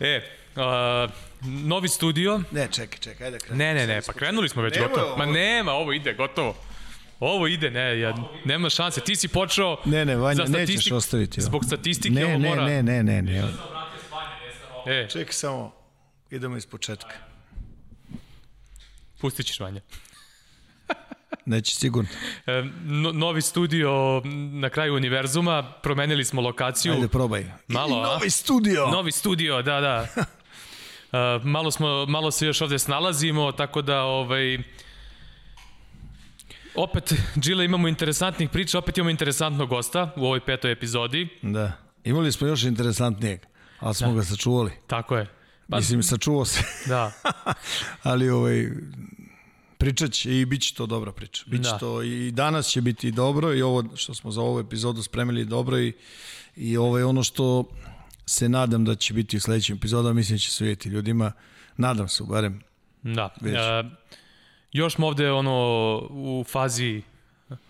E, a, novi studio. Ne, čekaj, čekaj, ajde krenemo. Ne, ne, ne, pa krenuli smo već Nemoj gotovo. ovo. Ma nema, ovo ide, gotovo. Ovo ide, ne, ja, nema šanse. Ti si počeo... Ne, ne, Vanja, nećeš ostaviti ovo. Zbog statistike Ne, ovo ne, mora... ne, ne, ne, ne. E, Čekaj samo, idemo iz početka. pustit ćeš Vanja. Neće sigurno. E, no, novi studio na kraju univerzuma, promenili smo lokaciju. Ajde, probaj. Malo, I novi studio. Novi studio, da, da. Uh, malo, smo, malo se još ovde snalazimo, tako da ovaj, opet, Džile, imamo interesantnih priča, opet imamo interesantnog gosta u ovoj petoj epizodi. Da. Imali smo još interesantnijeg, ali smo ga sačuvali. Tako je. Pa, Mislim, sačuvao se. da, ali ovaj, pričat će i bit će to dobra priča. Biće Da. to i danas će biti dobro i ovo što smo za ovu epizodu spremili dobro i, i ovo je ono što se nadam da će biti u sledećem epizodu, mislim da će se vidjeti ljudima. Nadam se, barem. da. Uh, još smo ovde ono, u fazi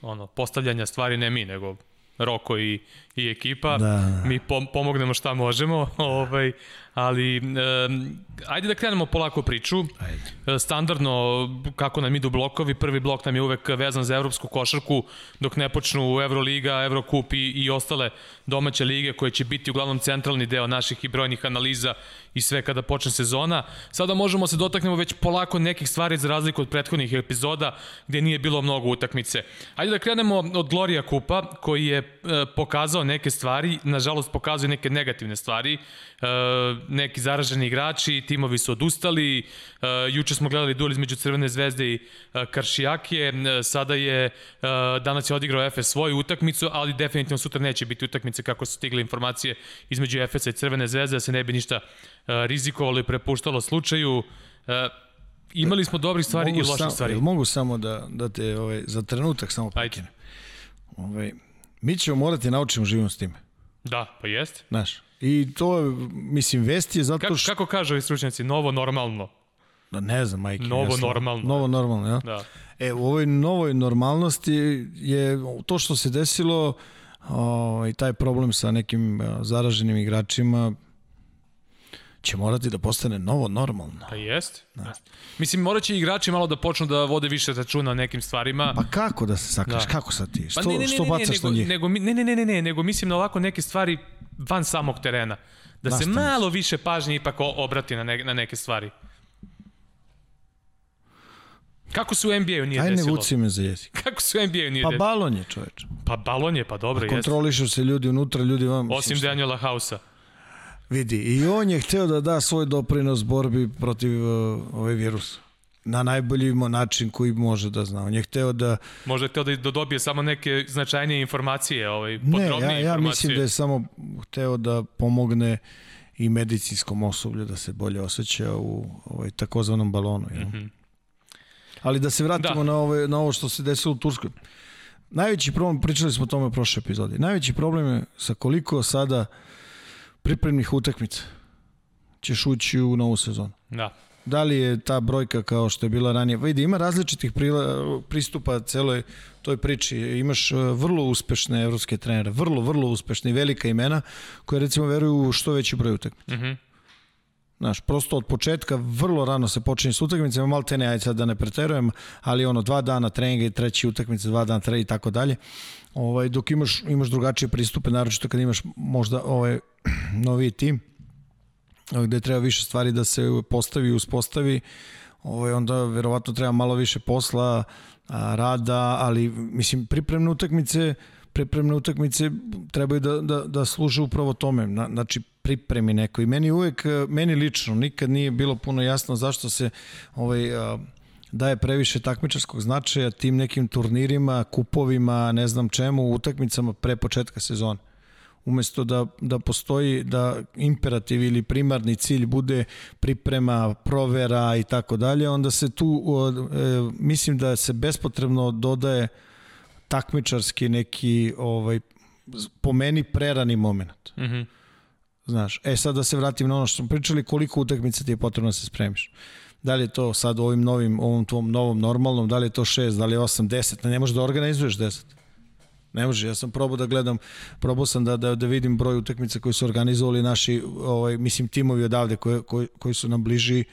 ono, postavljanja stvari, ne mi, nego Roko i, i ekipa. Da. Mi pom pomognemo šta možemo, ovaj, ali um, ajde da krenemo polako priču. Ajde. E, standardno kako nam idu blokovi, prvi blok nam je uvek vezan za evropsku košarku dok ne počnu Euroliga, Evrokup i, i ostale domaće lige koje će biti uglavnom centralni deo naših i brojnih analiza i sve kada počne sezona. Sada možemo se dotaknemo već polako nekih stvari za razliku od prethodnih epizoda gde nije bilo mnogo utakmice. Ajde da krenemo od Gloria Kupa koji je e, pokazao neke stvari, nažalost pokazao i neke negativne stvari. E, neki zaraženi igrači, timovi su odustali, e, juče smo gledali duel između Crvene zvezde i e, Karšijakije, e, sada je, danas je odigrao Efes svoju utakmicu, ali definitivno sutra neće biti utakmice kako su stigle informacije između Efesa i Crvene zvezde, da se ne bi ništa rizikovalo i prepuštalo slučaju. Imali smo dobrih stvari i loših sam, stvari. Mogu samo da, da te ovaj, za trenutak samo prekinem. Ovaj, mi ćemo morati naučimo živimo s time. Da, pa jest. Znaš, i to, mislim, vest je zato što... kako kažu ovi stručnjaci, novo normalno. Da, ne znam, majke. Novo ja sam- normalno. Novo normalno, ja? Da. E, u ovoj novoj normalnosti je to što se desilo o, i taj problem sa nekim zaraženim igračima će morati da postane novo normalno. Pa jest. Da. Mislim, morat će igrači malo da počnu da vode više računa o nekim stvarima. Pa kako da se sakraš? Da. Kako sad ti? Što, Pa ne, ne, ne, što ne, ne, bacaš nego, na njih? nego, ne, ne, ne, ne, ne, nego mislim na ovako neke stvari van samog terena. Da se Nastavnici. malo više pažnje ipak obrati na, ne, na neke stvari. Kako se u NBA-u nije Aj ne desilo? vuci me za jezik. Kako se u NBA-u nije Pa desilo? balon je čoveč. Pa balon je, pa dobro, jeste. Kontrolišu se ljudi unutra, ljudi vam. Osim Daniela Hausa. Vidi, i on je hteo da da svoj doprinos borbi protiv uh, ove virusa. Na najbolji način koji može da zna. On je hteo da... Možda je htio da, da dobije samo neke značajnije informacije, ovaj, Ne, podrobnije ja, ja informacije. mislim da je samo hteo da pomogne i medicinskom osoblju da se bolje osjeća u ovaj, takozvanom balonu. Jel? Mhm. Ali da se vratimo Da. na, ove, na ovo što se desilo u Turskoj. Najveći problem, pričali smo o tome u prošloj epizodi, najveći problem je sa koliko sada pripremnih utakmica ćeš ući u novu sezonu. Da. Da li je ta brojka kao što je bila ranije? Vidi, ima različitih prila, pristupa celoj toj priči. Imaš e, vrlo uspešne evropske trenere, vrlo, vrlo uspešne i velika imena koje recimo veruju u što veći broj utakmica. Mhm. Znaš, prosto od početka vrlo rano se počinje s utakmicama, malo te ne, ajde sad da ne preterujem, ali ono, dva dana treninga i treći utakmice, dva dana treninga i tako dalje. Ovaj, dok imaš, imaš drugačije pristupe, naročito kad imaš možda ovaj, noviji tim, gde treba više stvari da se postavi i uspostavi, ovaj, onda verovatno treba malo više posla, a, rada, ali mislim pripremne utakmice pripremne utakmice trebaju da, da, da služe upravo tome, Na, znači pripremi neko. I meni uvek, meni lično nikad nije bilo puno jasno zašto se ovaj, a, daje previše takmičarskog značaja tim nekim turnirima, kupovima, ne znam čemu, utakmicama pre početka sezone umesto da, da postoji da imperativ ili primarni cilj bude priprema, provera i tako dalje, onda se tu e, mislim da se bespotrebno dodaje takmičarski neki ovaj po meni prerani moment. Mhm. Mm Znaš, e sad da se vratim na ono što smo pričali, koliko utakmica ti je potrebno da se spremiš. Da li je to sad ovim novim, ovom tvom novom normalnom, da li je to 6, da li je 8, 10, ne možeš da organizuješ 10. Ne može, ja sam probao da gledam, probao sam da, da, da vidim broj utakmica koji su organizovali naši, ovaj, mislim, timovi odavde koji, koji, koji su nam bliži,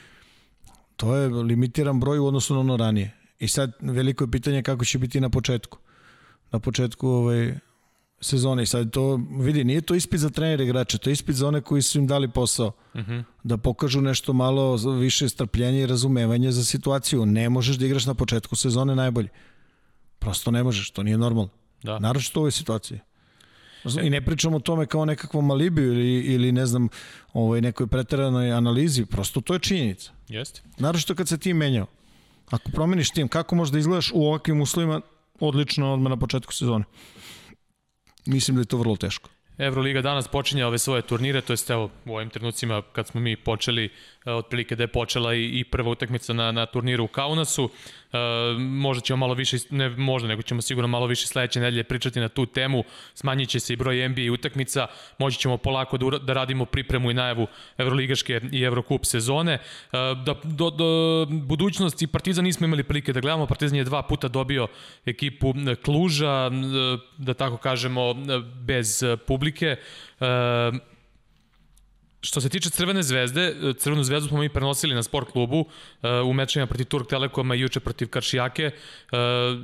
to je limitiran broj u odnosu na ono ranije. I sad veliko je pitanje kako će biti na početku. Na početku ovaj, sezone. I sad to, vidi, nije to ispit za trenere igrače, to je ispit za one koji su im dali posao. Uh Mhm. -huh. Da pokažu nešto malo više strpljenja i razumevanja za situaciju. Ne možeš da igraš na početku sezone najbolje. Prosto ne možeš, to nije normalno. Da. Naravno u ovoj situaciji. I ne pričamo o tome kao nekakvom alibiju ili, ili ne znam, ovoj nekoj preteranoj analizi, prosto to je činjenica. Jeste. Naravno kad se tim menjao. Ako promeniš tim, kako možda izgledaš u ovakvim uslovima, odlično odmah na početku sezone. Mislim da je to vrlo teško. Euroliga danas počinje ove svoje turnire, to jest evo u ovim trenucima kad smo mi počeli, otprilike da je počela i, i prva utakmica na, na turniru u Kaunasu. E, možda ćemo malo više, ne možda, nego ćemo sigurno malo više sledeće nedelje pričati na tu temu. Smanjit će se i broj NBA utakmica, moći ćemo polako da, da radimo pripremu i najavu Evroligaške i Evrokup sezone. E, da, do, do budućnosti Partizan nismo imali prilike da gledamo, Partizan je dva puta dobio ekipu Kluža, da tako kažemo, bez publike. E, što se tiče Crvene zvezde, Crvenu zvezdu smo mi prenosili na sport klubu e, u mečima protiv Turk Telekoma i juče protiv Karšijake. E,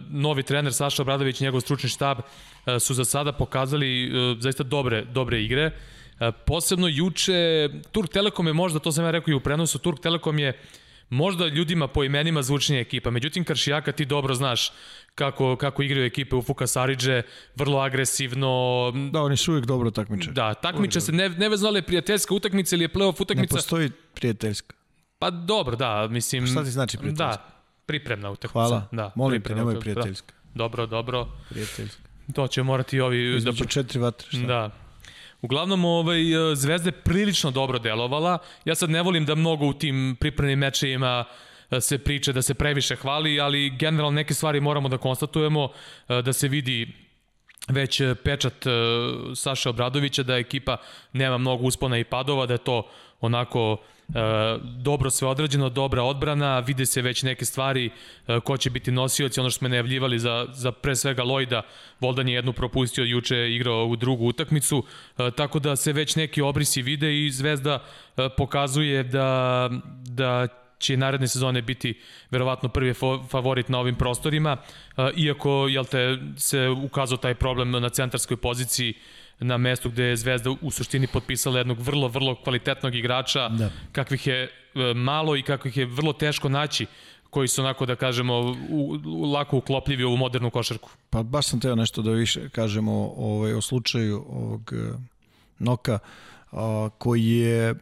novi trener Saša Obradović i njegov stručni štab e, su za sada pokazali e, zaista dobre, dobre igre. E, posebno juče Turk Telekom je možda, to sam ja rekao i u prenosu, Turk Telekom je možda ljudima po imenima zvučnija ekipa. Međutim, Karšijaka ti dobro znaš kako, kako igraju ekipe u Fuka Saridže, vrlo agresivno. Da, oni su uvijek dobro takmiče. Da, takmiče se, ne, nevezno li je prijateljska utakmica ili je playoff utakmica. Ne postoji prijateljska. Pa dobro, da, mislim... Šta ti znači prijateljska? Da, pripremna utakmica. Hvala, da, molim te, nemoj prijateljska. Dobro, dobro. Prijateljska. To će morati ovi... Između da... četiri vatre, šta? Da, Uglavnom, ovaj, Zvezda je prilično dobro delovala. Ja sad ne volim da mnogo u tim pripremnim mečevima se priče, da se previše hvali, ali generalno neke stvari moramo da konstatujemo, da se vidi već pečat Saša Obradovića da ekipa nema mnogo uspona i padova, da je to onako E, dobro sve odrađeno, dobra odbrana, vide se već neke stvari e, ko će biti nosioci, ono što smo najavljivali za, za pre svega Lojda, Voldan je jednu propustio, juče igrao u drugu utakmicu, e, tako da se već neki obrisi vide i Zvezda e, pokazuje da, da će naredne sezone biti verovatno prvi favorit na ovim prostorima, e, iako jel te, se ukazao taj problem na centarskoj poziciji na mestu gde je Zvezda u suštini potpisala jednog vrlo, vrlo kvalitetnog igrača, da. kakvih je malo i kakvih je vrlo teško naći koji su onako da kažemo u, u, lako uklopljivi u modernu košarku. Pa baš sam teo nešto da više kažemo ovaj, o slučaju ovog Noka a, koji je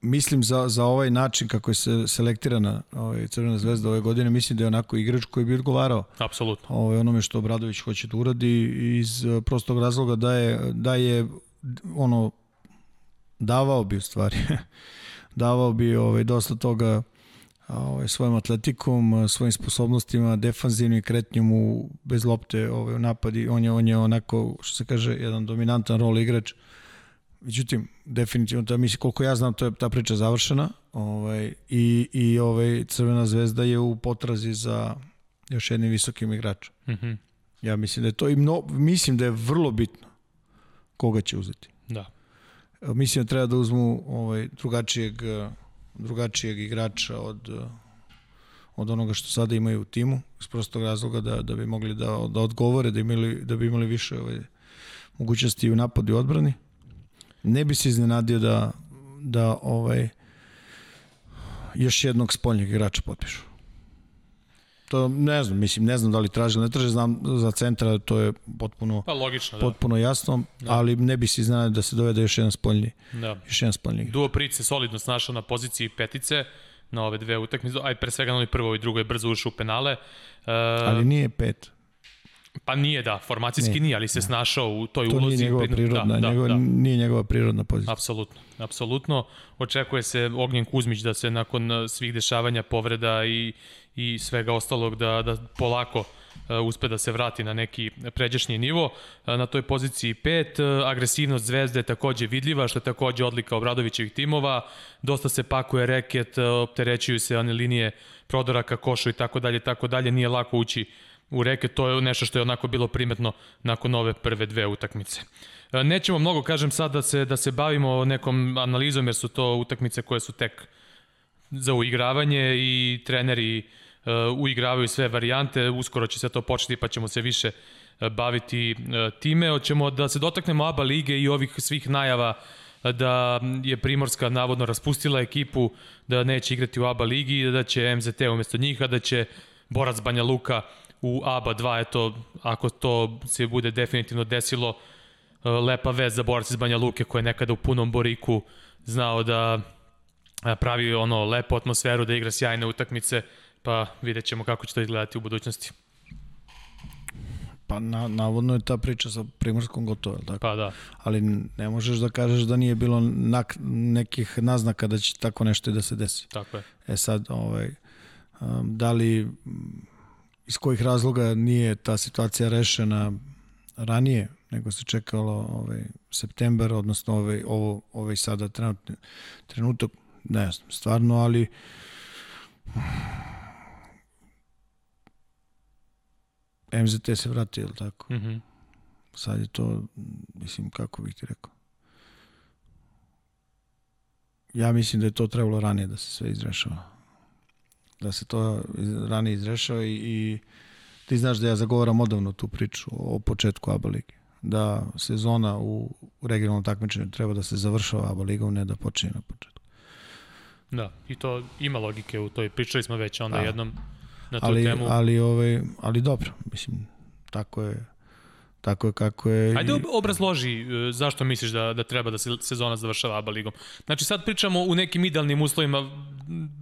mislim za, za ovaj način kako je se selektirana ovaj, Crvena zvezda ove godine, mislim da je onako igrač koji bi odgovarao Apsolutno. Ovaj, onome što Obradović hoće da uradi iz prostog razloga da je, da je ono davao bi u stvari davao bi ovaj, dosta toga ovaj, svojim atletikom, svojim sposobnostima, defanzivnim kretnjom u, bez lopte ovaj, u napadi. On je, on je onako, što se kaže, jedan dominantan rol igrač. Međutim, definitivno, da mislim, koliko ja znam, to je ta priča završena ovaj, i, i ovaj, Crvena zvezda je u potrazi za još jednim visokim igračem. Mm -hmm. Ja mislim da je to i mno, mislim da je vrlo bitno koga će uzeti. Da. Mislim da treba da uzmu ovaj, drugačijeg, drugačijeg igrača od, od onoga što sada imaju u timu, iz prostog razloga da, da bi mogli da, da odgovore, da, imali, da bi imali više ovaj, mogućnosti u napadu i odbrani ne bi se iznenadio da, da ovaj, još jednog spoljnjeg igrača potpišu. To ne znam, mislim, ne znam da li traže, ne traže, znam za centra, to je potpuno, pa, logično, da. potpuno jasno, da. ali ne bi se iznenadio da se dovede još jedan spoljni, da. još jedan spoljni. Duo Pric se solidno snašao na poziciji petice, na ove dve utakmice, aj pre svega na onoj prvoj i drugoj brzo ušao u penale. Uh, ali nije pet. Pa nije, da, formacijski nije, nije ali se snašao u toj to ulozi. To nije njegova prirodna, da, njegova, da, da. nije njegova prirodna pozicija. Apsolutno, apsolutno. Očekuje se Ognjen Kuzmić da se nakon svih dešavanja povreda i, i svega ostalog da, da polako uspe da se vrati na neki pređašnji nivo. Na toj poziciji 5, agresivnost Zvezde je takođe vidljiva, što je takođe odlika Obradovićevih timova. Dosta se pakuje reket, opterećuju se one linije prodora ka košu i tako dalje, tako dalje. Nije lako ući u reke, to je nešto što je onako bilo primetno nakon ove prve dve utakmice. Nećemo mnogo, kažem sad, da se, da se bavimo nekom analizom, jer su to utakmice koje su tek za uigravanje i treneri uh, uigravaju sve varijante, uskoro će se to početi pa ćemo se više uh, baviti uh, time. Hoćemo da se dotaknemo ABA lige i ovih svih najava da je Primorska navodno raspustila ekipu, da neće igrati u ABA ligi, da će MZT umesto njih, a da će Borac Banja Luka u ABA 2, eto, ako to se bude definitivno desilo, lepa vez za borac iz Banja Luke koji je nekada u punom boriku znao da pravi ono lepu atmosferu, da igra sjajne utakmice, pa vidjet ćemo kako će to izgledati u budućnosti. Pa na, navodno je ta priča sa Primorskom gotova, tako? Pa da. Ali ne možeš da kažeš da nije bilo nak, nekih naznaka da će tako nešto i da se desi. Tako je. E sad, ovaj, um, da li iz kojih razloga nije ta situacija rešena ranije, nego se čekalo ovaj, september, odnosno ovaj, ovo, ovaj sada trenutni, trenutak, ne znam, stvarno, ali MZT se vrati, ili tako? Mm -hmm. Sad je to, mislim, kako bih ti rekao? Ja mislim da je to trebalo ranije da se sve izrešava. Da se to ranije izrešava i, i ti znaš da ja zagovaram odavno tu priču o početku ABA ligi. Da sezona u regionalnom takmičenju treba da se završava ABA ligom, ne da počinje na početku. Da, i to ima logike u toj, pričali smo već onda da. jednom na tu ali, temu. Ali, ovaj, ali dobro, mislim, tako je tako je kako je. Ajde obrazloži e, zašto misliš da, da treba da se sezona završava ABA ligom. Znači sad pričamo u nekim idealnim uslovima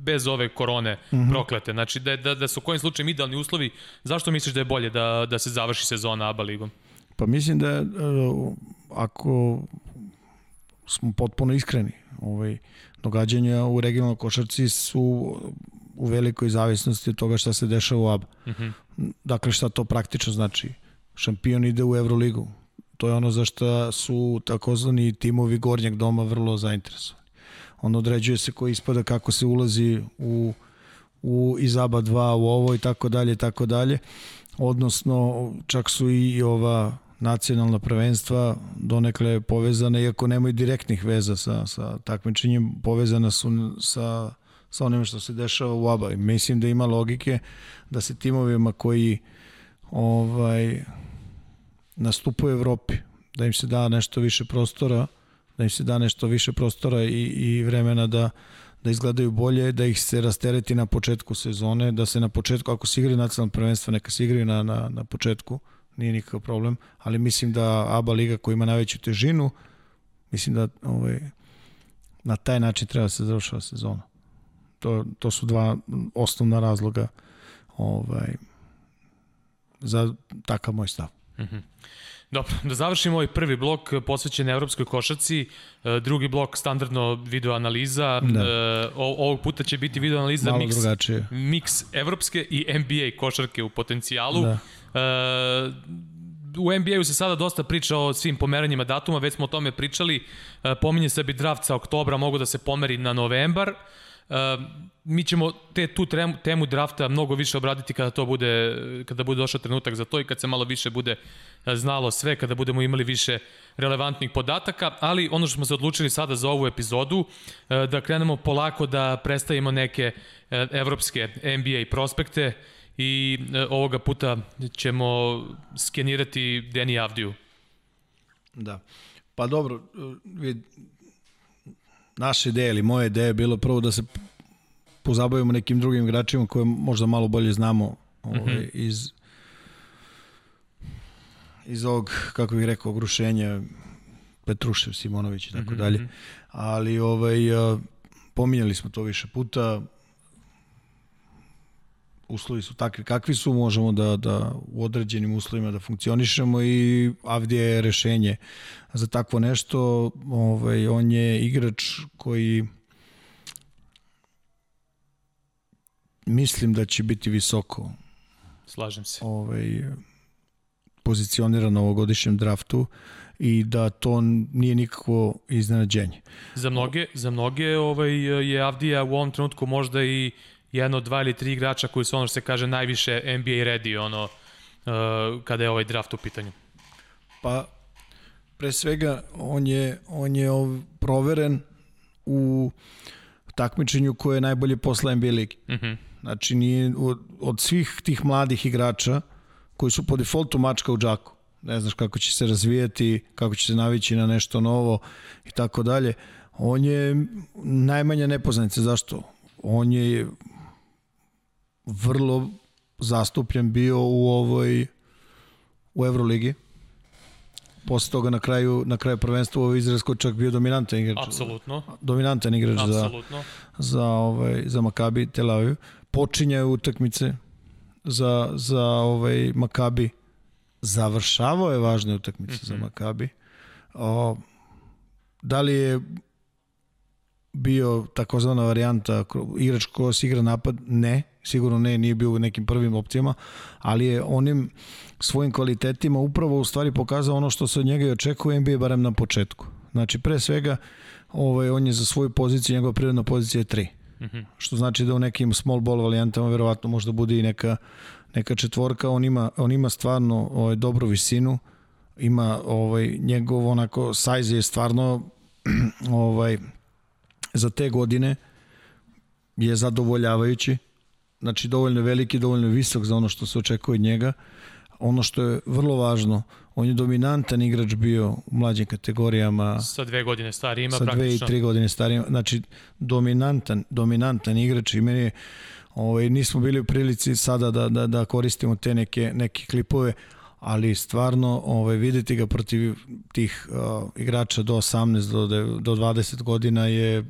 bez ove korone mm -hmm. proklete. Znači da, da, da su kojim slučajem idealni uslovi, zašto misliš da je bolje da, da se završi sezona ABA ligom? Pa mislim da je, ako smo potpuno iskreni, ovaj, događanja u regionalnoj košarci su u velikoj zavisnosti od toga šta se dešava u ABA. Mm -hmm. Dakle, šta to praktično znači? Šampion ide u Euroligu. To je ono za što su takozvani timovi gornjeg doma vrlo zainteresovani. On određuje se koji ispada kako se ulazi u, u iz ABA 2 u ovo i tako dalje i tako dalje. Odnosno, čak su i ova nacionalna prvenstva donekle povezane, iako nemaju direktnih veza sa, sa takmičenjem, povezana su sa, sa onim što se dešava u ABA. Mislim da ima logike da se timovima koji ovaj, nastupu u Evropi, da im se da nešto više prostora, da im se da nešto više prostora i, i vremena da da izgledaju bolje, da ih se rastereti na početku sezone, da se na početku, ako se igraju nacionalno prvenstvo, neka se igraju na, na, na početku, nije nikakav problem, ali mislim da ABA liga koja ima najveću težinu, mislim da ovaj, na taj način treba da se završava sezona. To, to su dva osnovna razloga ovaj, za takav moj stav. Mm -hmm. Dobro, da završimo ovaj prvi blok posvećen evropskoj košarci, e, drugi blok standardno video analiza, da. E, ovog puta će biti video analiza Malo mix, drugačije. mix evropske i NBA košarke u potencijalu. Da. E, u NBA-u se sada dosta priča o svim pomeranjima datuma, već smo o tome pričali. Pominje se bi draft sa oktobra mogu da se pomeri na novembar. Mi ćemo te, tu temu drafta mnogo više obraditi kada to bude, kada bude došao trenutak za to i kad se malo više bude znalo sve, kada budemo imali više relevantnih podataka, ali ono što smo se odlučili sada za ovu epizodu, da krenemo polako da predstavimo neke evropske NBA prospekte i ovoga puta ćemo skenirati Deni Avdiju. Da. Pa dobro, vid, naša ideja ili moja ideja je bilo prvo da se pozabavimo nekim drugim igračima koje možda malo bolje znamo ovaj, mm -hmm. iz iz ovog, kako bih rekao, ogrušenja Petrušev, Simonović i tako mm -hmm. dalje. Ali ovaj, pominjali smo to više puta, uslovi su takvi kakvi su, možemo da, da u određenim uslovima da funkcionišemo i Avdija je rešenje za takvo nešto. Ovaj, on je igrač koji mislim da će biti visoko Slažem se. Ovaj, pozicioniran na ovogodišnjem draftu i da to nije nikakvo iznenađenje. Za mnoge, za mnoge ovaj, je Avdija u ovom trenutku možda i jedno, dva ili tri igrača koji su ono što se kaže najviše NBA ready ono, uh, kada je ovaj draft u pitanju. Pa, pre svega, on je, on je proveren u takmičenju koje je najbolje posle NBA ligi. Mhm. -huh. Znači, nije, od, od svih tih mladih igrača koji su po defaultu mačka u džaku, ne znaš kako će se razvijati, kako će se navići na nešto novo i tako dalje, on je najmanja nepoznanica. Zašto? On je vrlo zastupljen bio u ovoj u Euroligi posle toga na kraju na kraju prvenstva u Izraelskoj čak bio dominantan igrač. Apsolutno. Dominantan igrač za za ovaj za Makabi Tel Aviv. Počinjaju utakmice za za ovaj Makabi. Završavao je važne utakmice mm -hmm. za mhm. Makabi. O, da li je bio takozvana varijanta igrač ko se igra napad? Ne, sigurno ne, nije bio u nekim prvim opcijama, ali je onim svojim kvalitetima upravo u stvari pokazao ono što se od njega i očekuje NBA barem na početku. Znači, pre svega, ovaj, on je za svoju poziciju, njegova prirodna pozicija je 3. Mm -hmm. Što znači da u nekim small ball varijantama verovatno možda bude i neka, neka četvorka. On ima, on ima stvarno ovaj, dobru visinu, ima ovaj, njegov onako size je stvarno ovaj, za te godine je zadovoljavajući znači dovoljno veliki, dovoljno visok za ono što se očekuje od njega. Ono što je vrlo važno, on je dominantan igrač bio u mlađim kategorijama. Sa dve godine starijima sa praktično. Sa dve i tri godine starijima. Znači, dominantan, dominantan igrač i meni je, ovaj, nismo bili u prilici sada da, da, da koristimo te neke, neke klipove, ali stvarno ovaj, videti ga protiv tih uh, igrača do 18, do, do 20 godina je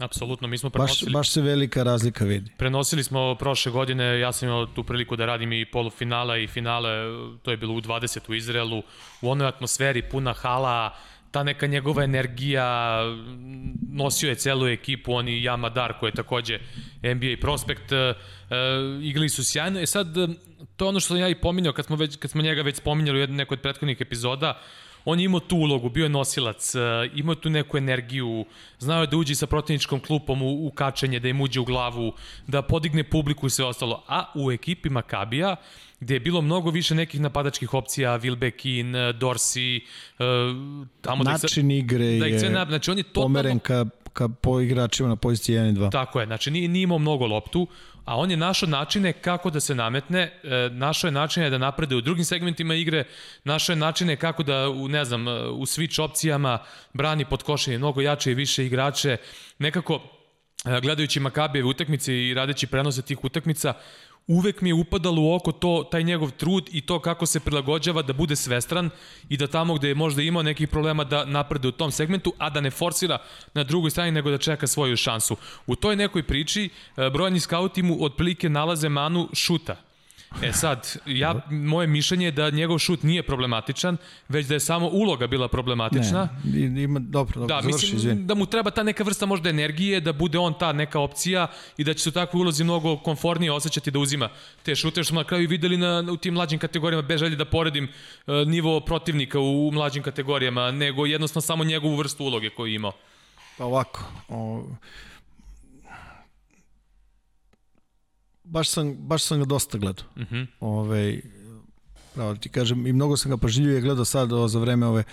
Apsolutno, mi smo prenosili... Baš, baš se velika razlika vidi. Prenosili smo prošle godine, ja sam imao tu priliku da radim i polufinala i finale, to je bilo u 20 u Izraelu, u onoj atmosferi puna hala, ta neka njegova energija, nosio je celu ekipu, on i Jamadar koji je takođe NBA prospekt, e, igrali su sjajno. E sad, to je ono što sam ja i pominjao kad smo, već, kad smo njega već spominjali u nekoj od prethodnih epizoda, on je imao tu ulogu, bio je nosilac, e, imao tu neku energiju, znao je da uđe sa protivničkom klupom u, u kačenje, da im uđe u glavu, da podigne publiku i sve ostalo. A u ekipi Makabija, gde je bilo mnogo više nekih napadačkih opcija, Wilbekin, e, Dorsey, e, tamo Način da ih, igre da ih sve, je znači on je totalno, pomeren ka, ka po igračima na poziciji 1 i 2. Tako je, znači nije, nije imao mnogo loptu, a on je našao načine kako da se nametne, e, našao je načine da naprede u drugim segmentima igre, našao je načine kako da, u, ne znam, e, u switch opcijama brani pod košenje mnogo jače i više igrače, nekako e, gledajući Makabijeve utakmice i radeći prenose tih utakmica, uvek mi je upadalo u oko to, taj njegov trud i to kako se prilagođava da bude svestran i da tamo gde je možda imao nekih problema da naprede u tom segmentu, a da ne forsira na drugoj strani nego da čeka svoju šansu. U toj nekoj priči e, brojni skauti mu otprilike nalaze manu šuta E sad, ja, moje mišljenje je da njegov šut nije problematičan, već da je samo uloga bila problematična. Ne, ima, dobro, dobro, da, završi, mislim, da mu treba ta neka vrsta možda energije, da bude on ta neka opcija i da će se u takvoj ulozi mnogo konfornije osjećati da uzima te šute, što smo na kraju videli na, u tim mlađim kategorijama, bez želje da poredim uh, nivo protivnika u, u mlađim kategorijama, nego jednostavno samo njegovu vrstu uloge koju je imao. Pa ovako, o, baš sam, baš sam ga dosta gledao. Mhm. -huh. Ove, ovaj, pravo ti kažem, i mnogo sam ga pažljivije gledao sad o, za vreme ove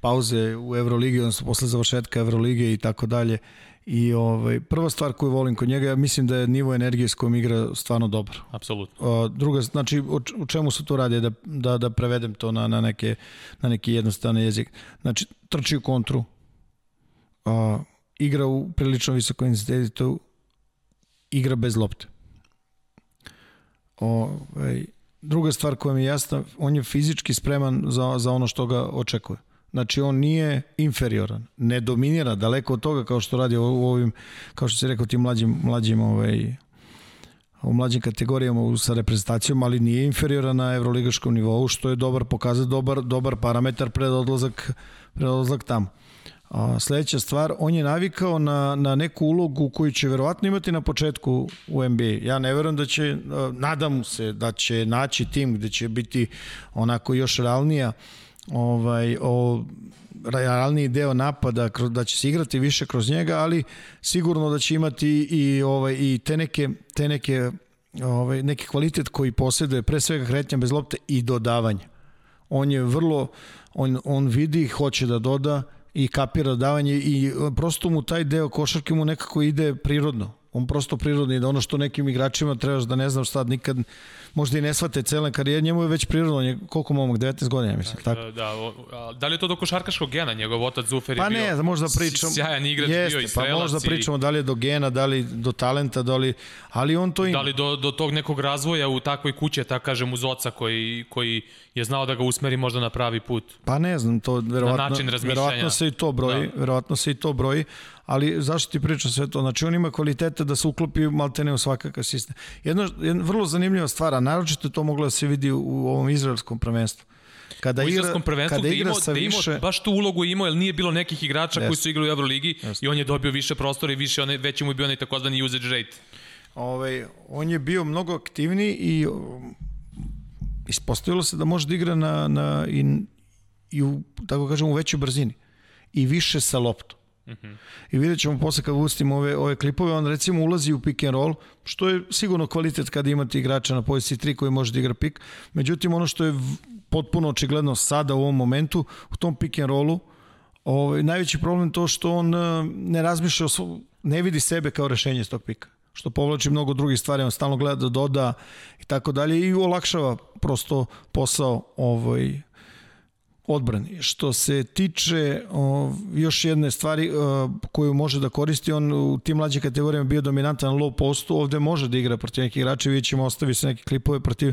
pauze u Euroligi, odnosno posle završetka Eurolige i tako dalje. I ovaj, prva stvar koju volim kod njega, ja mislim da je nivo energije s kojom igra stvarno dobar. Apsolutno. druga, znači, o, o čemu se to radi, da, da, da prevedem to na, na, neke, na neki jednostavni jezik. Znači, trči u kontru, a, igra u prilično visokom intenzitetu, igra bez lopte. Ovaj, druga stvar koja mi je jasna, on je fizički spreman za, za ono što ga očekuje. Znači on nije inferioran, ne dominira daleko od toga kao što radi u, ovim, kao što se rekao, tim mlađim, mlađim ovaj, u mlađim kategorijama sa reprezentacijom, ali nije inferioran na evroligaškom nivou, što je dobar pokazat, dobar, dobar parametar pred odlazak, pred odlazak tamo. A, sledeća stvar, on je navikao na, na neku ulogu koju će verovatno imati na početku u NBA. Ja ne verujem da će, nadam se da će naći tim gde će biti onako još realnija ovaj, o, realniji deo napada, da će se igrati više kroz njega, ali sigurno da će imati i, ovaj, i te neke, te neke ovaj, neki kvalitet koji posjeduje pre svega kretnja bez lopte i dodavanje. On je vrlo, on, on vidi, hoće da doda i kapira davanje i prosto mu taj deo košarke mu nekako ide prirodno. On prosto prirodni da ono što nekim igračima trebaš da ne znam šta nikad možda i ne shvate cele karijere, njemu je već prirodno, je koliko momak, 19 godina, mislim, da, tako? Da, o, da li je to do košarkaškog gena, njegov otac Zufer pa je bio ne, možda pričam, sjajan igrač jeste, bio i strelac. Pa možda pričamo da li je do gena, da li do talenta, da li, ali on to ima. Da li do, do tog nekog razvoja u takvoj kući, tako kažem, uz oca koji, koji je znao da ga usmeri možda na pravi put. Pa ne znam, to verovatno, verovatno se i to broji, da. verovatno se i to broji, ali zašto ti pričam sve to? Znači on ima kvalitete da se uklopi maltene u svakakav sistem. Jedno, jedna vrlo zanimljiva stvar, a naročito to moglo da se vidi u ovom izraelskom prvenstvu. Kada u izraelskom prvenstvu kada igra sa imao, više... baš tu ulogu imao, jer nije bilo nekih igrača yes. koji su igrali u Euroligi yes. i on je dobio više prostora i više, one, veći mu je bio onaj takozvani usage rate. Ove, ovaj, on je bio mnogo aktivniji i ispostavilo se da može da igra na, na, i, i u, tako kažem, u većoj brzini i više sa loptom. Mm. I vidjet ćemo posle kad ustimo ove, ove klipove, on recimo ulazi u pick and roll, što je sigurno kvalitet kada imate igrača na poziciji 3 koji može da igra pik. Međutim, ono što je potpuno očigledno sada u ovom momentu, u tom pick and rollu, ovaj, najveći problem je to što on eh, ne razmišlja, ne vidi sebe kao rešenje iz tog pika što povlači mnogo drugih stvari, on stalno gleda da doda i tako dalje i olakšava prosto posao ovaj, odbrani. Što se tiče o, još jedne stvari o, koju može da koristi, on u tim mlađim kategorijama bio dominantan na low postu, ovde može da igra protiv nekih igrača, vidjet ćemo ostavi se neke klipove protiv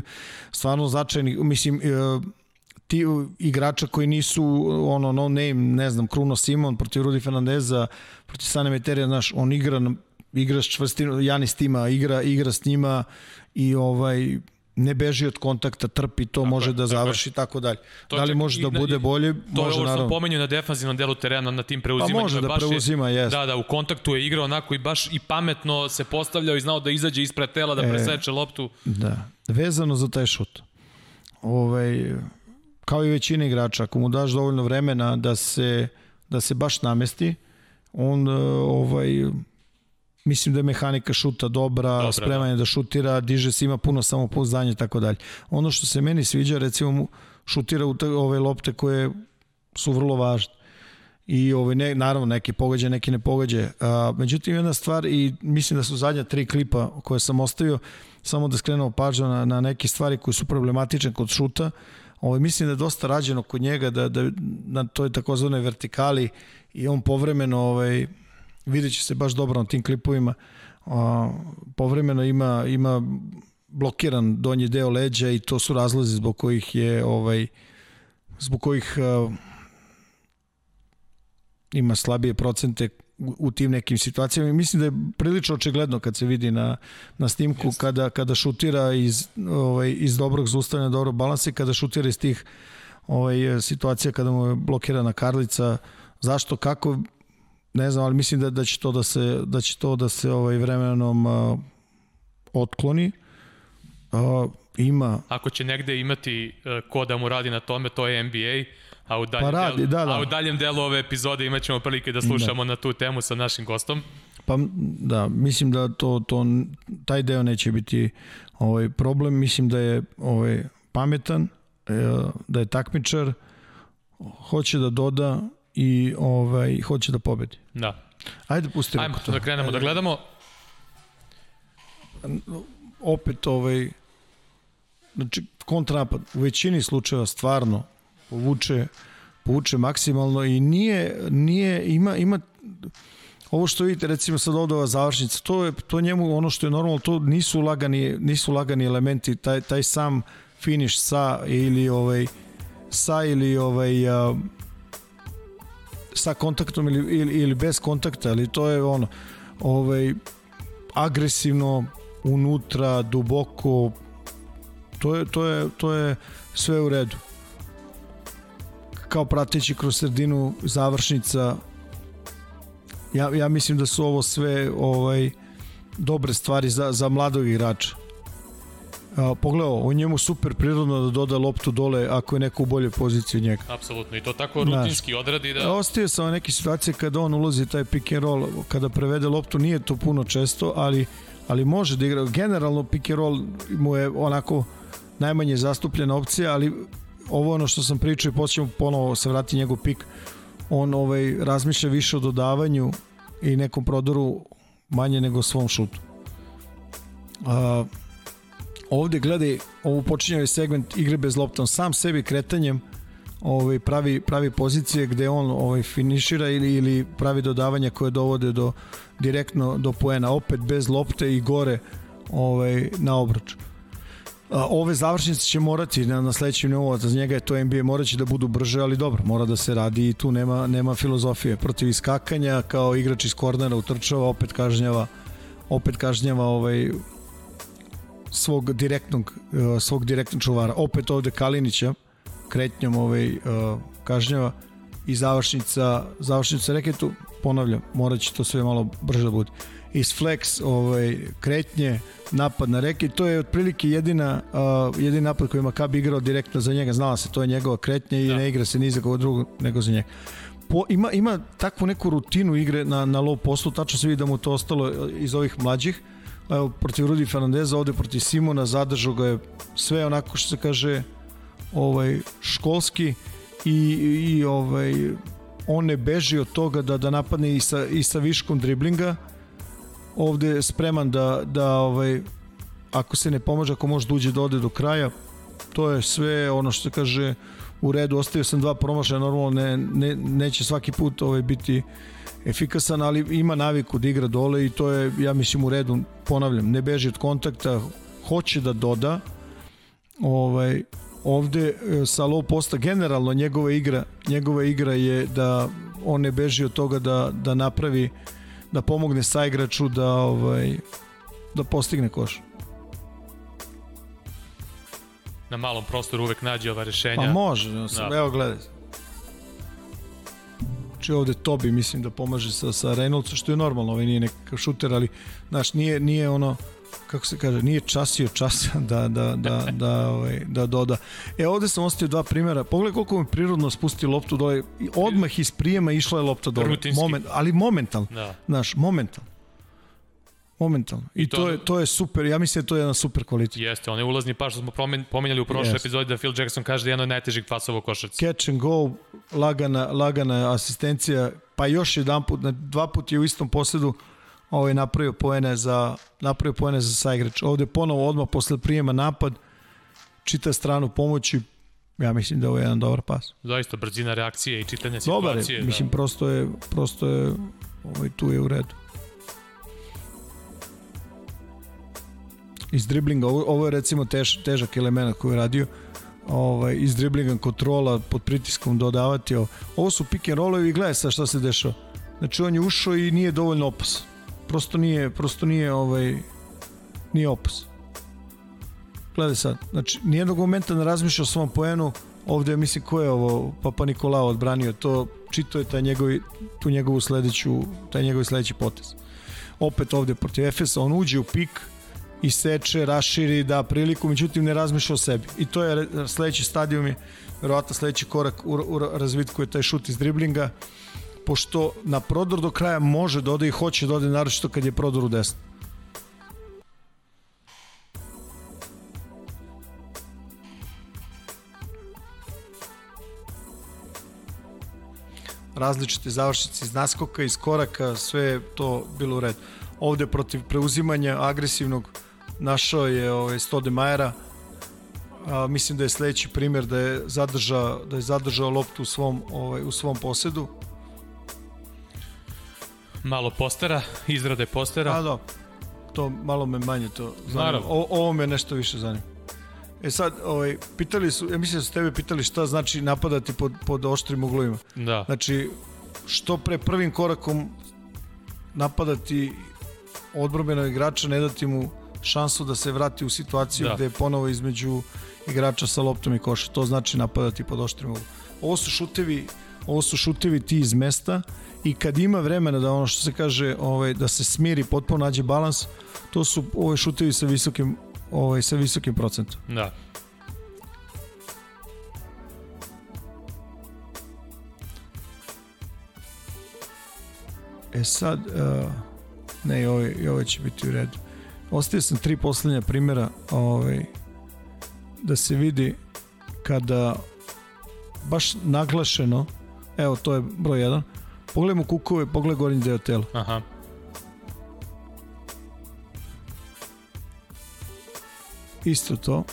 stvarno značajnih, mislim, o, ti igrača koji nisu ono no name, ne znam, Kruno Simon protiv Rudi Fernandeza, protiv Sane Meterija, znaš, on igra igra s čvrstino, Janis tima igra, igra s njima i ovaj ne beži od kontakta, trpi to, tako može je, da završi, tako, tako dalje. To da li može da bude bolje? To može, je ovo što sam pomenio na defanzivnom delu terena, na tim preuzimanjima. Pa može da baš preuzima, jes. Da, da, u kontaktu je igrao onako i baš i pametno se postavljao i znao da izađe ispred tela, da e, preseče loptu. Da, vezano za taj šut. Ovaj, kao i većina igrača, ako mu daš dovoljno vremena da se, da se baš namesti, on ovaj, mislim da je mehanika šuta dobra, dobra spreman je da. da šutira, diže se, ima puno samopouzdanja i tako dalje. Ono što se meni sviđa, recimo, šutira u ove lopte koje su vrlo važne i ovaj ne, naravno neki pogađa, neki ne pogađa. A, međutim jedna stvar i mislim da su zadnja tri klipa koje sam ostavio samo da skrenuo pažnju na, na neke stvari koje su problematične kod šuta. Ovaj mislim da je dosta rađeno kod njega da da na toj takozvanoj vertikali i on povremeno ovaj vidjet će se baš dobro na tim klipovima. A, povremeno ima, ima blokiran donji deo leđa i to su razlozi zbog kojih je ovaj zbog kojih a, ima slabije procente u tim nekim situacijama i mislim da je prilično očigledno kad se vidi na, na snimku Jeste. kada, kada šutira iz, ovaj, iz dobrog zaustavljanja, dobrog balansa i kada šutira iz tih ovaj, situacija kada mu je blokirana karlica, zašto, kako, ne znam, ali mislim da, da će to da se, da će to da se ovaj vremenom uh, otkloni. Uh, ima... Ako će negde imati uh, ko da mu radi na tome, to je NBA, a u daljem, pa radi, delu, da, da. a u daljem delu ove epizode imaćemo prilike da slušamo da. na tu temu sa našim gostom. Pa da, mislim da to, to taj deo neće biti ovaj problem, mislim da je ovaj pametan, e, da je takmičar, hoće da doda i ovaj hoće da pobedi. Da. Ajde pustimo Ajmo to. da krenemo Ajde. da gledamo. Opet ovaj znači kontrapad u većini slučajeva stvarno povuče povuče maksimalno i nije nije ima ima ovo što vidite recimo sad ovde ova završnica to je to njemu ono što je normalno to nisu lagani nisu lagani elementi taj taj sam finish sa ili ovaj sa ili ovaj uh, sa kontaktom ili, ili, ili bez kontakta, ali to je ono ovaj, agresivno unutra, duboko to je, to je, to je sve u redu kao prateći kroz sredinu završnica ja, ja mislim da su ovo sve ovaj dobre stvari za, za mladog igrača. A, pogledao, u njemu super prirodno da doda loptu dole ako je neko u boljoj poziciji od njega. Apsolutno, i to tako rutinski Znaš, odradi da... Ostaje samo neke situacije kada on ulazi taj pick and roll, kada prevede loptu, nije to puno često, ali, ali može da igra. Generalno pick and roll mu je onako najmanje zastupljena opcija, ali ovo ono što sam pričao i posljedno ponovo se vrati njegov pik, on ovaj, razmišlja više o dodavanju i nekom prodoru manje nego svom šutu. A, ovde gledaj, ovu počinjaju segment igre bez loptom, sam sebi kretanjem ovaj, pravi, pravi pozicije gde on ovaj, finišira ili, ili pravi dodavanja koje dovode do direktno do poena, opet bez lopte i gore ovaj, na obruč. Ove završnice će morati na, na sledećem nivou, za njega je to NBA, moraće da budu brže, ali dobro, mora da se radi i tu nema, nema filozofije. Protiv iskakanja, kao igrač iz kornera utrčava, opet kažnjava opet kažnjava ovaj, svog direktnog uh, svog direktnog čuvara. Opet ovde Kalinića kretnjom ovaj uh, kažnjava i završnica završnica reketu ponavljam, moraće to sve malo brže da bude. Iz flex ovaj kretnje napad na reket, to je otprilike jedina uh, jedini napad koji Makabi igrao direktno za njega, znala se, to je njegova kretnja i da. ne igra se ni za koga drugog nego za njega. Po, ima, ima takvu neku rutinu igre na, na low postu, tačno se vidi da mu to ostalo iz ovih mlađih, evo, protiv Rudi Fernandeza, ovde protiv Simona, zadržao ga je sve onako što se kaže ovaj, školski i, i ovaj, on ne beži od toga da, da napadne i sa, i sa viškom driblinga, ovde je spreman da, da ovaj, ako se ne pomaže, ako može da uđe da ode do kraja, to je sve ono što se kaže u redu, ostavio sam dva promašaja, normalno ne, ne, neće svaki put ovaj, biti efikasan, ali ima naviku da igra dole i to je, ja mislim, u redu, ponavljam, ne beži od kontakta, hoće da doda, ovaj, ovde e, sa low posta generalno njegova igra njegova igra je da on ne beži od toga da, da napravi da pomogne sa igraču da ovaj da postigne koš. Na malom prostoru uvek nađe ova rešenja. Pa može, da. evo gledaj. Či ovde Tobi mislim da pomaže sa, sa Reynoldsom, što je normalno, ovaj nije nekakav šuter, ali znaš, nije, nije ono, kako se kaže, nije časio časa da, da, da, da, ovaj, da doda. E, ovde sam ostavio dva primjera. Pogledaj koliko mi prirodno spusti loptu dole. Odmah iz prijema išla je lopta dole. Moment, ali momentalno. Da. Znaš, momentalno. Momentalno. I, I to, to, je, to je super, ja mislim da to je jedan super kvalitet. Jeste, onaj ulazni pas što smo pomenjali u prošloj yes. epizodi da Phil Jackson kaže da je jedan od najtežih pasova u košarci. Catch and go, lagana, lagana asistencija, pa još jedan put, dva put je u istom posledu ovaj napravio poene za napravio poene za saigrač. Ovde ponovo odmah posle prijema napad čita stranu pomoći ja mislim da ovo je jedan dobar pas. Zaista brzina reakcije i čitanje situacije. Dobar je, da. mislim prosto je prosto je ovaj tu je u redu. Iz driblinga, ovo, ovo je recimo tež, težak element koji je radio ovaj, iz driblinga kontrola pod pritiskom dodavati ovo. su pick and rollovi i gledaj sa šta se dešava znači on je ušao i nije dovoljno opasan prosto nije, prosto nije ovaj, nije opas. Gledaj sad, znači, nijednog momenta ne razmišlja o svom poenu, ovde mislim ko je ovo Papa Nikolao odbranio, to čito je taj njegovi, tu njegovu sledeću, taj njegovi sledeći potez. Opet ovde protiv Efesa, on uđe u pik, i seče, raširi, da priliku, međutim ne razmišlja o sebi. I to je sledeći stadijum je, verovatno sledeći korak u, u razvitku je taj šut iz driblinga pošto na prodor do kraja može da ode i hoće da ode, naročito kad je prodor u desno. različite završnice iz naskoka, iz koraka, sve to bilo u redu. Ovde protiv preuzimanja agresivnog našao je ovaj, Stode Majera, a, mislim da je sledeći primjer da je zadržao, da je zadržao loptu u svom, ovaj, u svom posedu Malo postera, izrade postera. A da, to malo me manje to zanima. O, ovo me nešto više zanima. E sad, ovaj, pitali su, ja mislim da su tebe pitali šta znači napadati pod, pod oštrim uglovima. Da. Znači, što pre prvim korakom napadati odbrobenog igrača, ne dati mu šansu da se vrati u situaciju da. gde je ponovo između igrača sa loptom i koša. To znači napadati pod oštrim uglom. Ovo su šutevi ovo su šutevi ti iz mesta i kad ima vremena da ono što se kaže ovaj, da se smiri potpuno nađe balans, to su ove šutevi sa visokim ovaj, sa visokim procentom. Da. E sad, uh, ne, i ovo, i ovo će biti u redu. Ostavio sam tri poslednja primjera ovaj, da se vidi kada baš naglašeno, evo to je broj 1, pogledajmo kukove, pogledaj gornji deo tela. Aha. Isto to.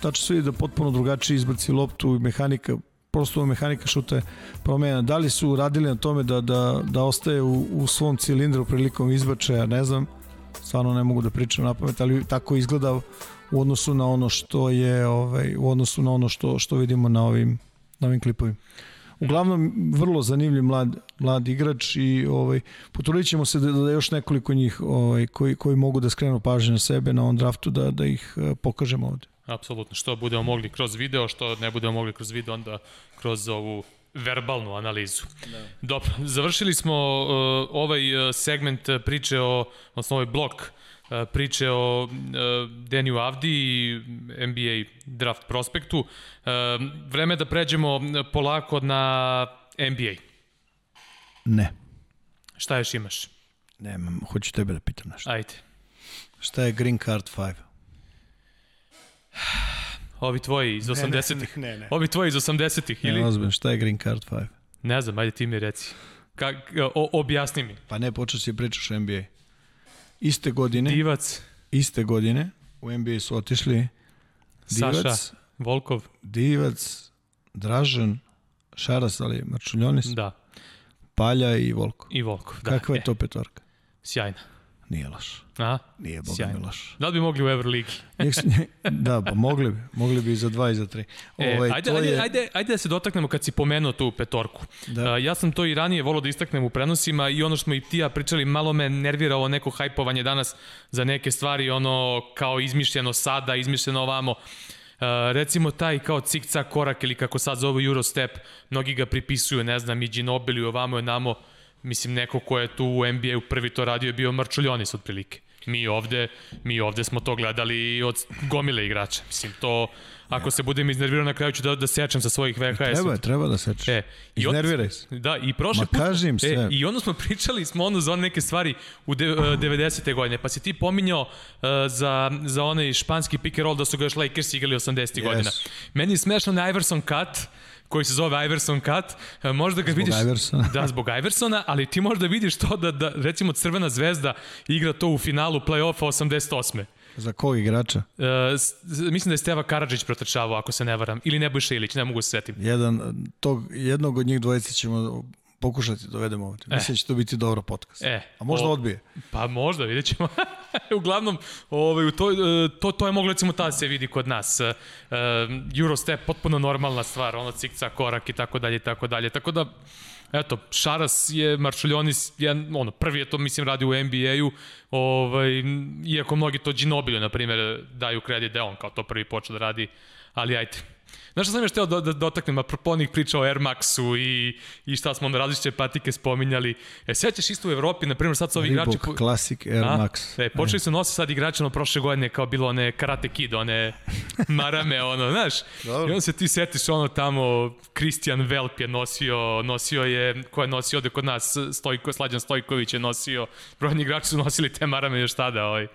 Tačno se vidi da potpuno drugačije izbaci loptu i mehanika prosto mehanika šuta je promenjena. Da li su radili na tome da, da, da ostaje u, u svom cilindru prilikom izbačaja, ne znam, stvarno ne mogu da pričam na pamet, ali tako izgleda u odnosu na ono što je ovaj u odnosu na ono što što vidimo na ovim na ovim klipovima. Uglavnom vrlo zanimljiv mlad mlad igrač i ovaj potrudićemo se da, da još nekoliko njih ovaj koji koji mogu da skrenu pažnju na sebe na on draftu da da ih eh, pokažemo ovde. Apsolutno, što budemo mogli kroz video, što ne budemo mogli kroz video, onda kroz ovu verbalnu analizu. Da. Dobro, završili smo uh, ovaj uh, segment priče o, odnosno ovaj blok uh, priče o uh, Deniju Avdi i NBA draft prospektu. Uh, vreme je da pređemo polako na NBA. Ne. Šta još imaš? Nemam, hoću tebe da pitam nešto. Ajde. Šta je Green Card 5? Ovi tvoji iz 80-ih. Ne, ne, ne. Ovi tvoji iz 80-ih ili? Ne, ozbiljno, šta je Green Card 5? Ne znam, ajde ti mi reci. Ka, o, objasni mi. Pa ne, počeo si pričaš o NBA. Iste godine, Divac, iste godine u NBA su otišli Divac, Saša, Volkov, Divac, Dražan, Šaras, ali Marčuljonis, da, Palja i Volko. i Volkov. Da. Kakva je E, to petorka? sjajna. Nije loš. A? Nije, boga mi loš. Da li bi mogli u Euroligi? Da, pa mogli bi. Mogli bi i za dva i za tri. E, Ovaj, ajde, ajde, je- ajde, ajde da se dotaknemo kad si pomenuo tu petorku. Da. A, ja sam to i ranije volao da istaknem u prenosima i ono što smo i ti ja pričali, malo me nervira ovo neko hajpovanje danas za neke stvari, ono kao izmišljeno sada, izmišljeno ovamo. Uh, recimo taj kao cik-cak korak ili kako sad zove Eurostep, mnogi ga pripisuju, ne znam, i Ginobili, ovamo je namo, mislim, neko ko je tu u NBA-u prvi to radio je bio Marčuljonis otprilike. Mi ovde, mi ovde smo to gledali od gomile igrača. Mislim, to, ako se budem iznervirao na kraju ću da, da sečem sa svojih VHS. Treba je, treba da seče. E, Iznerviraj se. Da, i prošle Ma put... kaži im sve. E, I onda smo pričali, smo ono za one neke stvari u de, uh, 90. godine, pa si ti pominjao uh, za, za onaj španski pick and roll da su ga još Lakers igrali 80. Yes. godina. Meni je smešno na Iverson cut, koji se zove Iverson cut, uh, možda ga vidiš... Iversona. Da, zbog Iversona, ali ti možda vidiš to da, da recimo Crvena zvezda igra to u finalu play-offa 88. Za kog igrača? S- mislim da je Steva Karadžić protrčavao, ako se ne varam. Ili Nebojša Ilić, ne mogu se setim. Jedan, tog, jednog od njih dvojice ćemo pokušati da dovedemo ovde. Mislim da će to biti dobro podcast. E, A možda o- odbije. Pa možda, vidjet ćemo. Uglavnom, ovaj, u to, e, to, to je moglo recimo tada se vidi kod nas. E, Eurostep, potpuno normalna stvar, ono cikca, korak i tako dalje i tako dalje. Tako da, eto, Šaras je, Maršuljonis, je, ono, prvi je to, mislim, radi u NBA-u, ovaj, iako mnogi to Ginobili, na primjer, daju kredit da on kao to prvi počeo da radi, ali ajde. Znaš šta sam još teo da, da dotaknem, apropo onih priča o Air Maxu i, i šta smo onda različite patike spominjali. E, sećaš isto u Evropi, na primjer, sad su ovi igrači... Reebok Classic Air A? Max. E, počeli su nositi sad igrače ono prošle godine kao bilo one Karate Kid, one marame, ono, znaš. Dobro. I onda se ti setiš ono tamo, Christian Velp je nosio, nosio je, ko je nosio ovde kod nas, Stojko, Slađan Stojković je nosio, brojni igrači su nosili te marame još tada, ovaj.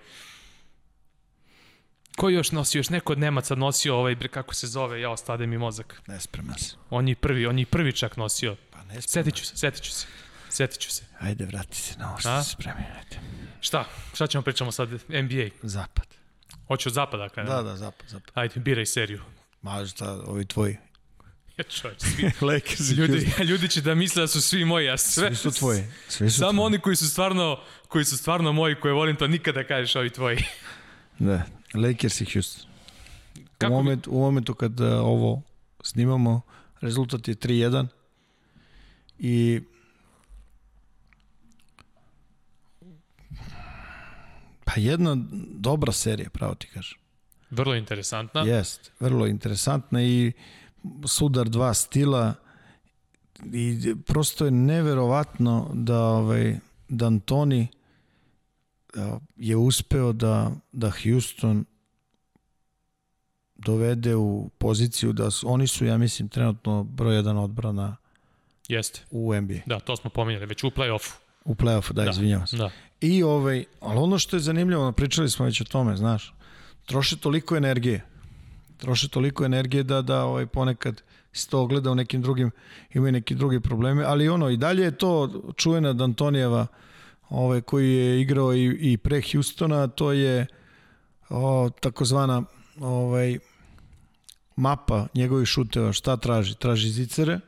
Ko još nosio? Još neko od Nemaca nosio ovaj, bre, kako se zove, ja ostade mi mozak. Ne spreman se. On je prvi, on je prvi čak nosio. Pa ne spreman. Setit ću se, setit ću se. Setit ću se. Ajde, vrati se na ovo što A? se spremi. Ajde. Šta? Šta ćemo pričamo sad? NBA. Zapad. Hoću od zapada krenemo. Da, da, zapad, zapad. Ajde, biraj seriju. Ma šta, ovi tvoji. Ja čovječ, svi, ljudi, ljudi će da misle da su svi moji, a sve, Svi su tvoji. Svi su Samo tvoji. oni koji su stvarno, koji su stvarno moji, koje volim, to nikada kažeš ovi tvoji. Da, Lakers i Houston. U, Kako bi, moment, u momentu kad uh, ovo snimamo, rezultat je 3-1 i pa jedna dobra serija, pravo ti kažem. vrlo interesantna. Jest, vrlo interesantna i sudar dva stila i prosto je neverovatno da ovaj da Antoni je uspeo da da Houston dovede u poziciju da su, oni su ja mislim trenutno broj jedan odbrana Jeste. u NBA. Da, to smo pominjali, već u play-offu. U play-offu, da, da, izvinjavam se. Da. I ovaj, ali ono što je zanimljivo, pričali smo već o tome, znaš, troše toliko energije. Troše toliko energije da da ovaj ponekad se to ogleda u nekim drugim imaju neki drugi probleme, ali ono i dalje je to čuvena Dantonijeva ovaj koji je igrao i, i pre Hustona, to je o, takozvana ovaj mapa njegovih šuteva, šta traži? Traži zicere,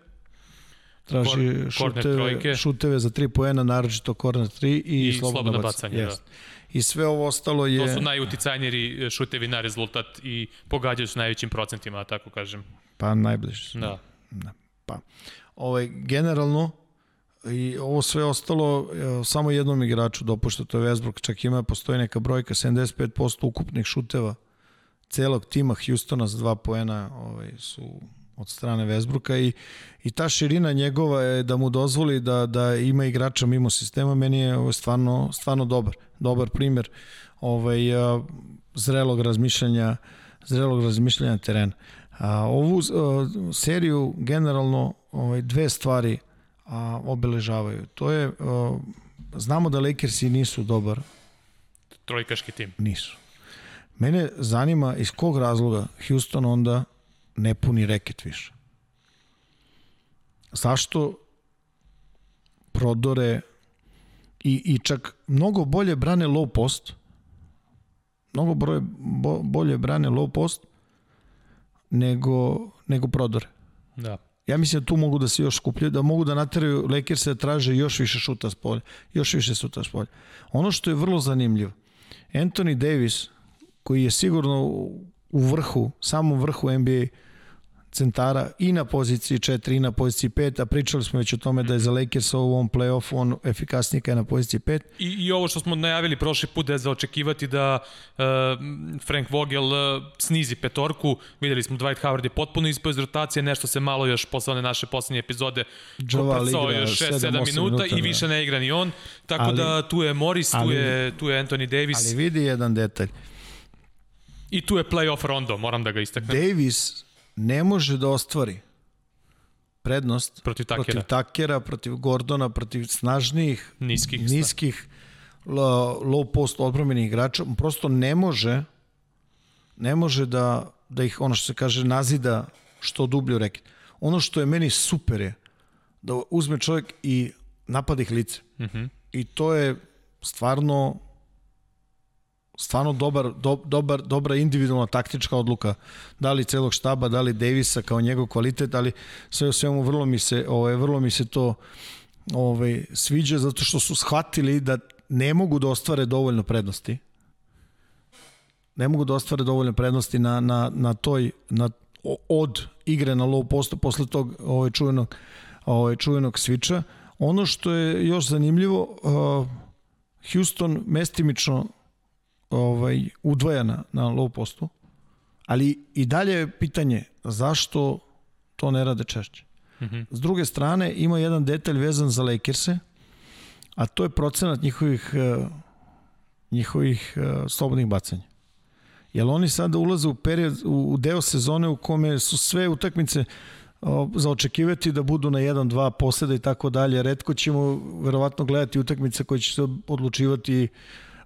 traži Kor, šuteve, šuteve za 3 poena, naročito korner 3 i, I slobodno bacanje. Yes. Da. I sve ovo ostalo je... To su najuticajniji šutevi na rezultat i pogađaju su najvećim procentima, tako kažem. Pa najbliže su. Da. da. Pa, ovaj, generalno, i ovo sve ostalo samo jednom igraču dopušta, to je Westbrook, čak ima, postoji neka brojka, 75% ukupnih šuteva celog tima Houstona za dva poena ovaj, su od strane Westbrooka i, i ta širina njegova je da mu dozvoli da, da ima igrača mimo sistema, meni je ovaj, stvarno, stvarno dobar. Dobar primer ovaj, zrelog razmišljanja zrelog razmišljanja terena. A, ovu a, seriju generalno ovaj, dve stvari a, obeležavaju. To je, a, znamo da Lakersi nisu dobar trojkaški tim. Nisu. Mene zanima iz kog razloga Houston onda ne puni reket više. Zašto prodore i, i čak mnogo bolje brane low post, mnogo broje, bo, bolje brane low post nego, nego prodore. Da. Ja mislim da tu mogu da se još skupljaju, da mogu da nateraju Lakers da traže još više šuta s polja, još više šuta s polja. Ono što je vrlo zanimljivo, Anthony Davis koji je sigurno u vrhu, samom vrhu NBA centara i na poziciji 4 i na poziciji 5, a pričali smo već o tome da je za Lakers u ovom play-offu on efikasniji je na poziciji 5. I, I ovo što smo najavili prošli put da je za očekivati da uh, Frank Vogel uh, snizi petorku, videli smo Dwight Howard je potpuno ispao iz rotacije, nešto se malo još posle one naše poslednje epizode koprcao još 6-7 minuta, minuta i da. više ne igra ni on, tako ali, da tu je Morris, tu, ali, je, tu je Anthony Davis. Ali vidi jedan detalj. I tu je playoff Rondo, moram da ga istaknem. Davis ne može da ostvari prednost protiv Takera, protiv, takera, protiv Gordona, protiv snažnijih, niskih, niskih low post odbromenih igrača. Prosto ne može ne može da, da ih, ono što se kaže, nazida što dublju reket. Ono što je meni super je da uzme čovjek i napada ih lice. Mhm. -huh. I to je stvarno stvarno dobar, do, dobar, dobra individualna taktička odluka, da li celog štaba, da li Davisa kao njegov kvalitet, ali sve u svemu vrlo mi se, ovaj, vrlo mi se to ovaj, sviđa zato što su shvatili da ne mogu da ostvare dovoljno prednosti. Ne mogu da ostvare dovoljno prednosti na, na, na toj, na, od igre na low postu posle tog ovaj, čuvenog, ovaj, čuvenog sviča. Ono što je još zanimljivo, uh, Houston mestimično ovaj, udvojena na low postu, ali i dalje je pitanje zašto to ne rade češće. Mm -hmm. S druge strane, ima jedan detalj vezan za Lakers-e, a to je procenat njihovih, uh, njihovih uh, slobodnih bacanja. Jer oni sada ulaze u period, u deo sezone u kome su sve utakmice za očekivati da budu na 1-2 posleda i tako dalje. Redko ćemo verovatno gledati utakmice koje će se odlučivati uh,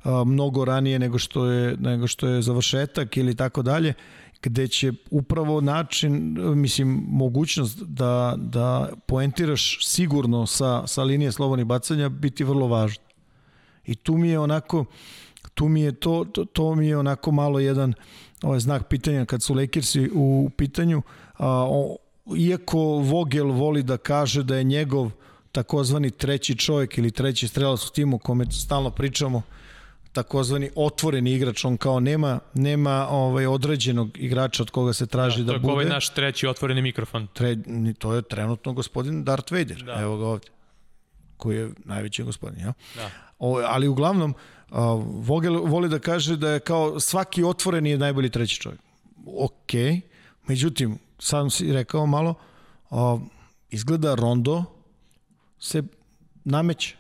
mnogo ranije nego što je nego što je završetak ili tako dalje gde će upravo način mislim mogućnost da da poentiraš sigurno sa sa linije slobodnih bacanja biti vrlo važno. I tu mi je onako tu mi je to to, to mi je onako malo jedan ovaj znak pitanja kad su Lakersi u pitanju a, o, iako Vogel voli da kaže da je njegov takozvani treći čovjek ili treći strelac u timu kome stalno pričamo takozvani otvoreni igrač, on kao nema nema ovaj određenog igrača od koga se traži da, da bude. To je ovaj naš treći otvoreni mikrofon. Tre, to je trenutno gospodin Darth Vader, da. evo ga ovde, koji je najveći gospodin, ja? Da. O, ali uglavnom, uh, Vogel voli da kaže da je kao svaki otvoreni je najbolji treći čovjek. Ok, međutim, sam si rekao malo, uh, izgleda Rondo se nameće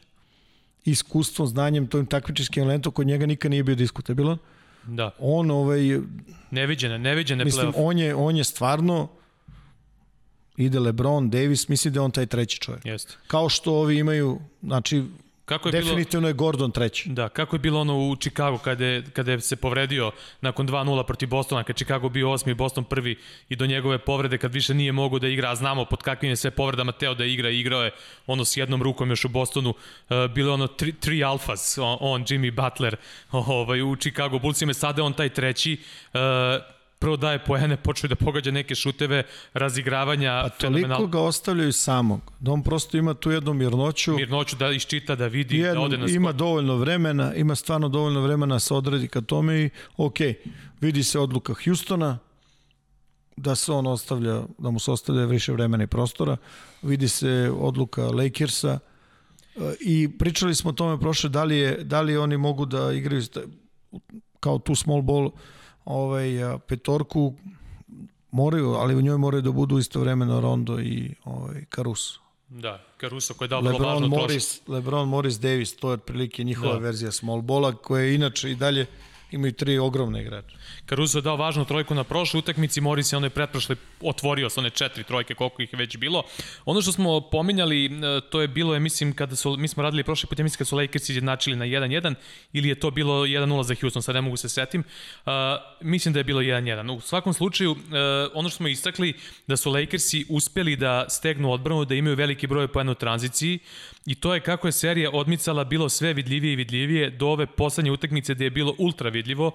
iskustvom, znanjem, tojim takmičarskim elementom kod njega nikad nije bio diskutabilan. Da. On ovaj Neviđene, neviđene mislim playoff. on je on je stvarno ide LeBron, Davis, mislim da je on taj treći čovjek. Jeste. Kao što ovi imaju, znači Kako je bilo... definitivno je Gordon treći. Da, kako je bilo ono u Chicago kada je, kada je se povredio nakon 2-0 protiv Bostona, kad Chicago bio osmi, Boston prvi i do njegove povrede kad više nije mogo da igra, a znamo pod kakvim je sve povredama teo da igra, igrao je ono s jednom rukom još u Bostonu, uh, bilo ono tri, tri alfas, on, on, Jimmy Butler ovaj, u Chicago Bullsima, sada on taj treći, uh, prvo daje poene, počeo da pogađa neke šuteve, razigravanja, Pa toliko ga ostavljaju samog, da on prosto ima tu jednu mirnoću, mirnoću da iščita, da vidi, jednu, da ode na ima skok. dovoljno vremena, ima stvarno dovoljno vremena da se odredi ka tome i ok, vidi se odluka Hustona, da se on ostavlja, da mu se ostavlja više vremena i prostora, vidi se odluka Lakersa e, i pričali smo o tome prošle, da li, je, da li oni mogu da igraju kao tu small ball ovaj, petorku, moraju, ali u njoj moraju da budu istovremeno Rondo i ovaj, Caruso. Da, Caruso koji je dao vrlo važno. Morris, LeBron Morris Davis, to je otprilike njihova Da. verzija small bola, koje inače i dalje imaju tri ogromne igrače. Caruso je dao važnu trojku na prošloj utakmici, Morris je onoj pretprošloj otvorio sa one četiri trojke, koliko ih je već bilo. Ono što smo pominjali, e, to je bilo, je, mislim, kada su, mi smo radili prošli put, ja mislim kad su Lakers izjednačili na 1-1, ili je to bilo 1-0 za Houston, sad ne mogu se setim. Uh, mislim da je bilo 1-1. U svakom slučaju, uh, ono što smo istakli, da su Lakersi uspeli da stegnu odbranu, da imaju veliki broj poena u tranziciji, I to je kako je serija odmicala bilo sve vidljivije i vidljivije do ove poslednje utakmice gde je bilo ultra vidljivo,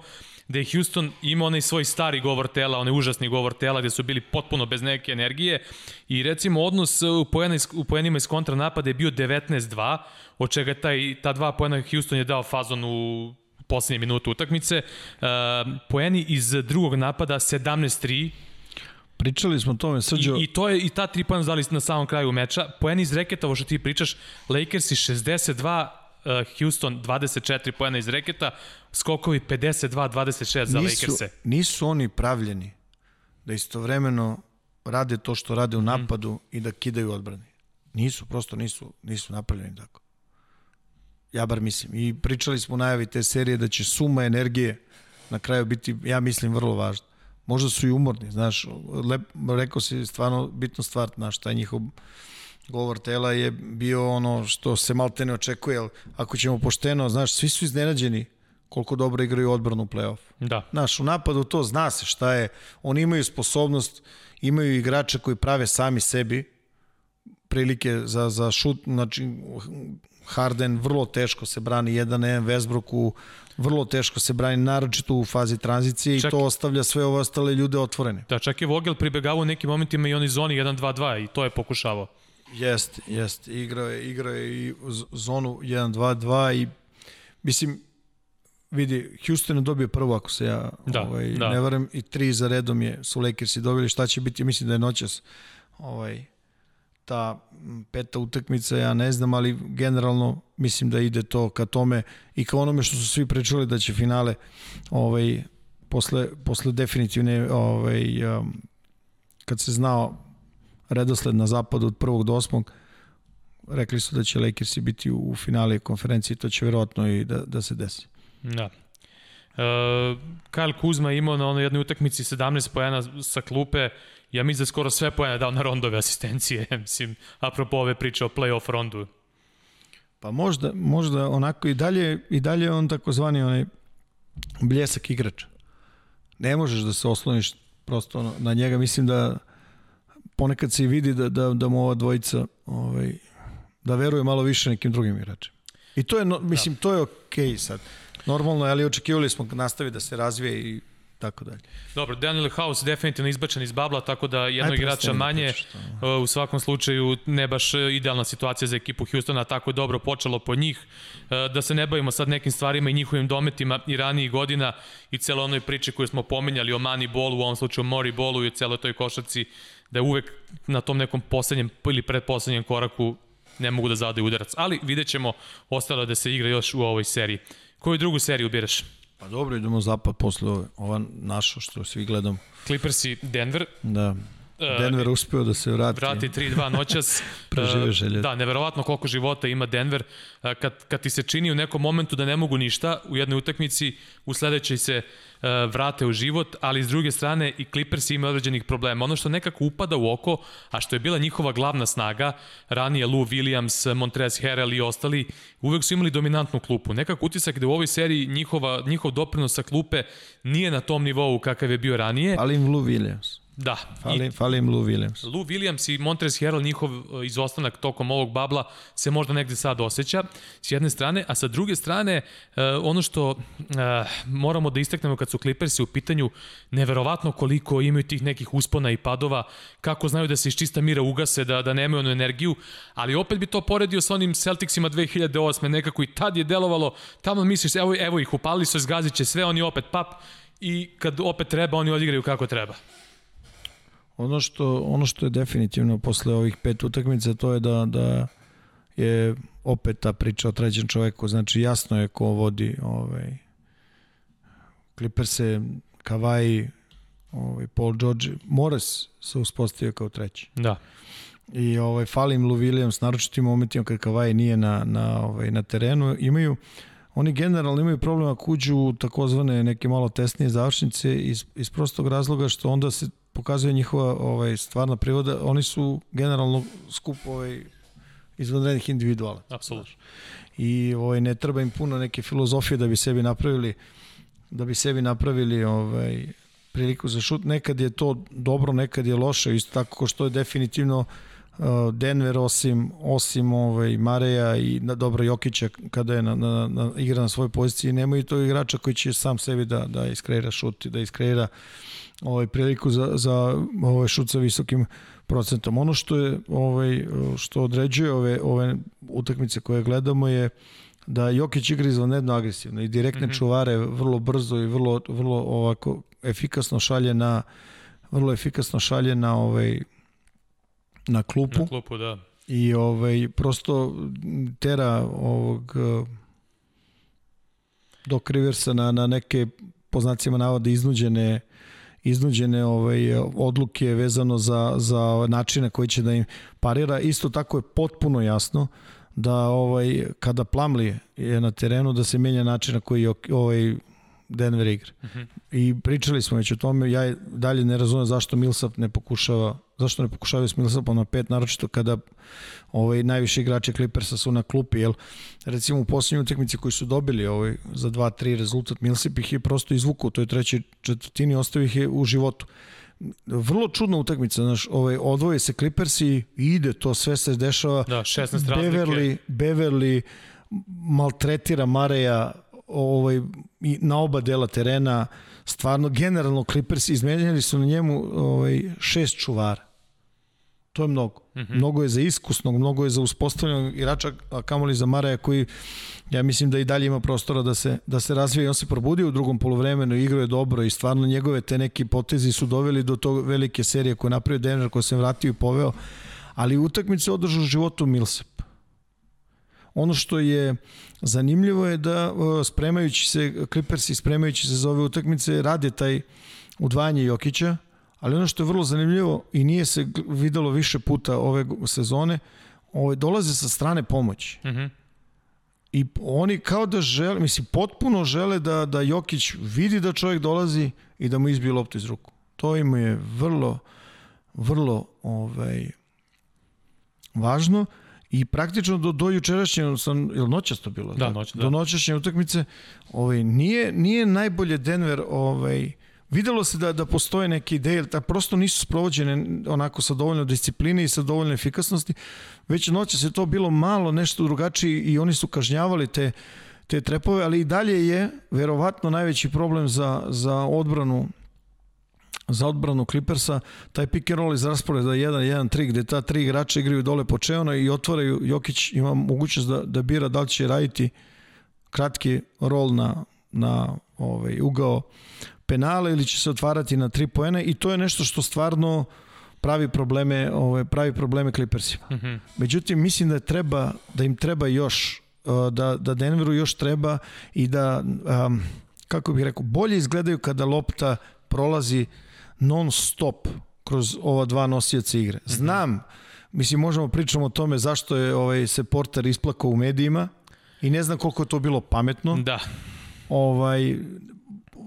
gde je Houston imao onaj svoj stari govor tela, onaj užasni govor tela gde su bili potpuno bez neke energije i recimo odnos u, poena, iz- u poenima iz kontranapada je bio 19-2, od čega taj, ta dva poena Houston je dao fazon u poslednje minutu utakmice. Uh, poeni iz drugog napada 17-3, Pričali smo o tome, Srđo, I, I to je i ta tri pojena dali na samom kraju meča. Poeni iz reketa, ovo što ti pričaš, Lakersi 62, uh, Houston 24 poena iz reketa, skokovi 52-26 za nisu, Lakerse. nisu oni pravljeni da istovremeno rade to što rade u Mhm. napadu mm. i da kidaju odbrani. Nisu, prosto nisu, nisu napravljeni tako. Ja bar mislim. I pričali smo u najavi te serije da će suma energije na kraju biti, ja mislim, vrlo važna. Možda su i umorni, znaš, lep, rekao si stvarno bitnu stvar, znaš, taj njihov govor tela je bio ono što se malte ne očekuje, ali ako ćemo pošteno, znaš, svi su iznenađeni koliko dobro igraju odbranu u play-off. Da. Znaš, u napadu to zna se šta je. Oni imaju sposobnost, imaju igrače koji prave sami sebi prilike za, za šut, znači Harden vrlo teško se brani jedan na jedan Westbrooku, vrlo teško se brani naročito u fazi tranzicije Čak- i to ostavlja sve ove ostale ljude otvorene. Da, čak je Vogel pribegavao u nekim momentima i onoj zoni 1-2-2 i to je pokušavao. Jeste, jeste. Igrao je, igrao je i zonu 1-2-2 i mislim, vidi, Houston je dobio prvo ako se ja Da, ovaj, da. ne varam i tri za redom je su Lakersi dobili šta će biti, mislim da je noćas ovaj, ta peta utakmica, ja ne znam, ali generalno mislim da ide to ka tome i ka onome što su svi pričali da će finale ovaj, posle, posle definitivne ovaj, um, kad se znao redosled na zapadu od prvog do osmog, rekli su da će Lakersi biti u, u finale konferencije, to će verovatno i da, da se desi. Da. Uh, Kyle Kuzma je imao na onoj jednoj utakmici 17 pojena sa klupe, ja mislim da je skoro sve pojene dao na rondove asistencije, mislim, apropo ove priče o playoff rondu. Pa možda, možda onako i dalje, i dalje je on takozvani onaj bljesak igrač. Ne možeš da se osloniš prosto na- na njega. Mislim da ponekad se i vidi da, da, da mu ova dvojica ovaj, da veruje malo više nekim drugim igračima. I to je, no, mislim, to je okej okay sad. Normalno, ali očekivali smo nastavi da se razvije i tako dalje. Dobro, Daniel House definitivno izbačen iz babla, tako da jednog Aj, igrača manje, to. u svakom slučaju ne baš idealna situacija za ekipu Houstona, tako je dobro počelo po njih. E, Da se ne bavimo sad nekim stvarima i njihovim dometima i ranijih godina i celo onoj priči koju smo pominjali o Mani Bolu, u ovom slučaju Mori Bolu i o celoj toj košarci, da je uvek na tom nekom poslednjem ili predposlednjem koraku ne mogu da zadaju udarac. Ali vidjet ćemo ostalo da se igra još u ovoj seriji. Koju drugu seriju biraš? Pa dobro, idemo zapad posle ove. Ova naša što svi gledamo. Clippersi Denver, Da. E, Denver uspeo da se vrati. Vrati 3-2 noćas. Prežive želje. Da, neverovatno koliko života ima Denver. E, kad, kad ti se čini u nekom momentu da ne mogu ništa, u jednoj utakmici, u sledećoj se E, vrate u život, ali s druge strane i Clippers imaju određenih problema. Ono što nekako upada u oko, a što je bila njihova glavna snaga, ranije Lou Williams, Montrez Harrell i ostali, uvek su imali dominantnu klupu. Nekako utisak da u ovoj seriji njihova, njihov doprinos sa klupe nije na tom nivou kakav je bio ranije. Ali im Lou Williams. Da. Fali, I, fali im Lou Williams. Lou Williams i Montrezl Harrell, njihov e, izostanak tokom ovog babla se možda negde sad osjeća, s jedne strane, a sa druge strane, uh, ono što uh, moramo da istaknemo kad su Clippersi u pitanju, neverovatno koliko imaju tih nekih uspona i padova, kako znaju da se iz čista mira ugase, da, da nemaju onu energiju, ali opet bi to poredio sa onim Celticsima 2008. Nekako i tad je delovalo, tamo misliš, evo, evo ih, upali su, zgazit će sve, oni opet pap, i kad opet treba, oni odigraju kako treba. Ono što, ono što je definitivno posle ovih pet utakmica to je da, da je opet ta priča o trećem čoveku, znači jasno je ko vodi ovaj, Clippers se Kawhi ovaj, Paul George Morris se uspostavio kao treći. Da. I ovaj falim Lou Williams naročito tim momentima kad Kawhi nije na na ovaj na terenu imaju oni generalno imaju problem ako uđu u takozvane neke malo tesnije završnice iz, iz prostog razloga što onda se pokazuje njihova ovaj, stvarna priroda, oni su generalno skup ovaj, izvanrednih individuala. Apsolutno. I ovaj, ne treba im puno neke filozofije da bi sebi napravili da bi sebi napravili ovaj, priliku za šut. Nekad je to dobro, nekad je loše, isto tako što je definitivno uh, Denver osim osim ovaj Mareja i na dobro Jokića kada je na, na, na igra na svojoj poziciji nemaju to igrača koji će sam sebi da da iskreira šut i da iskreira uh, ovaj priliku za za ovaj šut sa visokim procentom. Ono što je ovaj što određuje ove ove utakmice koje gledamo je da Jokić igra izvanredno agresivno i direktne mm -hmm. čuvare vrlo brzo i vrlo vrlo ovako efikasno šalje na vrlo efikasno šalje na ovaj na klupu. Na klupu, da. I ovaj prosto tera ovog do Riversa na, na neke po znacima navode iznuđene iznuđene ovaj, odluke vezano za, za načine koji će da im parira. Isto tako je potpuno jasno da ovaj kada Plamli je na terenu da se menja način na koji ovaj Denver igra. Uh mhm. -huh. I pričali smo već o tome, ja dalje ne razumem zašto Millsap ne pokušava, zašto ne pokušavaju s Millsapom na pet, naročito kada ovaj, najviše igrače Clippersa su na klupi, jel, recimo u poslednjoj utakmici koji su dobili ovaj, za 2-3 rezultat, Millsap ih je prosto izvukao, to je treći četvrtini, ostavio ih je u životu. Vrlo čudna utakmica, znaš, ovaj, odvoje se Clippersi i ide, to sve se dešava. Da, 16 razlike. Beverly, Beverly maltretira Mareja ovaj, na oba dela terena, stvarno, generalno Clippers izmenjali su na njemu ovaj, šest čuvara. To je mnogo. Mm -hmm. Mnogo je za iskusnog, mnogo je za uspostavljenog igrača, a kamoli za Maraja koji ja mislim da i dalje ima prostora da se, da se razvije. On se probudio u drugom polovremenu, igrao je dobro i stvarno njegove te neki potezi su doveli do tog velike serije koje napravio Denver, koja se vratio i poveo. Ali utakmicu održao životu Millsap. Ono što je zanimljivo je da spremajući se, Clippersi spremajući se za ove utakmice, rade taj udvajanje Jokića, ali ono što je vrlo zanimljivo i nije se videlo više puta ove sezone, ove, dolaze sa strane pomoći. Uh mhm. -huh. I oni kao da žele, mislim, potpuno žele da, da Jokić vidi da čovjek dolazi i da mu izbije loptu iz ruku. To im je vrlo, vrlo ovaj, važno. I praktično do, do jučerašnje, sam, ili noćas to bilo? Da, noć, da. Do noćašnje utakmice, ovaj, nije, nije najbolje Denver ovaj, videlo se da, da postoje neke ideje, da prosto nisu sprovođene onako sa dovoljno discipline i sa dovoljno efikasnosti, već noća se to bilo malo nešto drugačije i oni su kažnjavali te, te trepove, ali i dalje je verovatno najveći problem za, za odbranu za odbranu Clippersa, taj pick and roll iz rasporeda 1-1-3, gde ta tri igrača igraju dole po čeona i otvaraju, Jokić ima mogućnost da, da bira da li će raditi kratki rol na, na ovaj, ugao penala ili će se otvarati na tri poena i to je nešto što stvarno pravi probleme, ovaj, pravi probleme Clippersima. Mm -hmm. Međutim, mislim da treba, da im treba još, uh, da, da Denveru još treba i da, um, kako bih rekao, bolje izgledaju kada lopta prolazi non stop kroz ova dva nosioca igre. Znam, mislim, možemo pričamo o tome zašto je ovaj, se Porter isplakao u medijima i ne znam koliko je to bilo pametno. Da. Ovaj,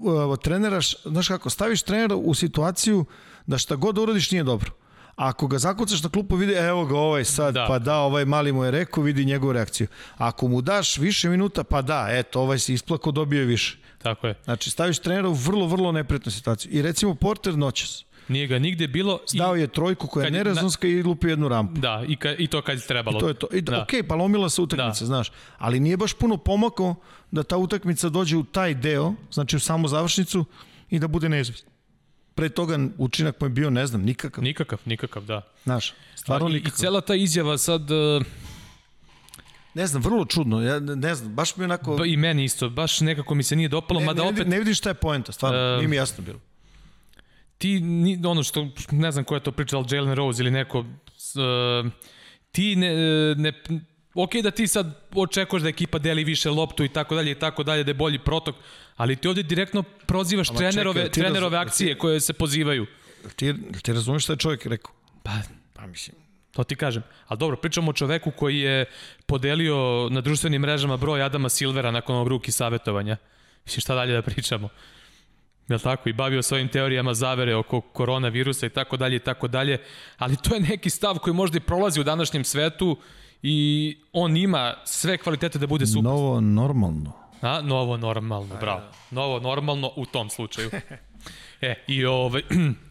evo, treneraš, znaš kako, staviš trenera u situaciju da šta god da uradiš nije dobro. A ako ga zakucaš na klupu, vidi, evo ga ovaj sad, da. pa da, ovaj mali mu je rekao, vidi njegovu reakciju. Ako mu daš više minuta, pa da, eto, ovaj se isplako, dobio je više. Tako je. Znači, staviš trenera u vrlo, vrlo nepretnu situaciju. I recimo Porter noćas. Nije ga nigde bilo. Stao je trojku koja je nerazonska na... i lupio jednu rampu. Da, i, ka, i to kad je trebalo. I to je to. I da. Ok, pa lomila se utakmica, da. znaš. Ali nije baš puno pomakao da ta utakmica dođe u taj deo, znači u samu završnicu i da bude neizvestna pre toga učinak mu je bio, ne znam, nikakav. Nikakav, nikakav, da. Znaš, stvarno nikakav. I cela ta izjava sad... Ne znam, vrlo čudno, ja ne znam, baš mi onako... Ba, I meni isto, baš nekako mi se nije dopalo, ne, mada ne, opet... Ne vidim šta je poenta, stvarno, uh, nije mi jasno bilo. Ti, ni, ono što, ne znam ko je to pričao, Jalen Rose ili neko, uh, ti ne, ne, ok da ti sad očekuješ da ekipa deli više loptu i tako dalje i tako dalje, da je bolji protok, ali ti ovde direktno prozivaš Ama trenerove, čekaj, trenerove akcije ti, koje se pozivaju. Ti, ti razumiješ šta je čovjek rekao? Pa, pa mislim, To ti kažem. Ali dobro, pričamo o čoveku koji je podelio na društvenim mrežama broj Adama Silvera nakon ovog ruki savjetovanja. Mislim, šta dalje da pričamo? Jel tako? I bavio svojim teorijama zavere oko koronavirusa i tako dalje i tako dalje. Ali to je neki stav koji možda i prolazi u današnjem svetu i on ima sve kvalitete da bude super. Novo normalno. A, novo normalno, bravo. Novo normalno u tom slučaju. E, i ovaj,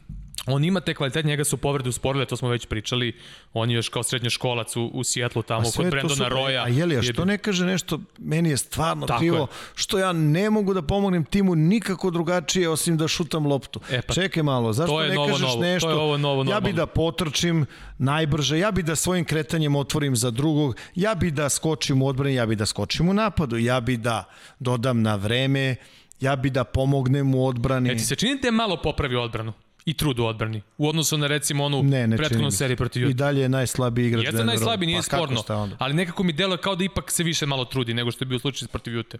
On ima te kvalitete, njega su povrede usporile, to smo već pričali. On je još kao srednjoškolac u, u Sijetlu tamo kod Brendona Roja. A jeli, a što ne kaže nešto, meni je stvarno Tako krivo, je. što ja ne mogu da pomognem timu nikako drugačije osim da šutam loptu. E pa, Čekaj malo, zašto ne kažeš novo, nešto? To je ovo novo, ja bi da potrčim najbrže, ja bi da svojim kretanjem otvorim za drugog, ja bi da skočim u odbrani, ja bi da skočim u napadu, ja bi da dodam na vreme, ja bi da pomognem u odbrani. E ti se čini da je malo popravi odbranu? I trud u odbrani. U odnosu na recimo onu ne, ne prethodnu seriju protiv Juta. I dalje je najslabiji igrač Jeste najslabiji, nije pa, sporno. Ali nekako mi deluje kao da ipak se više malo trudi nego što je bio slučaj protiv Jute.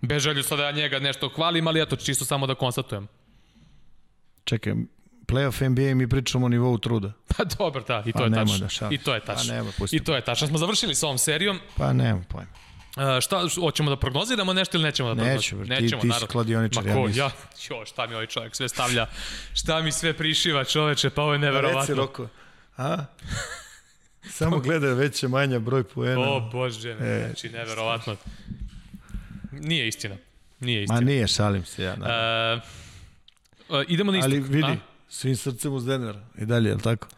Bez želju sada ja njega nešto hvalim, ali ja to čisto samo da konstatujem. Čekaj, playoff NBA mi pričamo o nivou truda. Pa dobro, da, i to pa je tačno. Da I to je tačno. Pa nema, I to je tačno. Smo završili sa ovom serijom. Pa nema pojma. Uh, šta, hoćemo da prognoziramo nešto ili nećemo da prognoziramo? Nećemo, ti, ti si kladioničar, ja nisam. Ja, jo, šta mi ovaj čovjek sve stavlja, šta mi sve prišiva čoveče, pa ovo je neverovatno. Reci, Roko, a? Samo gleda veće manja broj poena. O bože, ne, e. znači neverovatno. Nije istina. Nije istina. Ma nije, šalim se ja. Uh, uh, idemo na istok. Ali vidi, a? svim srcem uz Denver. I dalje, je li tako?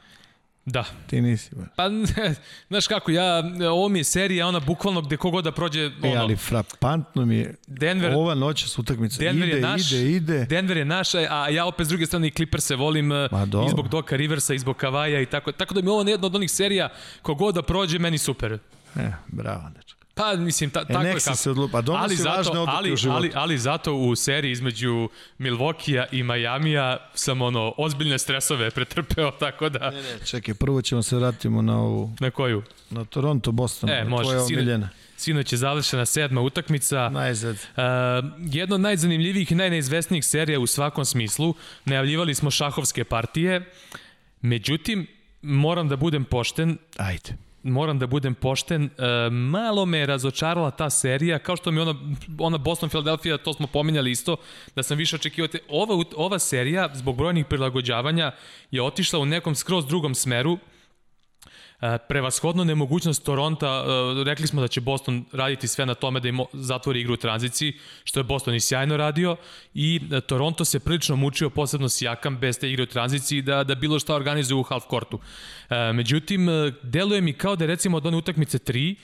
Da. Ti nisi. Pa, znaš kako, ja, ovo mi je serija, ona bukvalno gde kogod da prođe... E, ono, e, ali frapantno mi je Denver, ova noć s utakmica. Denver ide, je naš, ide, ide. Denver je naš, a ja opet s druge strane i Clippers-e volim Ma, do. izbog Doka Riversa, izbog Kavaja i tako. Tako da mi ovo jedna od onih serija, kogod da prođe, meni super. E, bravo, dečko. Pa, mislim, ta, e, tako je kako. se odlupa, donosi ali zato, važne odluke ali, u životu. Ali, ali zato u seriji između Milvokija i Majamija sam ono, ozbiljne stresove pretrpeo, tako da... Ne, ne, čekaj, prvo ćemo se vratimo na ovu... Na koju? Na Toronto, Boston. E, može, tvoja omiljena. Sinoć je završena sedma utakmica. Najzad. Uh, jedna od najzanimljivijih i najneizvesnijih serija u svakom smislu. Najavljivali smo šahovske partije. Međutim, moram da budem pošten. Ajde moram da budem pošten, e, malo me razočarala ta serija, kao što mi ona, ona Boston Philadelphia, to smo pominjali isto, da sam više očekivao te, ova, ova serija, zbog brojnih prilagođavanja, je otišla u nekom skroz drugom smeru, prevashodno nemogućnost Toronta, e, rekli smo da će Boston raditi sve na tome da im zatvori igru u tranziciji, što je Boston i sjajno radio i e, Toronto se prilično mučio, posebno s Jakam, bez te igre u tranziciji, da, da bilo šta organizuje u half kortu. Međutim, deluje mi kao da recimo od one utakmice 3,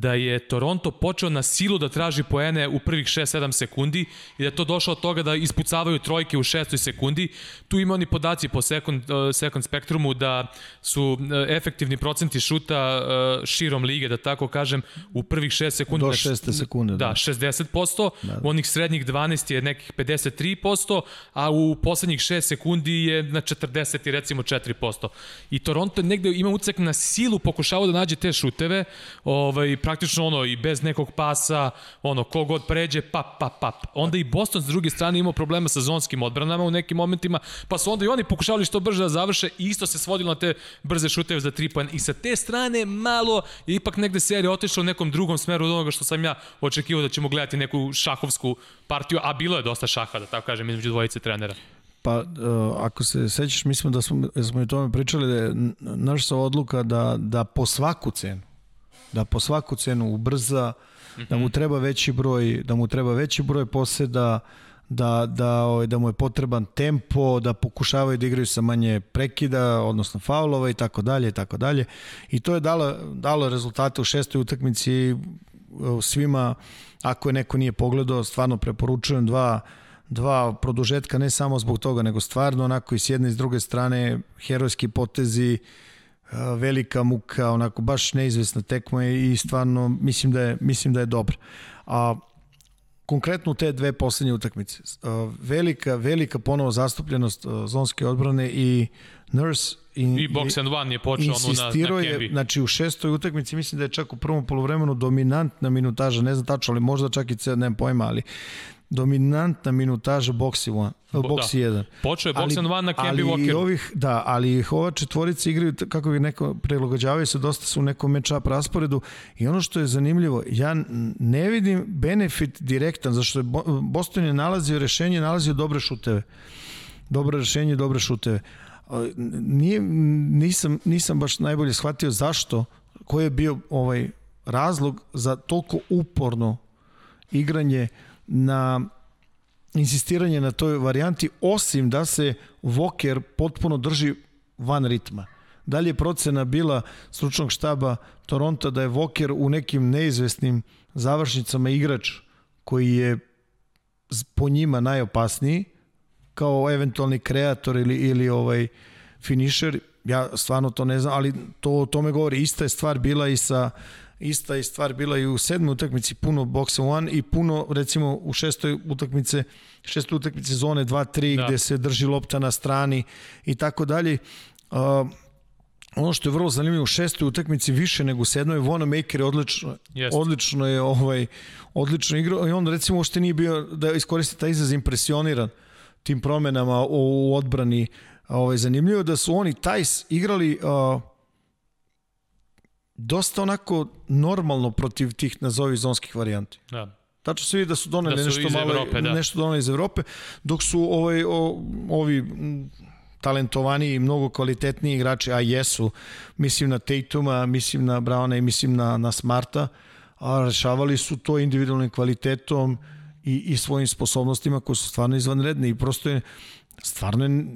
da je Toronto počeo na silu da traži poene u prvih 6-7 sekundi i da je to došlo od toga da ispucavaju trojke u 6. sekundi. Tu ima oni podaci po second, uh, second spektrumu da su uh, efektivni procenti šuta uh, širom lige, da tako kažem, u prvih 6 sekundi. Do 6. sekunde. Da, da 60%, da, da. u onih srednjih 12 je nekih 53%, a u poslednjih 6 sekundi je na 40 i recimo 4%. I Toronto negde ima ucek na silu pokušavao da nađe te šuteve, ovaj, praktično ono i bez nekog pasa, ono kogod pređe, pap, pap, pap. Onda i Boston s druge strane imao problema sa zonskim odbranama u nekim momentima, pa su onda i oni pokušavali što brže da završe i isto se svodilo na te brze šuteve za 3 poena. I sa te strane malo je ipak negde serija otišla u nekom drugom smeru od onoga što sam ja očekivao da ćemo gledati neku šahovsku partiju, a bilo je dosta šaha, da tako kažem, između dvojice trenera. Pa, uh, ako se sećaš, mislim da smo, smo i tome pričali da je naša odluka da, da po svaku cenu, da po svaku cenu ubrza, mm -hmm. da mu treba veći broj, da mu treba veći broj poseda, da, da, ovaj, da mu je potreban tempo, da pokušavaju da igraju sa manje prekida, odnosno faulova i tako dalje i tako dalje. I to je dalo, dalo rezultate u šestoj utakmici svima, ako je neko nije pogledao, stvarno preporučujem dva dva produžetka ne samo zbog toga, nego stvarno onako i s jedne i s druge strane herojski potezi, velika muka, onako baš neizvesna tekma i stvarno mislim da je, mislim da je dobro. A konkretno te dve poslednje utakmice. Velika, velika ponovo zastupljenost zonske odbrane i Nurse In, I box and one je počeo ono na, na je, znači u šestoj utakmici mislim da je čak u prvom polovremenu dominantna minutaža, ne znam tačno, ali možda čak i ceo, nemam pojma, ali dominantna minutaža boksi 1. Boksi 1. Počeo je box and one na Kemby Walkeru. Ovih, da, ali ih ova četvorica igraju, kako bi neko prilagođavaju se, dosta su u nekom match-up rasporedu i ono što je zanimljivo, ja ne vidim benefit direktan, zašto je Boston je nalazio rešenje, nalazio dobre šuteve. Dobre rešenje, dobre šuteve. Nije, nisam, nisam baš najbolje shvatio zašto, koji je bio ovaj razlog za toliko uporno igranje na insistiranje na toj varijanti, osim da se Voker potpuno drži van ritma. Da li je procena bila stručnog štaba Toronto da je Voker u nekim neizvesnim završnicama igrač koji je po njima najopasniji, kao eventualni kreator ili, ili ovaj finišer, ja stvarno to ne znam, ali to to me govori. Ista je stvar bila i sa ista je stvar bila i u sedmoj utakmici puno boxa one i puno recimo u šestoj utakmice šestoj utakmice zone 2-3 da. gde se drži lopta na strani i tako dalje. Ono što je vrlo zanimljivo u šestoj utakmici više nego u sedmoj Wanamaker je odlično Jest. odlično je ovaj odlično igrao i on recimo uopšte nije bio da iskoristi taj izraz impresioniran tim promenama u, u odbrani ovaj zanimljivo da su oni Tajs igrali uh, dosta onako normalno protiv tih nazovi zonskih varijanti. Da. Tačno se vidi da su doneli da su nešto malo Evrope, da. nešto doneli iz Evrope, dok su ovaj o, ovi talentovani i mnogo kvalitetniji igrači, a jesu, mislim na Tatuma, mislim na Browna i mislim na, na Smarta, a rešavali su to individualnim kvalitetom i, i svojim sposobnostima koji su stvarno izvanredni i prosto je stvarno je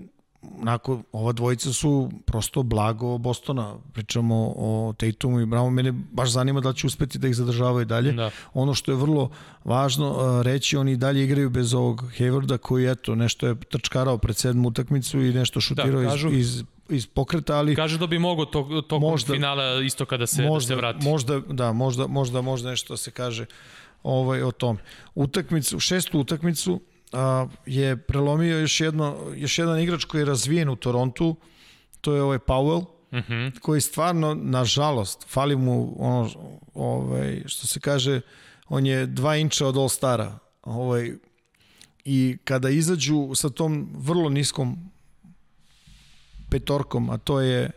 onako, ova dvojica su prosto blago Bostona. Pričamo o Tatumu i Brownu. Mene baš zanima da će uspeti da ih zadržavaju dalje. Da. Ono što je vrlo važno reći, oni dalje igraju bez ovog Haywarda koji, eto, nešto je trčkarao pred sedmu utakmicu i nešto šutirao da, kažu, iz, iz iz pokreta, ali kaže da bi mogo to tokom možda, finala isto kada se možda, da se vrati. Možda da, možda možda možda nešto da se kaže ovaj o tom. Utakmicu, šestu utakmicu a, je prelomio još, jedno, još jedan igrač koji je razvijen u Torontu, to je ovaj Powell, uh mhm. -huh. koji stvarno, nažalost, fali mu ono, ovaj, što se kaže, on je dva inča od All-Stara. Ovaj, I kada izađu sa tom vrlo niskom petorkom, a to je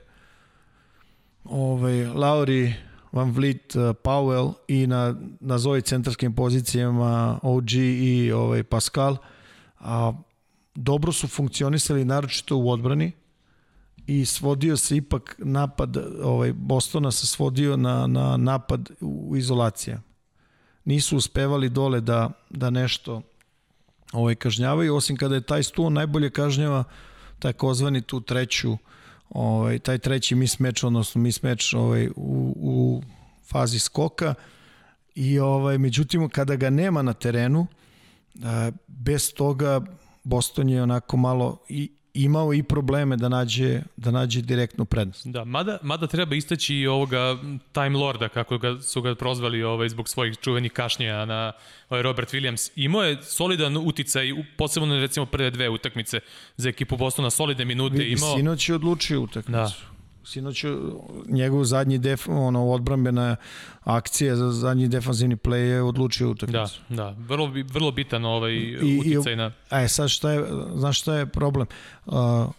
ovaj, Lauri, Van Vliet, uh, Powell i na, na zove centarskim pozicijama OG i ovaj, Pascal. A, dobro su funkcionisali naročito u odbrani i svodio se ipak napad ovaj Bostona se svodio na, na napad u izolacija. Nisu uspevali dole da, da nešto ovaj kažnjavaju, osim kada je taj stu najbolje kažnjava takozvani tu treću ovaj, taj treći mismatch, odnosno mismatch ovaj, u, u fazi skoka. I ovaj, međutim kada ga nema na terenu bez toga Boston je onako malo i imao i probleme da nađe, da nađe direktnu prednost. Da, mada, mada treba istaći i ovoga Time Lorda, kako ga, su ga prozvali ovaj, zbog svojih čuvenih kašnjenja na ovaj Robert Williams. Imao je solidan uticaj, posebno recimo prve dve utakmice za ekipu Bostona, solidne minute. Vidi, imao... Sinoć je odlučio utakmicu. Da. Sinoć njegov zadnji def, ono, odbrambena akcija za zadnji defanzivni play je odlučio utakmicu. Da, da. Vrlo, vrlo bitan ovaj I, uticaj na... E, sad šta je, znaš šta je problem? Uh,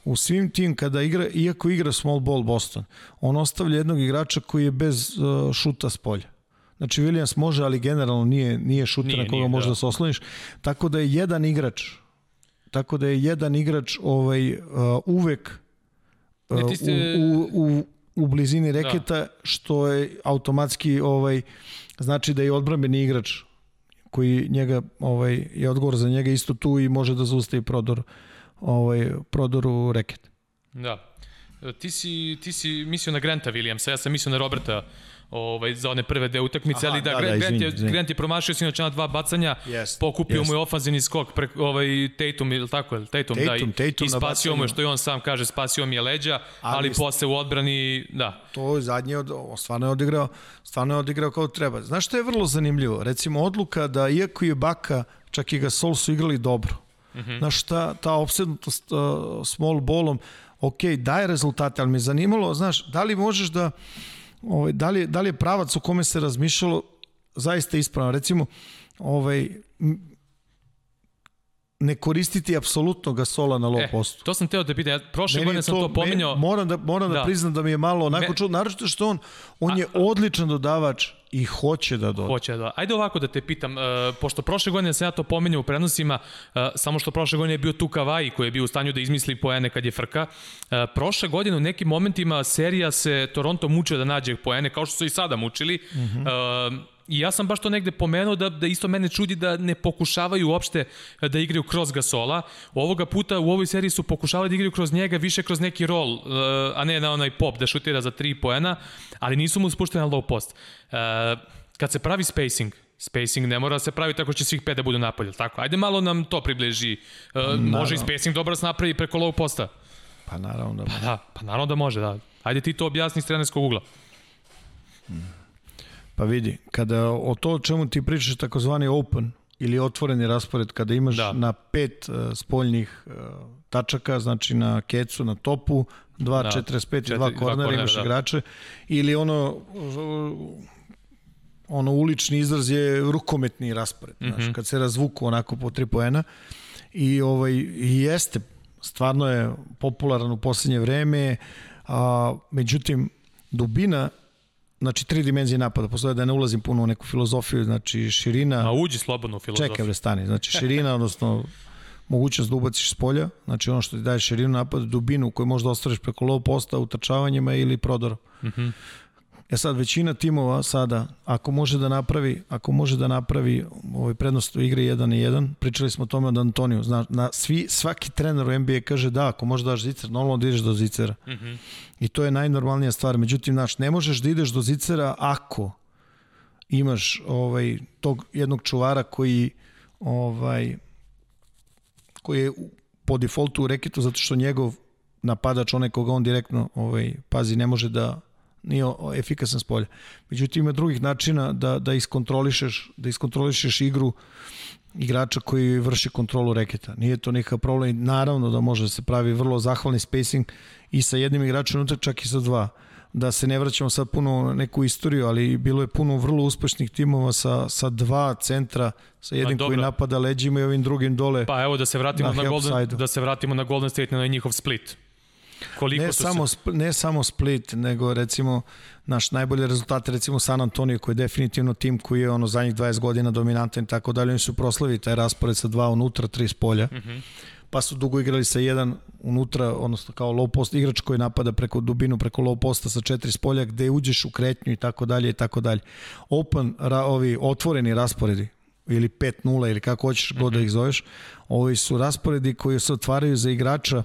u svim tim, kada igra, iako igra small ball Boston, on ostavlja jednog igrača koji je bez uh, šuta s polja. Znači Williams može, ali generalno nije, nije šuter nije, na koga može da. da se osloniš. Tako da je jedan igrač tako da je jedan igrač ovaj uh, uvek ne, ste... u, u, u, u blizini da. reketa da. što je automatski ovaj znači da je odbrambeni igrač koji njega ovaj je odgovor za njega isto tu i može da zaustavi prodor ovaj prodor u reket. Da. Ti si, ti si mislio na Granta Williamsa, ja sam mislio na Roberta ovaj, za one prve dve utakmice, ali da, da, Grant, da, izvini, Grant, je, Grant je promašio sinoć na dva bacanja, yes, pokupio yes. mu je ofanzivni skok, pre, ovaj, Tatum, ili tako, Tatum, Tatum, da, i, Tatum i spasio mu je, što i on sam kaže, spasio mi je leđa, ali, ali posle u odbrani, da. To je zadnje, od, stvarno je odigrao, stvarno je odigrao kao treba. Znaš što je vrlo zanimljivo? Recimo, odluka da, iako je Baka, čak i ga Sol su igrali dobro, Mm -hmm. Znaš, ta, ta obsednutost uh, small ballom, ok, daje rezultate, ali me zanimalo, znaš, da li možeš da, ovaj, da, li, da li je pravac u kome se razmišljalo zaista ispravno. Recimo, ovaj, ne koristiti apsolutno gasola na low e, postu. To sam teo da pitam, ja prošle godine sam to, to pominjao. moram da, moram da, da priznam da mi je malo onako me, čudno, naročito što on, on a, je odličan dodavač i hoće da doda. Hoće da. Ajde ovako da te pitam, uh, pošto prošle godine sam ja to pominjao u prenosima, uh, samo što prošle godine je bio tu Kavaji koji je bio u stanju da izmisli poene kad je frka. Uh, prošle godine u nekim momentima serija se Toronto mučio da nađe poene, kao što su i sada mučili. Uh -huh. uh, I ja sam baš to negde pomenuo da, da isto mene čudi da ne pokušavaju uopšte da igraju kroz Gasola. Ovoga puta u ovoj seriji su pokušavali da igraju kroz njega više kroz neki rol, uh, a ne na onaj pop da šutira za 3 poena, ali nisu mu spušteni na low post. Uh, kad se pravi spacing, spacing ne mora da se pravi tako će svih pet da budu napolje, tako? Ajde malo nam to približi. Može i spacing dobro da se napravi preko low posta. Pa naravno da može. Pa da, pa naravno da može, da. Ajde ti to objasni iz trenerskog ugla. Hmm. Pa vidi, kada o to o čemu ti pričaš takozvani open ili otvoreni raspored, kada imaš da. na pet uh, spoljnih uh, tačaka, znači na kecu, na topu, 2.45 da. i 2 kornera imaš da. igrače, ili ono uh, ono ulični izraz je rukometni raspored, mm -hmm. znaš, kad se razvuku onako po tri poena i ovaj i jeste stvarno je popularan u poslednje vreme, a međutim dubina znači tri dimenzije napada, postoje da ne ulazim puno u neku filozofiju, znači širina... A uđi slobodno u filozofiju. Čekaj, bre, stani. Znači širina, odnosno mogućnost da ubaciš s polja, znači ono što ti daje širinu napada, dubinu koju možda ostvariš preko low posta, utrčavanjima ili prodorom. Mm -hmm. E sad, većina timova sada, ako može da napravi, ako može da napravi ovaj prednost u igri 1 na 1, pričali smo o tome od Antoniju, zna, na, svi, svaki trener u NBA kaže da, ako možeš da daš zicer, normalno da ideš do zicera. Mm -hmm. I to je najnormalnija stvar. Međutim, znaš, ne možeš da ideš do zicera ako imaš ovaj, tog jednog čuvara koji ovaj, koji je po defaultu u reketu zato što njegov napadač, onaj koga on direktno ovaj, pazi, ne može da nije efikasan s polja. Međutim, ima drugih načina da, da iskontrolišeš, da iskontrolišeš igru igrača koji vrši kontrolu reketa. Nije to nikakav problem. Naravno da može da se pravi vrlo zahvalni spacing i sa jednim igračem unutra, čak i sa dva. Da se ne vraćamo sad puno neku istoriju, ali bilo je puno vrlo uspešnih timova sa, sa dva centra, sa jednim koji napada leđima i ovim drugim dole. Pa evo da se vratimo na, na Golden, da se vratimo na Golden State na njihov split. Koliko ne, samo, se... ne samo Split, nego recimo naš najbolji rezultat recimo San Antonio koji je definitivno tim koji je ono zadnjih 20 godina dominantan i tako dalje, oni su proslavili taj raspored sa dva unutra, tri s polja. Mm -hmm. Pa su dugo igrali sa jedan unutra, odnosno kao low post igrač koji napada preko dubinu, preko low posta sa četiri s polja gde uđeš u kretnju i tako dalje i tako dalje. Open, ra, ovi otvoreni rasporedi ili 5-0 ili kako hoćeš god da mhm. ih zoveš, ovi su rasporedi koji se otvaraju za igrača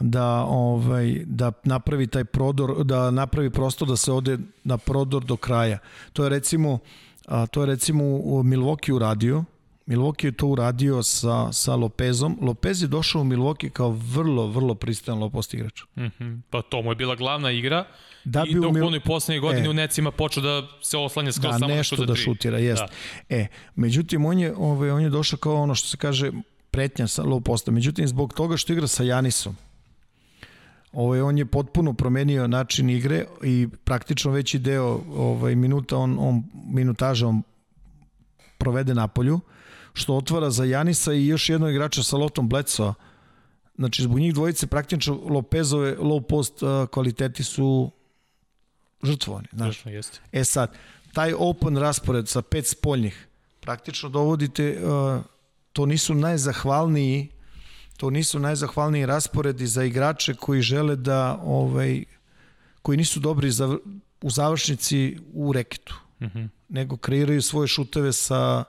da ovaj da napravi taj prodor da napravi prostor da se ode na prodor do kraja. To je recimo a, to je recimo u Milwaukee uradio. Milwaukee je to uradio sa, sa Lopezom. Lopez je došao u Milwaukee kao vrlo, vrlo pristojan lopost igrač. Mm -hmm. Pa to mu je bila glavna igra da i dok u onoj poslednje godine e, u necima počeo da se oslanja skroz da, samo nešto da, da šutira, jest. Da. E, međutim, on je, ovaj, on je došao kao ono što se kaže pretnja sa low posta. Međutim, zbog toga što igra sa Janisom, Ovaj, on je potpuno promenio način igre i praktično veći deo ovaj, minuta on, on, minutaža on provede na polju, što otvara za Janisa i još jednog igrača sa Lotom Bledsoa. Znači, zbog njih dvojice praktično Lopezove low post uh, kvaliteti su žrtvovani. Znaš. Jeste. E sad, taj open raspored sa pet spoljnih, praktično dovodite, uh, to nisu najzahvalniji to nisu najzahvalniji rasporedi za igrače koji žele da ovaj koji nisu dobri za, u završnici u reketu. Mm -hmm. Nego kreiraju svoje šuteve sa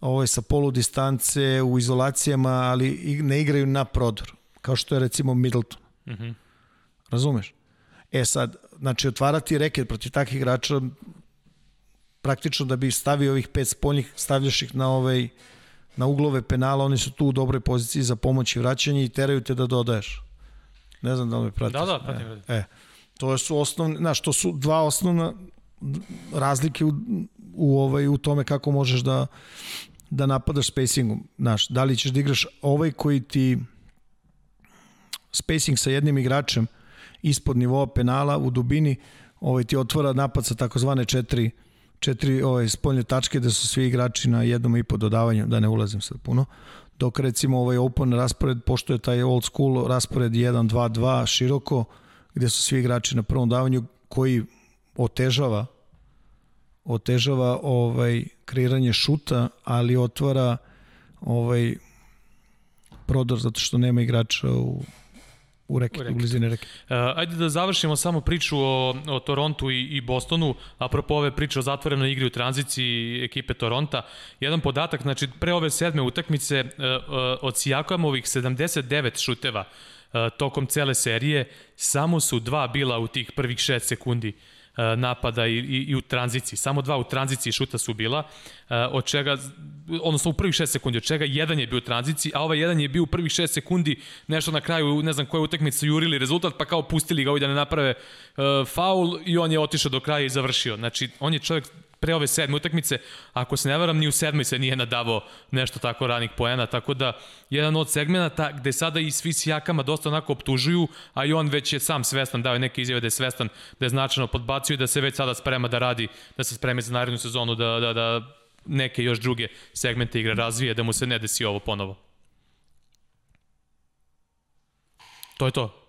ovaj, sa polu distance, u izolacijama, ali ne igraju na prodor, kao što je recimo Middleton. Mm -hmm. Razumeš? E sad, znači otvarati reket protiv takvih igrača praktično da bi stavio ovih pet spoljnih, stavljaš ih na ovaj na uglove penala, oni su tu u dobroj poziciji za pomoć i vraćanje i teraju te da dodaješ. Ne znam da li me pratiš. Da, da, pratim. E, e, to su osnovne, znaš, to su dva osnovna razlike u, u, ovaj, u tome kako možeš da, da napadaš spacingom. Znaš, da li ćeš da igraš ovaj koji ti spacing sa jednim igračem ispod nivoa penala u dubini ovaj ti otvara napad sa takozvane četiri četiri ovaj, spoljne tačke da su svi igrači na jednom i po dodavanju, da ne ulazim sad puno. Dok recimo ovaj open raspored, pošto je taj old school raspored 1-2-2 široko, gde su svi igrači na prvom davanju koji otežava otežava ovaj kreiranje šuta, ali otvara ovaj prodor zato što nema igrača u u reket, u, u blizini reke. Uh, ajde da završimo samo priču o, o Torontu i, i Bostonu, apropo ove priče o zatvorenoj igri u tranziciji ekipe Toronta. Jedan podatak, znači pre ove sedme utakmice uh, uh, od Sijakomovih 79 šuteva uh, tokom cele serije, samo su dva bila u tih prvih 6 sekundi uh, napada i, i, i u tranziciji. Samo dva u tranziciji šuta su bila, e, od čega, odnosno u prvih 6 sekundi, od čega jedan je bio u tranziciji, a ovaj jedan je bio u prvih 6 sekundi, nešto na kraju, ne znam koje utakmice jurili rezultat, pa kao pustili ga ovdje da ne naprave uh, faul i on je otišao do kraja i završio. Znači, on je čovjek pre ove sedme utakmice, ako se ne varam, ni u sedmoj se nije nadavao nešto tako ranih poena, tako da jedan od segmenata gde sada i svi sijakama dosta onako optužuju, a i on već je sam svestan, dao je neke izjave da je svestan da je značajno podbacio i da se već sada sprema da radi, da se spreme za narednu sezonu, da, da, da neke još druge segmente igre razvije, da mu se ne desi ovo ponovo. To je to.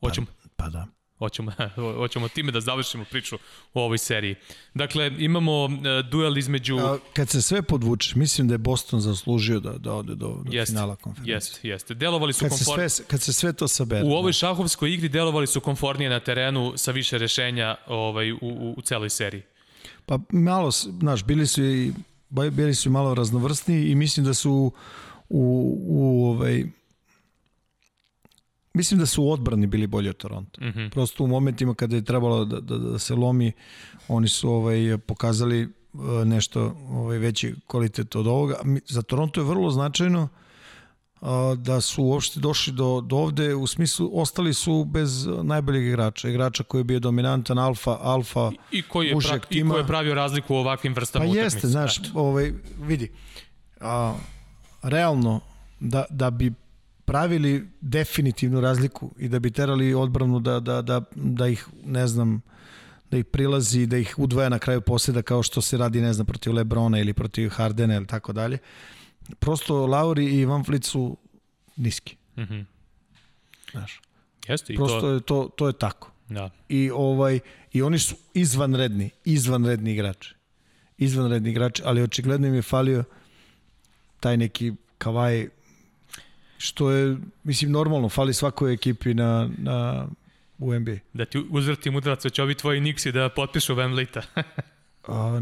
Hoćemo. Pa, pa da. Hoćemo, hoćemo time da završimo priču u ovoj seriji. Dakle, imamo uh, duel između... A, kad se sve podvuče, mislim da je Boston zaslužio da, da ode do, do jest, finala konferencije. Jeste, jeste. Delovali su kad. Se sve, kad se sve to sabere. U ovoj da. šahovskoj igri delovali su komfortnije na terenu sa više rešenja ovaj, u, u, u celoj seriji. Pa malo, znaš, bili su i bili su malo raznovrstni i mislim da su u, u, u ovaj, Mislim da su u odbrani bili bolji od Toronto. Mm -hmm. Prosto u momentima kada je trebalo da, da, da se lomi, oni su ovaj pokazali e, nešto ovaj veći kvalitet od ovoga. Za Toronto je vrlo značajno da su uopšte došli do, do ovde, u smislu ostali su bez najboljeg igrača, igrača koji je bio dominantan alfa, alfa I, i koji je, pra, tima. I koji je pravio razliku u ovakvim vrstama pa utakmica. Pa jeste, znaš, ovaj, vidi, a, realno, da, da bi pravili definitivnu razliku i da bi terali odbranu da, da, da, da ih, ne znam, da ih prilazi, da ih udvaja na kraju posljeda kao što se radi, ne znam, protiv Lebrona ili protiv Hardena ili tako dalje. Prosto Lauri i Van Fleet su niski. Mm -hmm. Znaš. Jeste, i Prosto to... je to, to je tako. Da. I, ovaj, I oni su izvanredni, izvanredni igrači. Izvanredni igrači, ali očigledno im je falio taj neki kavaj što je, mislim, normalno, fali svakoj ekipi na, na, u NBA. Da ti uzvrtim udarac, će ovi tvoji Nixi da potpišu Van Lita. A,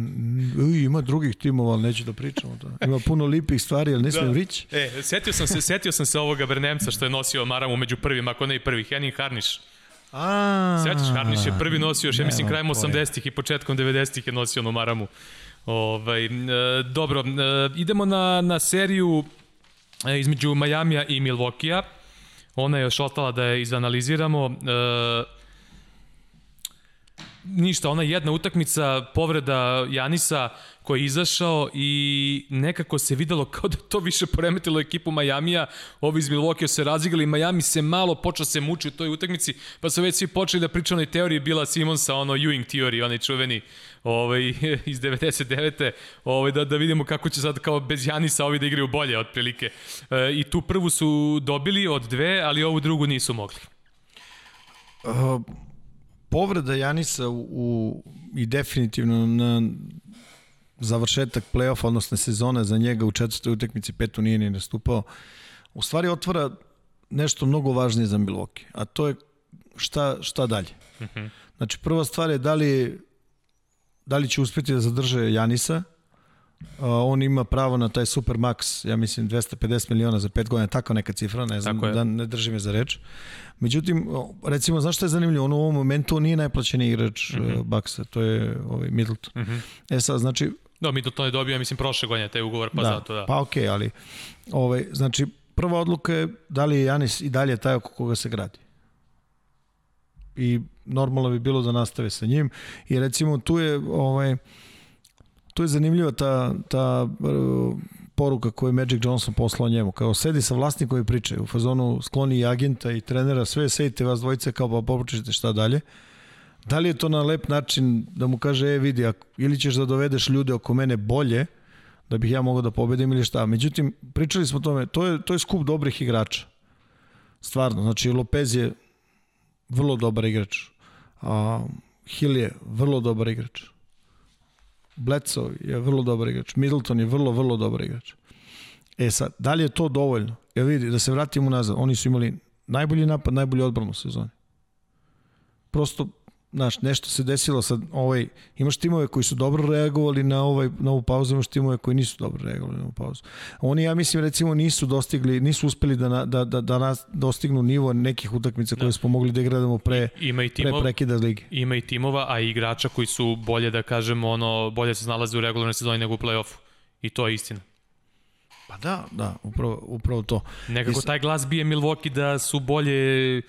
ima drugih timova, ali neću da pričam o tome. Ima puno lipih stvari, ali ne smijem da. rići. E, setio sam se, setio sam se ovoga Vernemca što je nosio Maramu među prvim, ako ne i prvi, Henning Harniš. A, Sećaš, Harniš je prvi nosio, još ja mislim krajem 80-ih i početkom 90-ih je nosio onu Maramu. Ovaj, e, dobro, e, idemo na, na seriju između Majamija i Milvokija. Ona je još ostala da je izanaliziramo. E, ništa, ona jedna utakmica, povreda Janisa koji je izašao i nekako se videlo kao da to više poremetilo ekipu Majamija. Ovi iz Milwaukee se razigali, Majami se malo počeo se muči u toj utakmici, pa su već svi počeli da pričaju onoj teoriji bila Simonsa, ono Ewing teoriji, onaj čuveni ovaj, iz 99. Ovaj, da, da vidimo kako će sad kao bez Janisa ovi da igraju bolje otprilike. E, I tu prvu su dobili od dve, ali ovu drugu nisu mogli. Uh, povreda Janisa u, u, i definitivno na završetak play-off, odnosno sezone za njega u četvrtoj utekmici petu nije ni nastupao, u stvari otvara nešto mnogo važnije za Milwaukee, a to je šta, šta dalje. Uh. -huh. Znači, prva stvar je da li, da li će uspeti da zadrže Janisa, on ima pravo na taj super max, ja mislim 250 miliona za 5 godina, tako neka cifra, ne znam, da ne drži me za reč. Međutim, recimo, znaš što je zanimljivo? On u ovom momentu on nije najplaćeni igrač mm -hmm. Baksa, to je ovaj Middleton. Mm -hmm. E sad, znači... Da, Middleton je dobio, ja mislim, prošle godine taj ugovor, pa da, zato da. Pa okej, okay, ali ovaj, znači, prva odluka je da li je Janis i dalje taj oko koga se gradi. I normalno bi bilo da nastave sa njim. I recimo tu je ovaj, tu je zanimljiva ta, ta uh, poruka koju je Magic Johnson poslao njemu. Kao sedi sa vlasnikom i pričaju u fazonu skloni i agenta i trenera, sve sedite vas dvojice kao pa popričajte šta dalje. Da li je to na lep način da mu kaže, e vidi, ako, ili ćeš da dovedeš ljude oko mene bolje, da bih ja mogao da pobedim ili šta. Međutim, pričali smo o tome, to je, to je skup dobrih igrača. Stvarno, znači Lopez je vrlo dobar igrač. A, Hill je vrlo dobar igrač. Bledsoe je vrlo dobar igrač. Middleton je vrlo, vrlo dobar igrač. E sad, da li je to dovoljno? Ja vidi, da se vratimo nazad. Oni su imali najbolji napad, najbolji odbranu u sezoni. Prosto, znaš, nešto se desilo sad, ovaj, imaš timove koji su dobro reagovali na, ovaj, na ovu pauzu, imaš timove koji nisu dobro reagovali na ovu pauzu. Oni, ja mislim, recimo, nisu dostigli, nisu uspeli da, na, da, da, da nas dostignu nivo nekih utakmica koje da. smo mogli da gradamo pre, ima i timov, pre prekida lige. Ima i timova, a i igrača koji su bolje, da kažemo, ono, bolje se snalaze u regularnoj sezoni nego u play-offu. I to je istina. Pa da, da, upravo, upravo to. Nekako taj glas bije Milwaukee da su bolje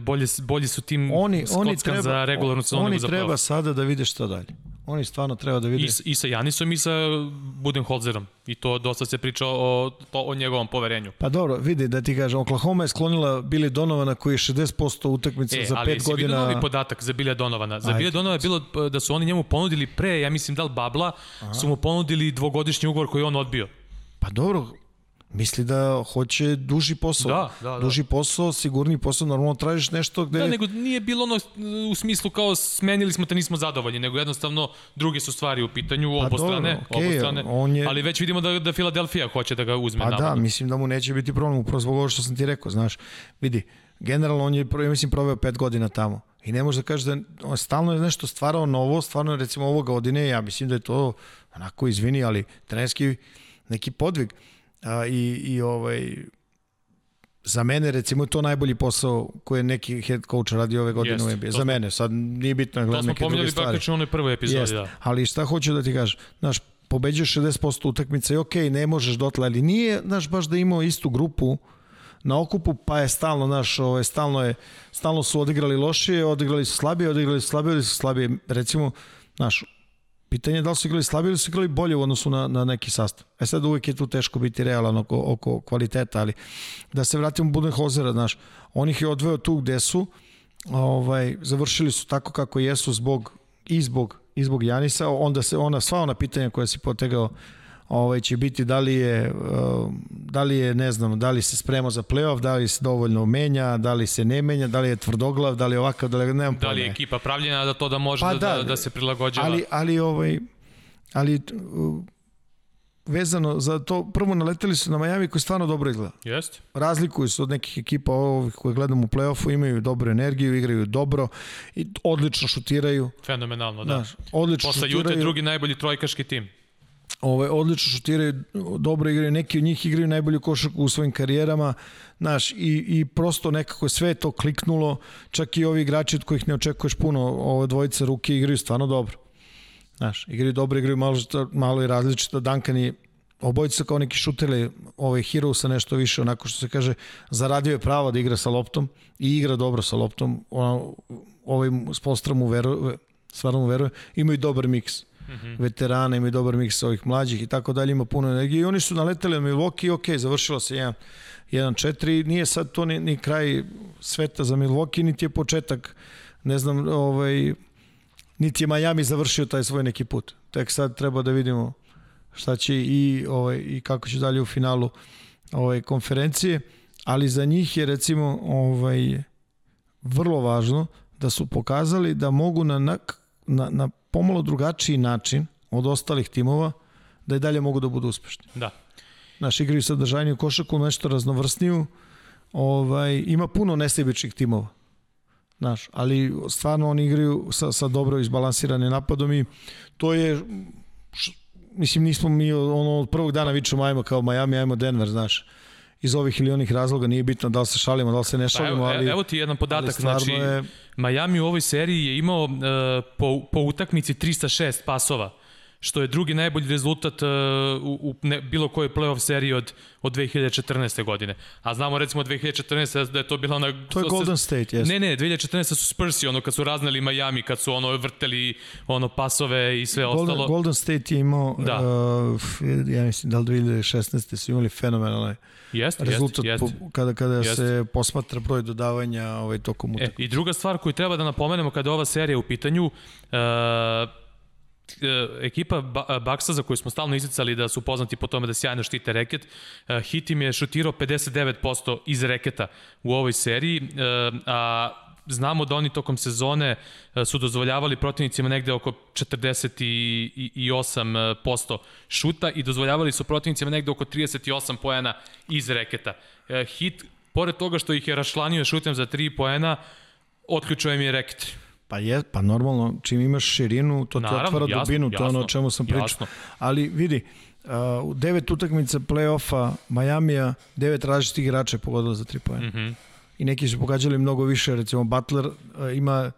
bolje, bolji su tim oni, oni treba, za regularnu sezonu Oni treba sada da vide šta dalje. Oni stvarno treba da vide. I, I sa Janisom i sa Budenholzerom. I to dosta se priča o, o njegovom poverenju. Pa dobro, vidi da ti kažem, Oklahoma je sklonila Billy Donovana koji je 60% utakmica e, za 5 godina. Ali si vidio novi podatak za Billy Donovana. Za Billy Donovana je bilo da su oni njemu ponudili pre, ja mislim da li Babla, Aha. su mu ponudili dvogodišnji ugovor koji on odbio. Pa dobro, misli da hoće duži posao. Da, da, da. Duži posao, sigurni posao, normalno tražiš nešto gde... Da, nego nije bilo ono u smislu kao smenili smo te nismo zadovoljni, nego jednostavno druge su stvari u pitanju, pa obostrane, dobro, okay, obostrane on je... ali već vidimo da, da Filadelfija hoće da ga uzme. Pa navodno. da, mislim da mu neće biti problem, upravo zbog ovo što sam ti rekao, znaš, vidi, generalno on je, mislim, proveo pet godina tamo. I ne može da kaže da on stalno je nešto stvarao novo, stvarno recimo ovo godine, ja mislim da je to onako izvini, ali trenerski neki podvig. A, i, i ovaj, za mene recimo to najbolji posao koji je neki head coach radi ove godine Jest, u NBA. Za mene, sad nije bitno. To smo pominjali u onoj prvoj epizodi, Jest, da. Ali šta hoću da ti kažem, znaš, pobeđuješ 60% utakmica i okay, ne možeš dotle, ali nije, znaš, baš da imao istu grupu na okupu, pa je stalno, znaš, ovaj, stalno, je, stalno su odigrali lošije, odigrali su slabije, odigrali su slabije, odigrali su slabije. Recimo, znaš, Pitanje je da li su igrali slabije ili su igrali bolje u odnosu na, na neki sastav. E sad uvijek je tu teško biti realan oko, oko kvaliteta, ali da se vratimo Budenholzera, znaš, on ih je odveo tu gde su, ovaj, završili su tako kako jesu zbog, i zbog, i zbog Janisa, onda se ona, sva ona pitanja koja si potegao ovaj, će biti da li je, eh, da li je, ne znam, da li se sprema za playoff, da li se dovoljno menja, da li se ne menja, da li je tvrdoglav, da li je ovakav, da li nemam Da li je ekipa pravljena da to da može pa, da, da, da se prilagođava? Ali, ali, ovaj, ali vezano za to, prvo naleteli su na Miami koji stvarno dobro izgleda. Jeste. Razlikuju se od nekih ekipa ovih koje gledamo u play-offu, imaju dobru energiju, igraju dobro i odlično šutiraju. Fenomenalno, da. Znaš, odlično Posle šutiraju. Posle Jute drugi najbolji trojkaški tim ovaj, odlično šutiraju, dobro igraju, neki od njih igraju najbolju košarku u svojim karijerama, znaš, i, i prosto nekako sve to kliknulo, čak i ovi igrači od kojih ne očekuješ puno, ove dvojice ruke igraju stvarno dobro. Znaš, igraju dobro, igraju malo, malo i različito, Duncan i obojica kao neki šuteri, ovaj hero sa nešto više, onako što se kaže, zaradio je pravo da igra sa loptom i igra dobro sa loptom, ono, ovaj s postrom u veru, stvarno mu verujem. Imaju dobar miks. Mm -hmm. veterana, imaju dobar miks ovih mlađih i tako dalje, ima puno energije i oni su naleteli na Milwaukee, ok, završilo se jedan 1-4, nije sad to ni, ni kraj sveta za Milwaukee, niti je početak, ne znam, ovaj, niti je Miami završio taj svoj neki put. Tek sad treba da vidimo šta će i, ovaj, i kako će dalje u finalu ovaj, konferencije, ali za njih je recimo ovaj, vrlo važno da su pokazali da mogu na, na, na, na pomalo drugačiji način od ostalih timova da i dalje mogu da budu uspešni. Da. Naš igraju sadržajniju košaku, nešto raznovrsniju. Ovaj, ima puno nesebičnih timova. Znaš, ali stvarno oni igraju sa, sa dobro izbalansiranim napadom i to je š, mislim nismo mi ono od prvog dana vičemo ajmo kao Miami, ajmo Denver, znaš iz ovih ili onih razloga, nije bitno da li se šalimo, da li se ne šalimo, pa evo, ali... Evo ti jedan podatak, znači, je... Miami u ovoj seriji je imao uh, po, po utakmici 306 pasova, što je drugi najbolji rezultat uh, u, u ne, bilo kojoj playoff seriji od, od 2014. godine. A znamo recimo 2014. da je to bila ona... To je Golden State, jes. Ne, ne, 2014. su Spursi, ono kad su raznali Miami, kad su ono vrteli ono pasove i sve Golden, ostalo. Golden State je imao, da. uh, ja mislim da li 2016. su imali fenomenalne Jest, rezultat jest, jest. kada, kada jest. se posmatra broj dodavanja ovaj, tokom utakmice. E, I druga stvar koju treba da napomenemo kada je ova serija u pitanju, uh, ekipa Baksa za koju smo stalno isticali da su poznati po tome da sjajno štite reket, Hit im je šutirao 59% iz reketa u ovoj seriji, a znamo da oni tokom sezone e, su dozvoljavali protivnicima negde oko 48% šuta i dozvoljavali su protivnicima negde oko 38 poena iz reketa. E, hit, pored toga što ih je rašlanio šutem za 3 poena, otključuje mi je reket. Pa je, pa normalno, čim imaš širinu, to Naravno, ti otvara jasno, dubinu, to je ono o čemu sam pričao. Jasno. Ali vidi, uh, u devet utakmica play-offa Majamija, devet različitih igrača je pogodilo za 3 poena. Mm -hmm i neki su pogađali mnogo više, recimo Butler uh, ima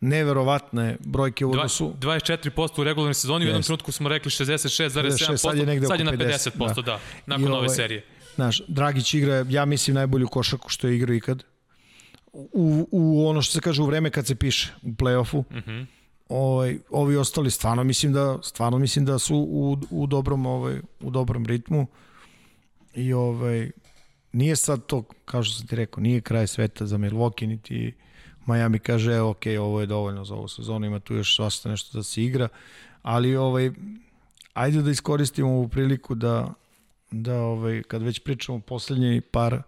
neverovatne brojke u odnosu. 24% u regularnoj sezoni, yes. u jednom trenutku smo rekli 66,7%, sad je, negde sad je na 50%, 50% da. da, nakon I ove ovaj, serije. Znaš, Dragić igra, ja mislim, najbolju košarku što je igrao ikad. U, u ono što se kaže u vreme kad se piše, u play-offu. Mhm. -huh. ovaj, ovi ostali stvarno mislim da stvarno mislim da su u, u dobrom ovaj u dobrom ritmu i ovaj nije sad to, kao što sam ti rekao, nije kraj sveta za Milwaukee, niti Miami kaže, evo, ok, ovo je dovoljno za ovu sezonu, ima tu još svašta nešto da se igra, ali ovaj, ajde da iskoristimo ovu priliku da, da ovaj, kad već pričamo poslednji par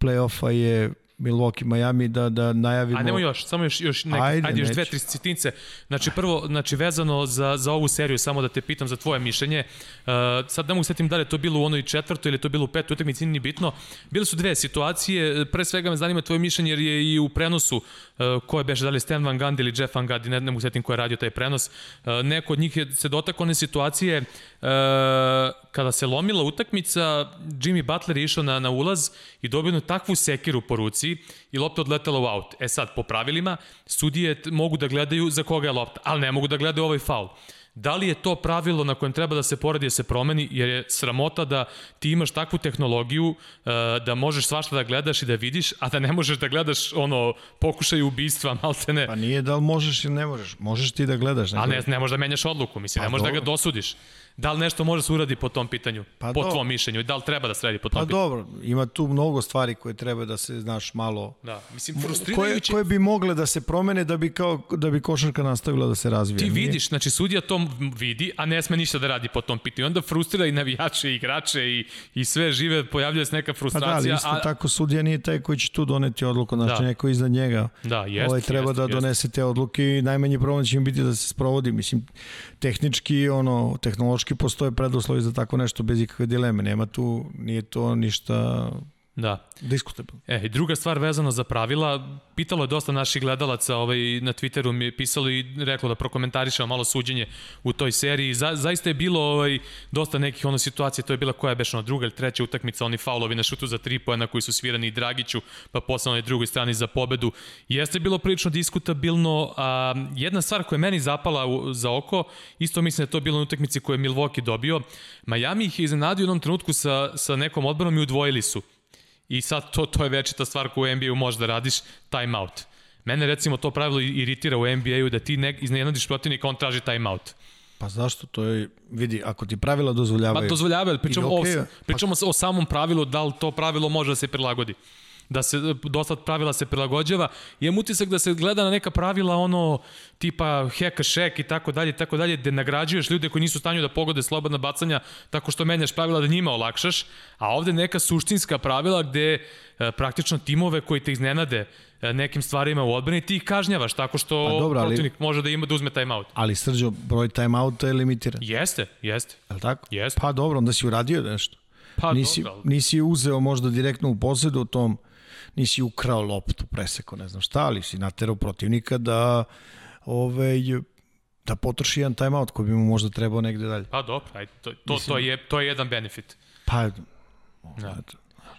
play-offa je Milwaukee, Miami, da, da najavimo... A nemo još, samo još, još neke, ajde, ajde još dve, tri citince. Znači, prvo, znači, vezano za, za ovu seriju, samo da te pitam za tvoje mišljenje. Uh, sad ne mogu setim da li je to bilo u onoj četvrtoj ili to bilo u petoj utakmici, nije bitno. Bile su dve situacije, pre svega me zanima tvoje mišljenje jer je i u prenosu uh, ko je beše, da li Stan Van Gundy ili Jeff Van Gundy, ne, ne mogu setim ko je radio taj prenos. Uh, neko od njih je se dotakao one situacije uh, kada se lomila utakmica, Jimmy Butler je išao na, na ulaz i dobio takvu sekiru po ruci i lopta odletela u aut. E sad, po pravilima, sudije mogu da gledaju za koga je lopta, ali ne mogu da gledaju ovaj faul. Da li je to pravilo na kojem treba da se poradi da se promeni, jer je sramota da ti imaš takvu tehnologiju uh, da možeš svašta da gledaš i da vidiš, a da ne možeš da gledaš ono pokušaj ubistva, malte ne. Pa nije da li možeš ili ne možeš, možeš ti da gledaš. Ne a ne, ne možeš da menjaš odluku, mislim, pa ne možeš dobro. da ga dosudiš. Da li nešto može se uradi po tom pitanju, pa po do... tvom mišljenju da li treba da se radi po tom pa pitanju? Pa dobro, ima tu mnogo stvari koje treba da se, znaš, malo... Da, mislim, frustrirajući... Koje, koje bi mogle da se promene da bi, kao, da bi košarka nastavila da se razvija. Ti vidiš, znači sudija to vidi, a ne sme ništa da radi po tom pitanju. Onda frustrira i navijače, i igrače, i, i sve žive, pojavljuje se neka frustracija. Pa da, ali isto a... tako sudija nije taj koji će tu doneti odluku, znači da. neko iznad njega. Da, jest, ovaj, treba jest, da jest. donese te odluke i najmanji problem će im biti da se sprovodi. Mislim, tehnički, ono, tehnološki postoje preduslovi za tako nešto bez ikakve dileme. Nema tu, nije to ništa Da. Diskutabilno. E, i druga stvar vezana za pravila, pitalo je dosta naših gledalaca ovaj, na Twitteru mi je pisalo i reklo da prokomentarišao malo suđenje u toj seriji. Za, zaista je bilo ovaj, dosta nekih ono situacije, to je bila koja je bešana druga ili treća utakmica, oni faulovi na šutu za tri pojena koji su svirani i Dragiću, pa posle na drugoj strani za pobedu. Jeste bilo prilično diskutabilno, a jedna stvar koja je meni zapala u, za oko, isto mislim da to bilo na utakmici koju je Milwaukee dobio, Miami ih je iznenadio u jednom trenutku sa, sa nekom odbranom i udvojili su I sad to, to je večita stvar koju u NBA-u možeš da radiš, time out. Mene recimo to pravilo iritira u NBA-u da ti ne, iznenadiš protivnika, on traži timeout. Pa zašto? To je, vidi, ako ti pravila dozvoljavaju... Pa dozvoljavaju, pričamo, okay, o, pa- pričamo pa... o samom pravilu, da li to pravilo može da se prilagodi da se dosta pravila se prilagođava. Imam utisak da se gleda na neka pravila ono tipa heka šek i tako dalje i tako dalje, gde nagrađuješ ljude koji nisu u stanju da pogode slobodna bacanja tako što menjaš pravila da njima olakšaš, a ovde neka suštinska pravila gde e, praktično timove koji te iznenade e, nekim stvarima u odbrani, ti ih kažnjavaš tako što pa dobro, ali, protivnik može da ima da uzme timeout. Ali Srđo, broj timeouta je limitiran. Jeste, jeste. Je tako? Jeste. Pa dobro, onda si uradio nešto. Pa nisi, dobro. Nisi uzeo možda direktno u posedu o tom nisi ukrao loptu, preseko, ne znam šta, ali si naterao protivnika da ovaj, da potroši jedan timeout koji bi mu možda trebao negde dalje. Pa dobro, ajde, to, to, Mislim, to, je, to je jedan benefit. Pa, da.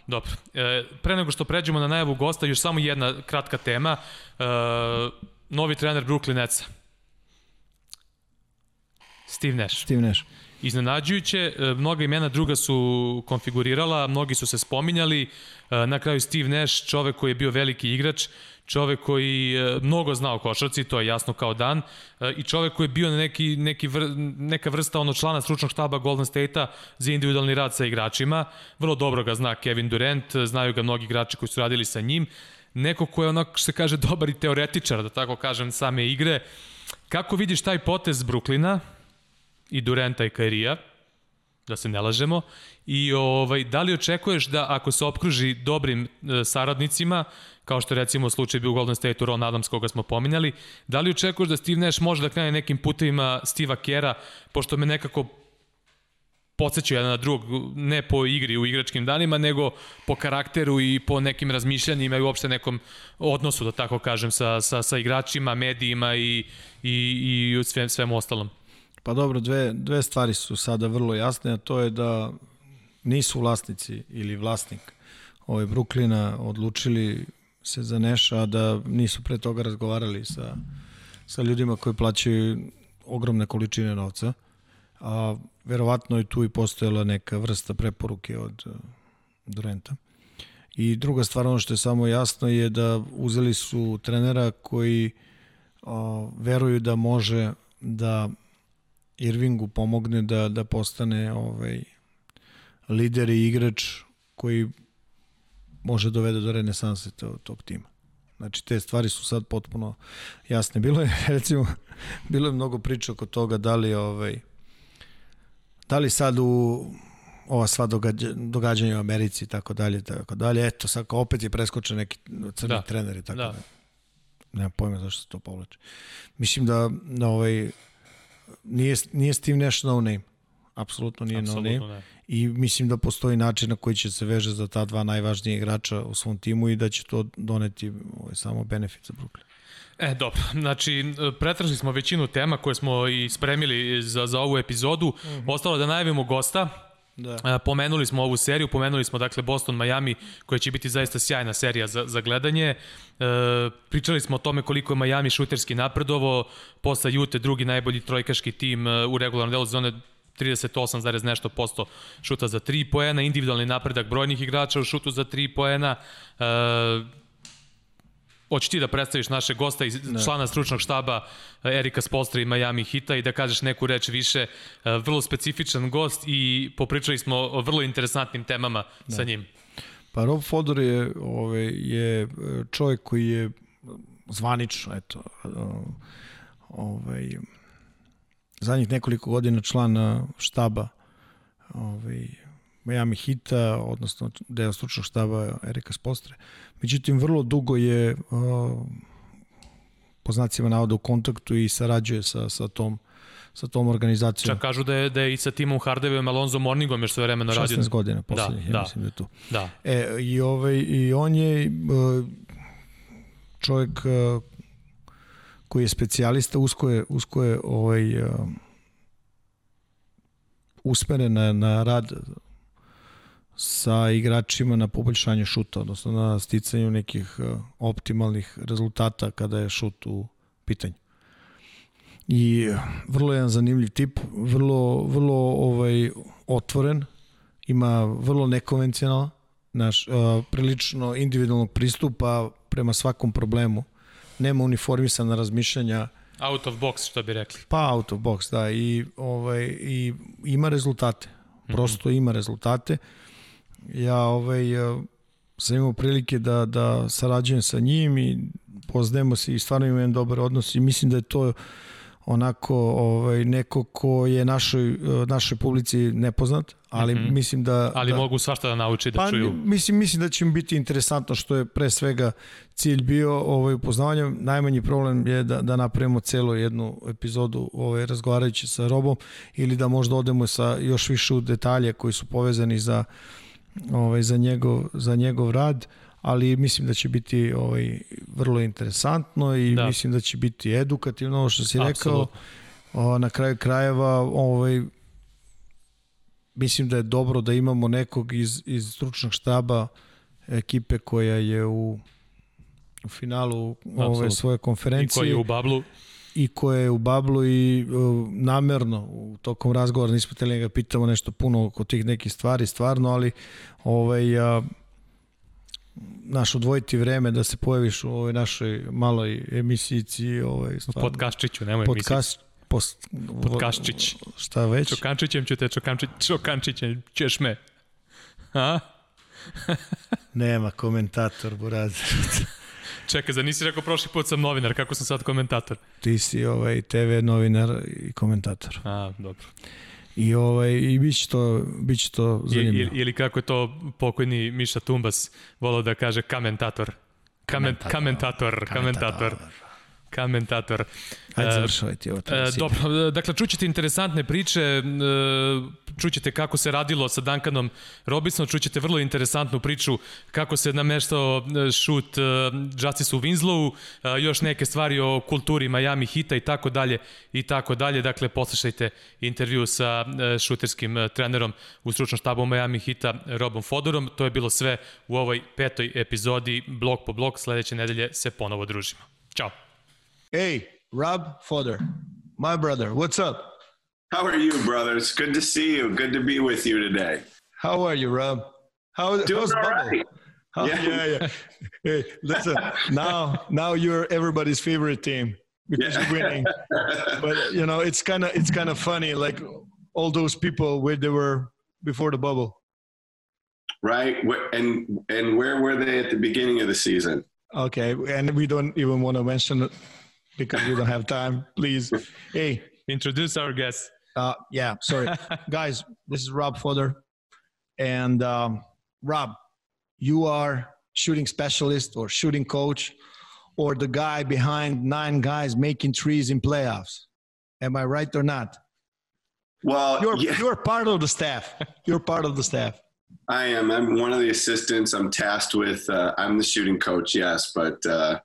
Dobro. E, pre nego što pređemo na najavu gosta, još samo jedna kratka tema. E, novi trener Brooklyn Netsa. Steve Nash. Steve Nash iznenađujuće. E, mnoga imena druga su konfigurirala, mnogi su se spominjali. E, na kraju Steve Nash, čovek koji je bio veliki igrač, čovek koji e, mnogo zna o košarci, to je jasno kao dan, i čovek koji je bio neki, neki vr, neka vrsta ono člana stručnog štaba Golden State-a za individualni rad sa igračima. Vrlo dobro ga zna Kevin Durant, znaju ga mnogi igrači koji su radili sa njim. Neko ko je onako, se kaže, dobar i teoretičar, da tako kažem, same igre. Kako vidiš taj potez Bruklina? I Durenta i Kairija, da se ne lažemo, i ovaj, da li očekuješ da ako se opkruži dobrim e, saradnicima, kao što recimo slučaj bio u Golden State-u Ron Adams koga smo pominjali, da li očekuješ da Steve Nash može da krene nekim putevima Steve'a Kera, pošto me nekako podsjećaju jedan na drugog, ne po igri u igračkim danima, nego po karakteru i po nekim razmišljanjima i uopšte nekom odnosu, da tako kažem, sa, sa, sa igračima, medijima i, i, i svem, svem ostalom. Pa dobro, dve, dve stvari su sada vrlo jasne, a to je da nisu vlasnici ili vlasnik ove Bruklina odlučili se za Neša, a da nisu pre toga razgovarali sa, sa ljudima koji plaćaju ogromne količine novca. A verovatno je tu i postojala neka vrsta preporuke od Durenta. I druga stvar, ono što je samo jasno je da uzeli su trenera koji uh, veruju da može da Irvingu pomogne da, da postane ovaj, lider i igrač koji može dovede do renesanse tog, tog tima. Znači, te stvari su sad potpuno jasne. Bilo je, recimo, bilo je mnogo priča oko toga da li, ovaj, da li sad u ova sva događa, događanja u Americi i tako dalje, tako dalje. Eto, sad opet je preskočen neki crni da. trener i tako da. dalje. Nema pojma zašto se to povlači. Mislim da, da ovaj, nije, nije Steve Nash no name. Apsolutno nije Absolutno no name. Ne. I mislim da postoji način na koji će se veže za ta dva najvažnija igrača u svom timu i da će to doneti ovaj, samo benefit za Brooklyn. E, dobro. Znači, pretražili smo većinu tema koje smo i spremili za, za ovu epizodu. Mm -hmm. Ostalo da najavimo gosta. Da. Pomenuli smo ovu seriju, pomenuli smo dakle Boston Miami koja će biti zaista sjajna serija za, za gledanje. E, pričali smo o tome koliko je Miami šuterski napredovo, posle Jute drugi najbolji trojkaški tim e, u regularnom delu zone 38, nešto posto šuta za 3 poena, individualni napredak brojnih igrača u šutu za 3 poena. E, Hoće ti da predstaviš naše gosta iz ne. člana stručnog štaba eh, Erika Spolstra i Miami Hita i da kažeš neku reč više. Eh, vrlo specifičan gost i popričali smo o vrlo interesantnim temama ne. sa njim. Pa Rob Fodor je, ove, je čovjek koji je zvanično, eto, ovaj, zadnjih nekoliko godina član štaba ovaj, Miami Hita, odnosno deo stručnog štaba Erika Spostre. Međutim, vrlo dugo je po znacima navoda u kontaktu i sarađuje sa, sa tom sa tom organizacijom. Čak kažu da je, da je i sa timom Hardevem Alonzo Morningom još sve vremena radio. 16 godina poslednjih, da, ja da, mislim da je tu. Da. E, i, ovaj, I on je uh, čovjek uh, koji je specijalista, usko je, usko je ovaj, uh, usmeren na, na rad sa igračima na poboljšanje šuta, odnosno na sticanju nekih e, optimalnih rezultata kada je šut u pitanju. I vrlo jedan zanimljiv tip, vrlo, vrlo ovaj, otvoren, ima vrlo nekonvencionalan, naš, uh, prilično individualnog pristupa prema svakom problemu nema uniformisana razmišljanja. Out of box, što bi rekli. Pa out of box, da, i, ovaj, i ima rezultate. Prosto mm -hmm. ima rezultate. Ja ovaj, sam imao prilike da, da sarađujem sa njim i poznajemo se i stvarno jedan dobar odnos i mislim da je to onako ovaj neko ko je našoj našoj publici nepoznat, ali mm -hmm. mislim da ali da, mogu svašta da nauči da pa, čuju. Mislim mislim da će im biti interesantno što je pre svega cilj bio ovaj upoznavanje. Najmanji problem je da da napravimo celu jednu epizodu ovaj razgovarajući sa Robom ili da možda odemo sa još više u detalje koji su povezani za ovaj za njegov za njegov rad ali mislim da će biti ovaj vrlo interesantno i da. mislim da će biti edukativno ovo što si Absolut. rekao. O, na kraju krajeva ovaj mislim da je dobro da imamo nekog iz, iz stručnog štaba ekipe koja je u, u finalu ove svoje konferencije. I koja je u bablu i koja je u bablu i uh, namerno u tokom razgovora nismo teli da ga pitamo nešto puno oko tih nekih stvari stvarno, ali ovaj, uh, naš odvojiti vreme da se pojaviš u ovoj našoj maloj emisijici. Ovaj, stvarno, Podkaščiću, nemoj podcast, post, Podkaščić. Šta već? Čokančićem ću te, čokančić, čokančićem ćeš me. A? Nema komentator, Buraz. Čekaj, za nisi rekao prošli put sam novinar, kako sam sad komentator? Ti si ovaj TV novinar i komentator. A, dobro. I, ovaj, i bit će to, bit će to zanimljivo. Ili, ili kako je to pokojni Miša Tumbas volao da kaže kamentator. Kamen, kamentator, kamentator. kamentator komentator. Ajde, e, završavaj ti ovo. E, dobro, dakle, čućete interesantne priče, e, čućete kako se radilo sa Duncanom Robinsonom, čućete vrlo interesantnu priču kako se nameštao šut Justice u Winslowu, još neke stvari o kulturi Miami Hita i tako dalje i tako dalje. Dakle, poslušajte intervju sa šuterskim trenerom u stručnom štabu Miami Hita Robom Fodorom. To je bilo sve u ovoj petoj epizodi blok po blok. Sledeće nedelje se ponovo družimo. Ćao! Hey, Rob Fodder, my brother. What's up? How are you, brothers? Good to see you. Good to be with you today. How are you, Rob? How, Doing how's Bubble? Right. How, yeah, yeah. yeah. hey, listen. Now, now you're everybody's favorite team because yeah. you're winning. but you know, it's kind of it's kind of funny. Like all those people where they were before the bubble. Right, and and where were they at the beginning of the season? Okay, and we don't even want to mention it because we don't have time. Please, hey, introduce our guest. Uh, yeah, sorry, guys. This is Rob Fodder, and um, Rob, you are shooting specialist or shooting coach, or the guy behind nine guys making trees in playoffs. Am I right or not? Well, you're yeah. you're part of the staff. You're part of the staff. I am. I'm one of the assistants. I'm tasked with. Uh, I'm the shooting coach. Yes, but uh,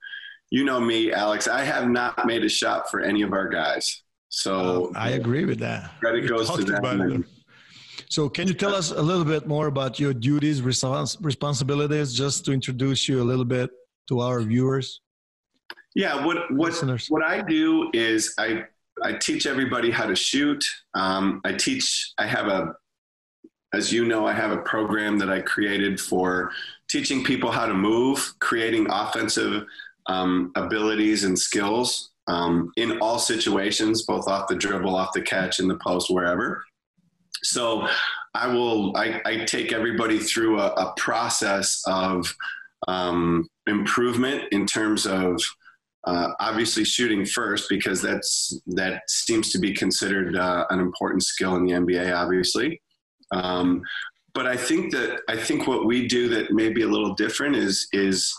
you know me, Alex. I have not made a shot for any of our guys. So uh, I agree with that. Credit we goes to them. So, can you tell us a little bit more about your duties, respons- responsibilities, just to introduce you a little bit to our viewers? Yeah, what what Listeners. what I do is I I teach everybody how to shoot. Um, I teach. I have a, as you know, I have a program that I created for teaching people how to move, creating offensive um, abilities and skills um, in all situations, both off the dribble, off the catch, in the post, wherever. So I will, I, I take everybody through a, a process of um, improvement in terms of uh, obviously shooting first because that's that seems to be considered uh, an important skill in the NBA, obviously. Um, but I think that I think what we do that may be a little different is is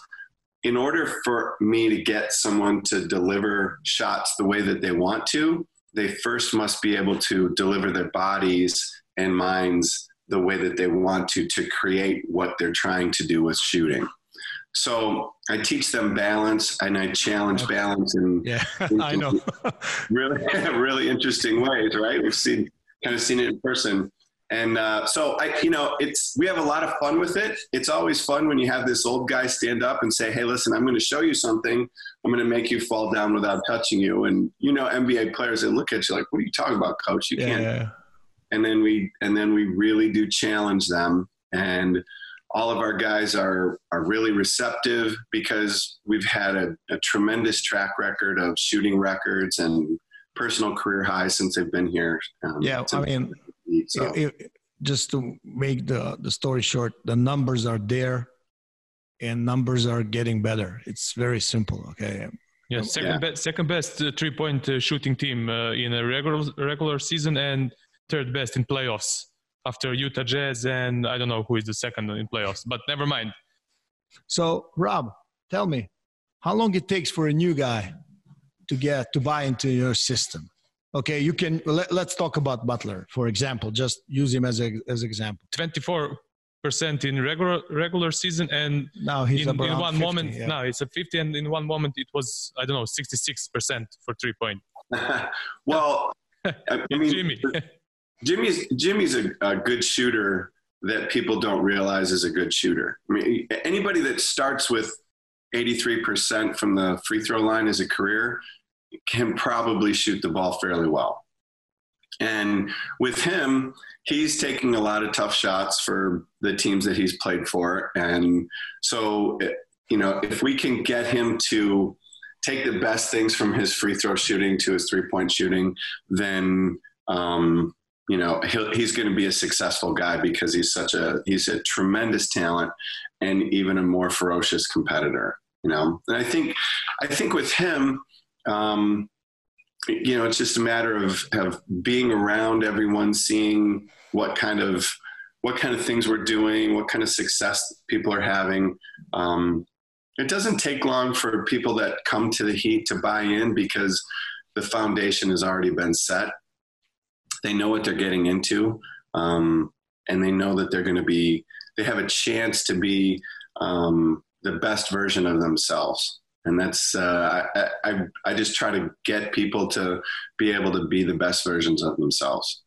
in order for me to get someone to deliver shots the way that they want to, they first must be able to deliver their bodies and minds the way that they want to to create what they're trying to do with shooting. So I teach them balance and I challenge balance in, yeah, I know. really, really interesting ways, right? We've seen kind of seen it in person. And uh, so I, you know, it's we have a lot of fun with it. It's always fun when you have this old guy stand up and say, "Hey, listen, I'm going to show you something. I'm going to make you fall down without touching you." And you know, NBA players they look at you like, "What are you talking about, coach? You can't." And then we and then we really do challenge them. And all of our guys are are really receptive because we've had a, a tremendous track record of shooting records and personal career highs since they've been here. Um, yeah, I mean, so. it, it, just to make the the story short, the numbers are there, and numbers are getting better. It's very simple. Okay. Yeah, second yeah. best, second best uh, three point uh, shooting team uh, in a regular regular season, and third best in playoffs after Utah Jazz and I don't know who is the second in playoffs, but never mind. So Rob, tell me, how long it takes for a new guy to get to buy into your system? Okay, you can let, us talk about Butler for example. Just use him as a as example. Twenty four percent in regular regular season, and now he's in, in one 50, moment. Yeah. Now it's a fifty, and in one moment it was I don't know sixty six percent for three point. well, I mean, Jimmy. Jimmy's Jimmy's a, a, good shooter that people don't realize is a good shooter. I mean, anybody that starts with 83% from the free throw line as a career can probably shoot the ball fairly well. And with him, he's taking a lot of tough shots for the teams that he's played for. And so, you know, if we can get him to take the best things from his free throw shooting to his three point shooting, then um, you know he's going to be a successful guy because he's such a he's a tremendous talent and even a more ferocious competitor you know and i think i think with him um, you know it's just a matter of of being around everyone seeing what kind of what kind of things we're doing what kind of success people are having um, it doesn't take long for people that come to the heat to buy in because the foundation has already been set they know what they're getting into, um, and they know that they're going to be. They have a chance to be um, the best version of themselves, and that's. Uh, I, I I just try to get people to be able to be the best versions of themselves.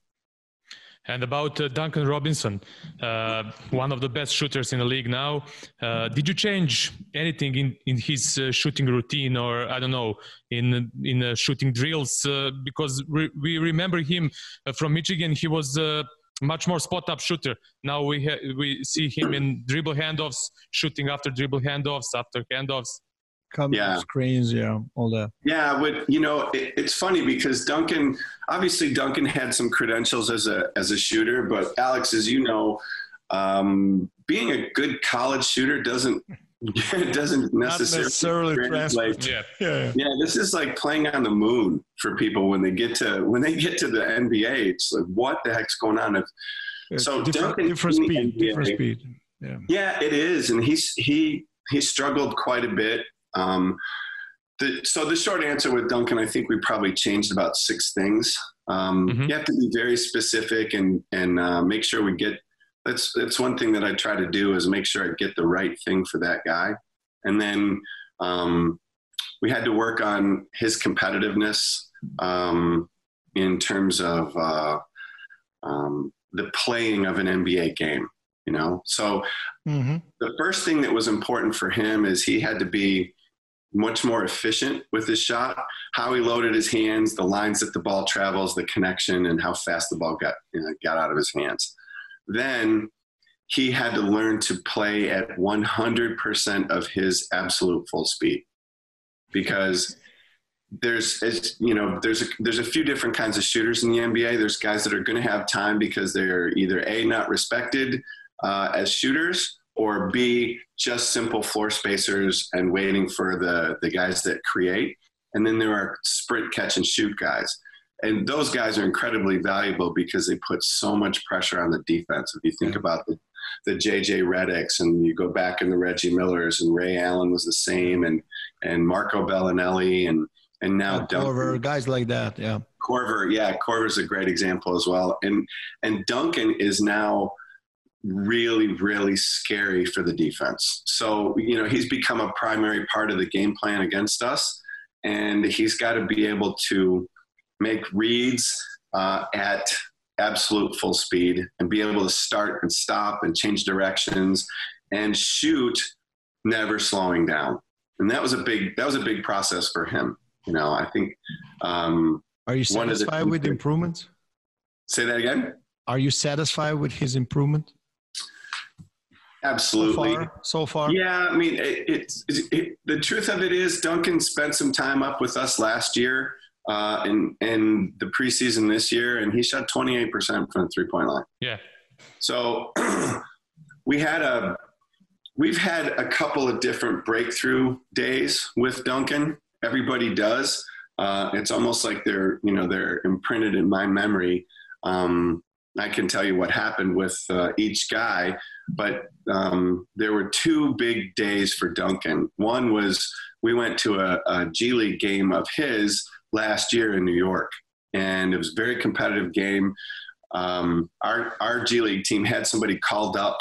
And about uh, Duncan Robinson, uh, one of the best shooters in the league now. Uh, did you change anything in, in his uh, shooting routine or, I don't know, in, in uh, shooting drills? Because re- we remember him from Michigan, he was much more spot up shooter. Now we, ha- we see him in dribble handoffs, shooting after dribble handoffs, after handoffs come yeah. screens, yeah, all that. Yeah, but you know, it, it's funny because Duncan, obviously, Duncan had some credentials as a as a shooter, but Alex, as you know, um, being a good college shooter doesn't it doesn't necessarily, necessarily translate. Yeah. yeah. yeah, this is like playing on the moon for people when they get to when they get to the NBA. It's like, what the heck's going on? If, so different, Duncan, different speed, NBA, different speed. Yeah. yeah, it is, and he's he he struggled quite a bit um, the, so the short answer with Duncan, I think we probably changed about six things. Um, mm-hmm. You have to be very specific and and uh, make sure we get. That's that's one thing that I try to do is make sure I get the right thing for that guy, and then um, we had to work on his competitiveness um, in terms of uh, um, the playing of an NBA game. You know, so mm-hmm. the first thing that was important for him is he had to be much more efficient with his shot, how he loaded his hands, the lines that the ball travels, the connection, and how fast the ball got, you know, got out of his hands. Then he had to learn to play at 100% of his absolute full speed because there's as you know there's a there's a few different kinds of shooters in the NBA there's guys that are going to have time because they're either a not respected uh, as shooters or B, just simple floor spacers and waiting for the, the guys that create. And then there are sprint, catch, and shoot guys. And those guys are incredibly valuable because they put so much pressure on the defense. If you think yeah. about the, the JJ Redicks and you go back in the Reggie Millers and Ray Allen was the same and, and Marco Belinelli and, and now yeah, Korver, guys like that. Yeah. Corver. Yeah. Corver's a great example as well. And, and Duncan is now, really, really scary for the defense. So, you know, he's become a primary part of the game plan against us, and he's got to be able to make reads uh, at absolute full speed and be able to start and stop and change directions and shoot never slowing down. And that was a big that was a big process for him you know i think um are you satisfied with improvements? Say that again? Are you satisfied with his improvement Absolutely. So far, so far. Yeah, I mean, it, it's it, it, the truth of it is, Duncan spent some time up with us last year uh, in in the preseason this year, and he shot 28% from the three point line. Yeah. So we had a we've had a couple of different breakthrough days with Duncan. Everybody does. Uh, it's almost like they're you know they're imprinted in my memory. Um, I can tell you what happened with uh, each guy, but um, there were two big days for Duncan. One was we went to a, a G League game of his last year in New York, and it was a very competitive game. Um, our our G League team had somebody called up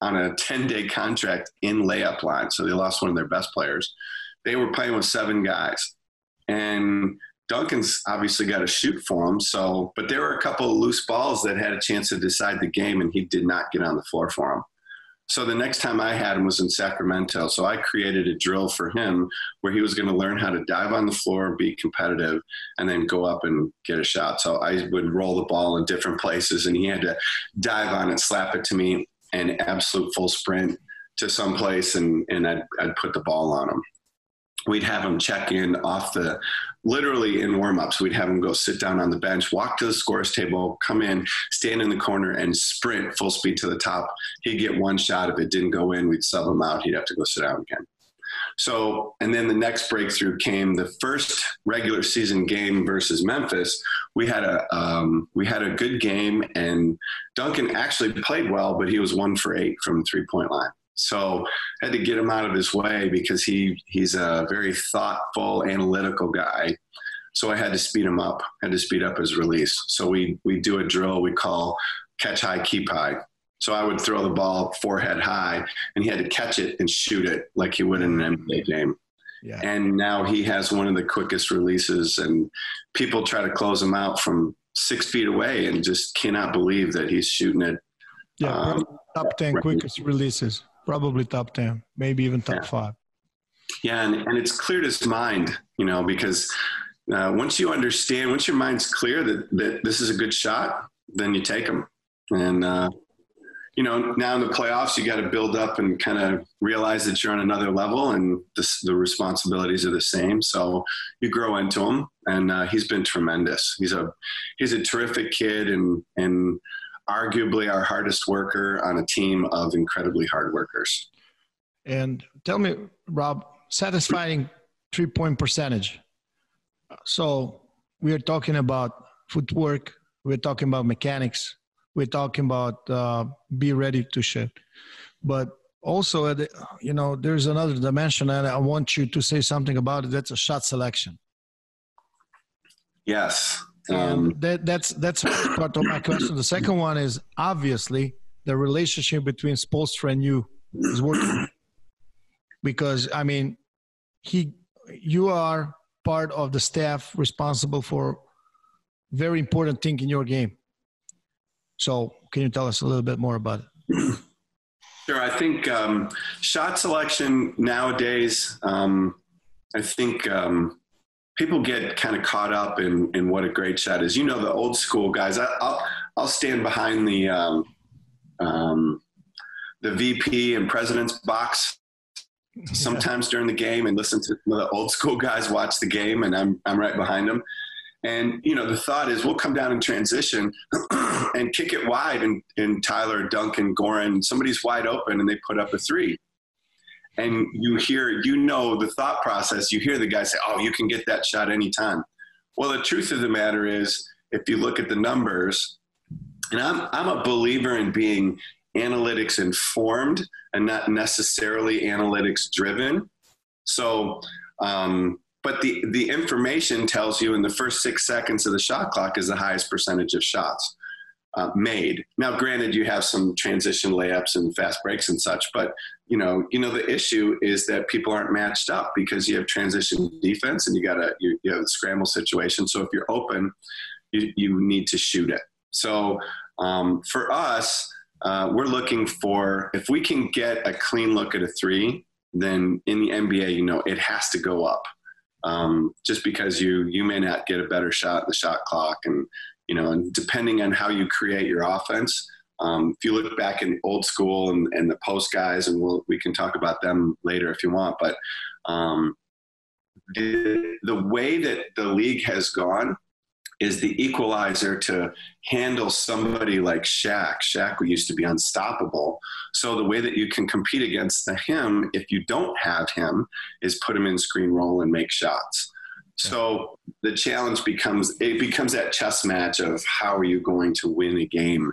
on a 10 day contract in layup line, so they lost one of their best players. They were playing with seven guys, and Duncan's obviously got to shoot for him. So, but there were a couple of loose balls that had a chance to decide the game, and he did not get on the floor for him. So the next time I had him was in Sacramento. So I created a drill for him where he was going to learn how to dive on the floor, be competitive, and then go up and get a shot. So I would roll the ball in different places, and he had to dive on it, slap it to me, and absolute full sprint to some place, and and I'd, I'd put the ball on him we'd have him check in off the literally in warm-ups we'd have him go sit down on the bench walk to the scores table come in stand in the corner and sprint full speed to the top. He'd get one shot. If it didn't go in we'd sub him out. He'd have to go sit down again. So and then the next breakthrough came the first regular season game versus memphis. We had a um, we had a good game and duncan actually played well but he was one for eight from three point line so I had to get him out of his way because he he's a very thoughtful, analytical guy. So I had to speed him up. I had to speed up his release. So we we do a drill we call catch high, keep high. So I would throw the ball forehead high, and he had to catch it and shoot it like he would in an NBA game. Yeah. And now he has one of the quickest releases, and people try to close him out from six feet away, and just cannot believe that he's shooting it. Yeah, um, top ten right. quickest releases probably top 10, maybe even top yeah. five. Yeah, and, and it's cleared his mind, you know, because uh, once you understand, once your mind's clear that, that this is a good shot, then you take them. And, uh, you know, now in the playoffs, you got to build up and kind of realize that you're on another level and the, the responsibilities are the same. So you grow into him, and uh, he's been tremendous. He's a he's a terrific kid, and and arguably our hardest worker on a team of incredibly hard workers. And tell me, Rob, satisfying three point percentage. So we are talking about footwork, we're talking about mechanics, we're talking about uh, be ready to shoot. But also, you know, there's another dimension, and I want you to say something about it. That's a shot selection. Yes, um, that, that's that's part of my question. The second one is obviously the relationship between Spoelstra and you is working because I mean he you are part of the staff responsible for very important thing in your game. So can you tell us a little bit more about it? Sure. I think um, shot selection nowadays. Um, I think um, people get kind of caught up in in what a great shot is. You know, the old school guys. I, will I'll stand behind the um, um, the VP and president's box sometimes during the game and listen to the old school guys watch the game, and I'm I'm right behind them. And you know, the thought is we'll come down in transition and kick it wide, and, and Tyler, Duncan, Goran, somebody's wide open, and they put up a three and you hear, you know, the thought process, you hear the guy say, oh, you can get that shot anytime. Well, the truth of the matter is, if you look at the numbers, and I'm, I'm a believer in being analytics informed and not necessarily analytics driven. So, um, but the, the information tells you in the first six seconds of the shot clock is the highest percentage of shots uh, made. Now, granted, you have some transition layups and fast breaks and such, but you know, you know, the issue is that people aren't matched up because you have transition defense and you got a you, you have a scramble situation. So if you're open, you, you need to shoot it. So um, for us, uh, we're looking for if we can get a clean look at a three, then in the NBA, you know, it has to go up. Um, just because you you may not get a better shot in the shot clock and you know, and depending on how you create your offense, um, if you look back in old school and, and the post guys, and we'll, we can talk about them later if you want, but um, the, the way that the league has gone is the equalizer to handle somebody like Shaq. Shaq used to be unstoppable. So the way that you can compete against the, him, if you don't have him, is put him in screen roll and make shots. So the challenge becomes it becomes that chess match of how are you going to win a game,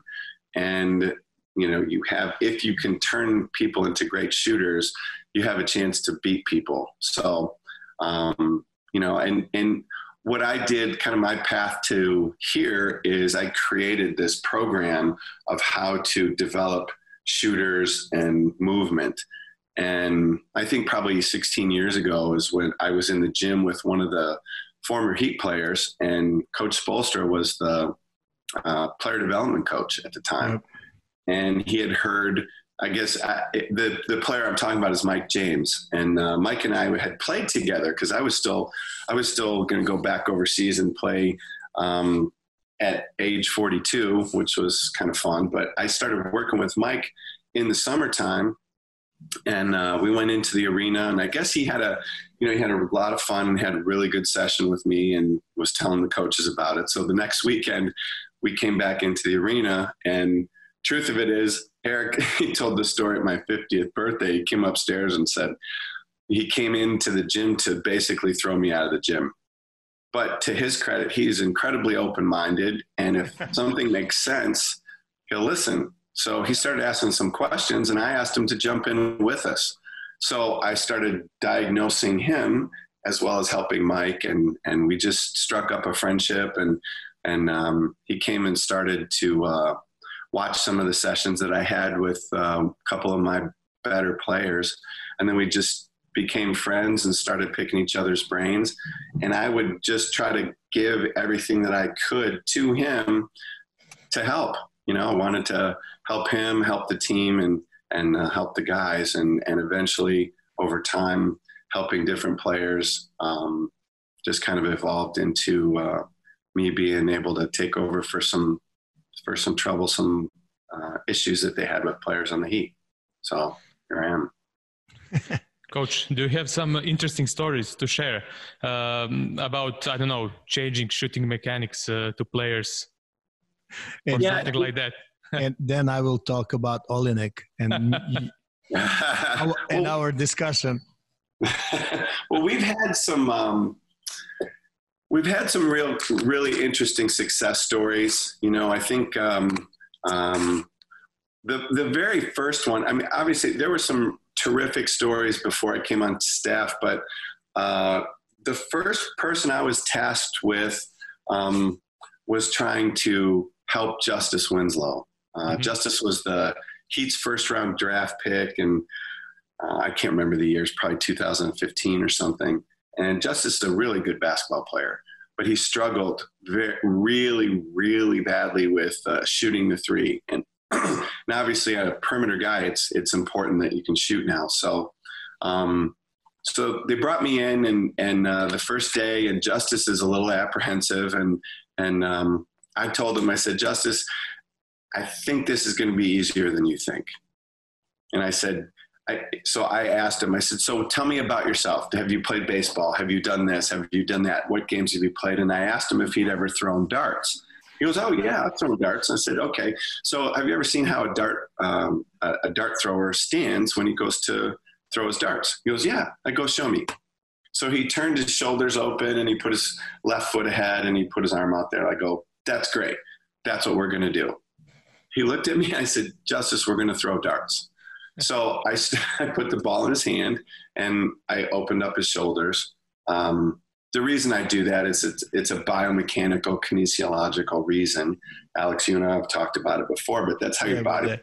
and you know you have if you can turn people into great shooters, you have a chance to beat people. So um, you know, and and what I did, kind of my path to here, is I created this program of how to develop shooters and movement. And I think probably 16 years ago is when I was in the gym with one of the former Heat players, and Coach Spoelstra was the uh, player development coach at the time. Yep. And he had heard I guess I, the the player I'm talking about is Mike James, and uh, Mike and I had played together because I was still I was still going to go back overseas and play um, at age 42, which was kind of fun. But I started working with Mike in the summertime, and uh, we went into the arena, and I guess he had a you know he had a lot of fun and had a really good session with me, and was telling the coaches about it. So the next weekend, we came back into the arena and truth of it is, Eric, he told the story at my 50th birthday. He came upstairs and said he came into the gym to basically throw me out of the gym. But to his credit, he's incredibly open minded. And if something makes sense, he'll listen. So he started asking some questions, and I asked him to jump in with us. So I started diagnosing him as well as helping Mike, and, and we just struck up a friendship. And, and um, he came and started to uh, watch some of the sessions that I had with um, a couple of my better players. And then we just became friends and started picking each other's brains. And I would just try to give everything that I could to him to help. You know, I wanted to help him, help the team, and and uh, help the guys, and and eventually over time, helping different players um, just kind of evolved into uh, me being able to take over for some for some troublesome uh, issues that they had with players on the Heat. So here I am. Coach, do you have some interesting stories to share um, about I don't know changing shooting mechanics uh, to players or yeah, something like that? and then I will talk about Olynyk and our, and our discussion. well, we've had some um, we've had some real, really interesting success stories. You know, I think um, um, the the very first one. I mean, obviously there were some terrific stories before I came on staff, but uh, the first person I was tasked with um, was trying to help Justice Winslow. Uh, mm-hmm. Justice was the Heat's first round draft pick, and uh, I can't remember the years, probably 2015 or something. And Justice is a really good basketball player, but he struggled very, really, really badly with uh, shooting the three. And, and obviously, a perimeter guy, it's it's important that you can shoot now. So, um, so they brought me in, and and uh, the first day, and Justice is a little apprehensive, and and um, I told him, I said, Justice, I think this is going to be easier than you think. And I said, I, so I asked him, I said, so tell me about yourself. Have you played baseball? Have you done this? Have you done that? What games have you played? And I asked him if he'd ever thrown darts. He goes, oh yeah, I've thrown darts. I said, okay. So have you ever seen how a dart, um, a, a dart thrower stands when he goes to throw his darts? He goes, yeah. I go, show me. So he turned his shoulders open and he put his left foot ahead and he put his arm out there. I go, that's great. That's what we're going to do. He looked at me. I said, Justice, we're going to throw darts. So I, I put the ball in his hand and I opened up his shoulders. Um, the reason I do that is it's, it's a biomechanical, kinesiological reason. Alex, you and I have talked about it before, but that's how your body.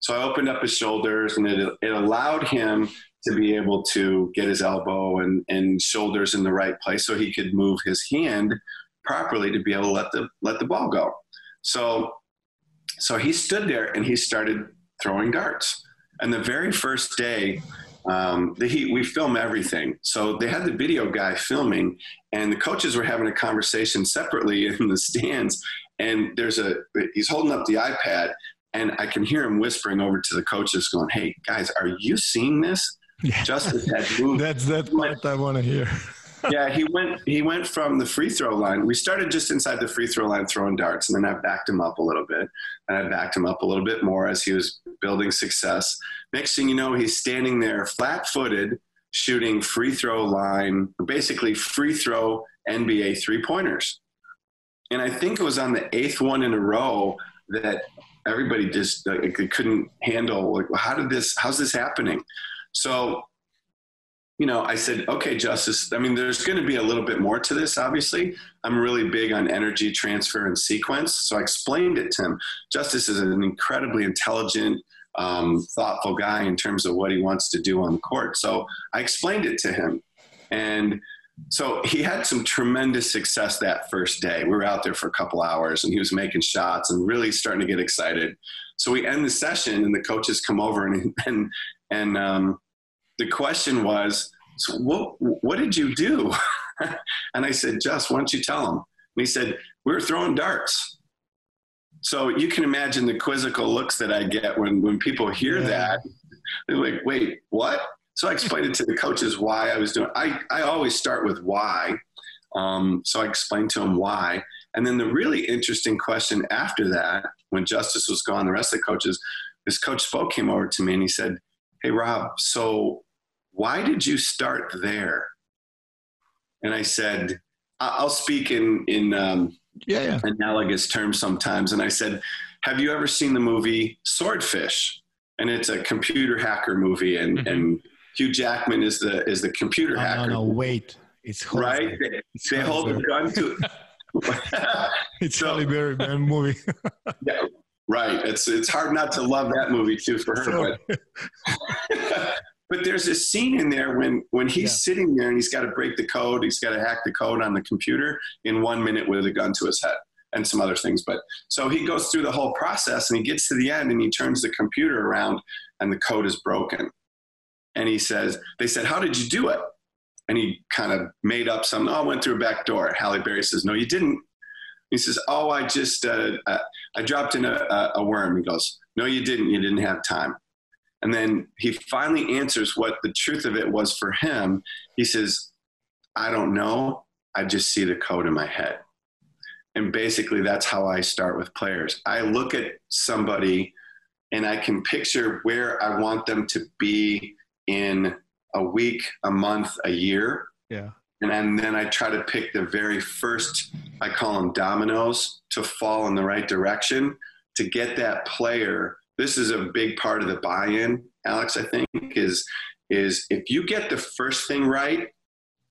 So I opened up his shoulders and it, it allowed him to be able to get his elbow and, and shoulders in the right place so he could move his hand properly to be able to let the, let the ball go. So, so he stood there and he started throwing darts. And the very first day, um, the Heat, we film everything. So they had the video guy filming, and the coaches were having a conversation separately in the stands. And there's a, he's holding up the iPad, and I can hear him whispering over to the coaches, going, "Hey guys, are you seeing this?" Yeah. Justice had moved. That's that part I want to hear. Yeah, he went he went from the free throw line. We started just inside the free throw line throwing darts, and then I backed him up a little bit, and I backed him up a little bit more as he was building success. Next thing you know, he's standing there flat footed, shooting free throw line, basically free throw NBA three pointers. And I think it was on the eighth one in a row that everybody just uh, couldn't handle like how did this how's this happening so you know i said okay justice i mean there's going to be a little bit more to this obviously i'm really big on energy transfer and sequence so i explained it to him justice is an incredibly intelligent um, thoughtful guy in terms of what he wants to do on the court so i explained it to him and so he had some tremendous success that first day. We were out there for a couple hours and he was making shots and really starting to get excited. So we end the session and the coaches come over and and and um, the question was, so what what did you do? and I said, Just, why don't you tell him? And he said, We were throwing darts. So you can imagine the quizzical looks that I get when when people hear yeah. that. They're like, wait, what? So I explained it to the coaches why I was doing. I I always start with why. Um, so I explained to them why, and then the really interesting question after that, when Justice was gone, the rest of the coaches, this coach Spoke came over to me and he said, "Hey Rob, so why did you start there?" And I said, "I'll speak in in um, yeah, yeah. analogous terms sometimes." And I said, "Have you ever seen the movie Swordfish?" And it's a computer hacker movie, and mm-hmm. and Hugh Jackman is the is the computer oh, hacker. No, no, wait. It's right. They, it's they hold the gun to. it's so, Halle Berry man movie. yeah, right. It's it's hard not to love that movie too for her. But, but there's a scene in there when when he's yeah. sitting there and he's got to break the code. He's got to hack the code on the computer in one minute with a gun to his head and some other things. But so he goes through the whole process and he gets to the end and he turns the computer around and the code is broken and he says, they said, how did you do it? And he kind of made up some, oh, I went through a back door. Halle Berry says, no, you didn't. He says, oh, I just, uh, uh, I dropped in a, a worm. He goes, no, you didn't. You didn't have time. And then he finally answers what the truth of it was for him. He says, I don't know. I just see the code in my head. And basically, that's how I start with players. I look at somebody and I can picture where I want them to be in a week, a month, a year. Yeah. And then, then I try to pick the very first, I call them dominoes, to fall in the right direction to get that player. This is a big part of the buy in, Alex, I think, is is if you get the first thing right,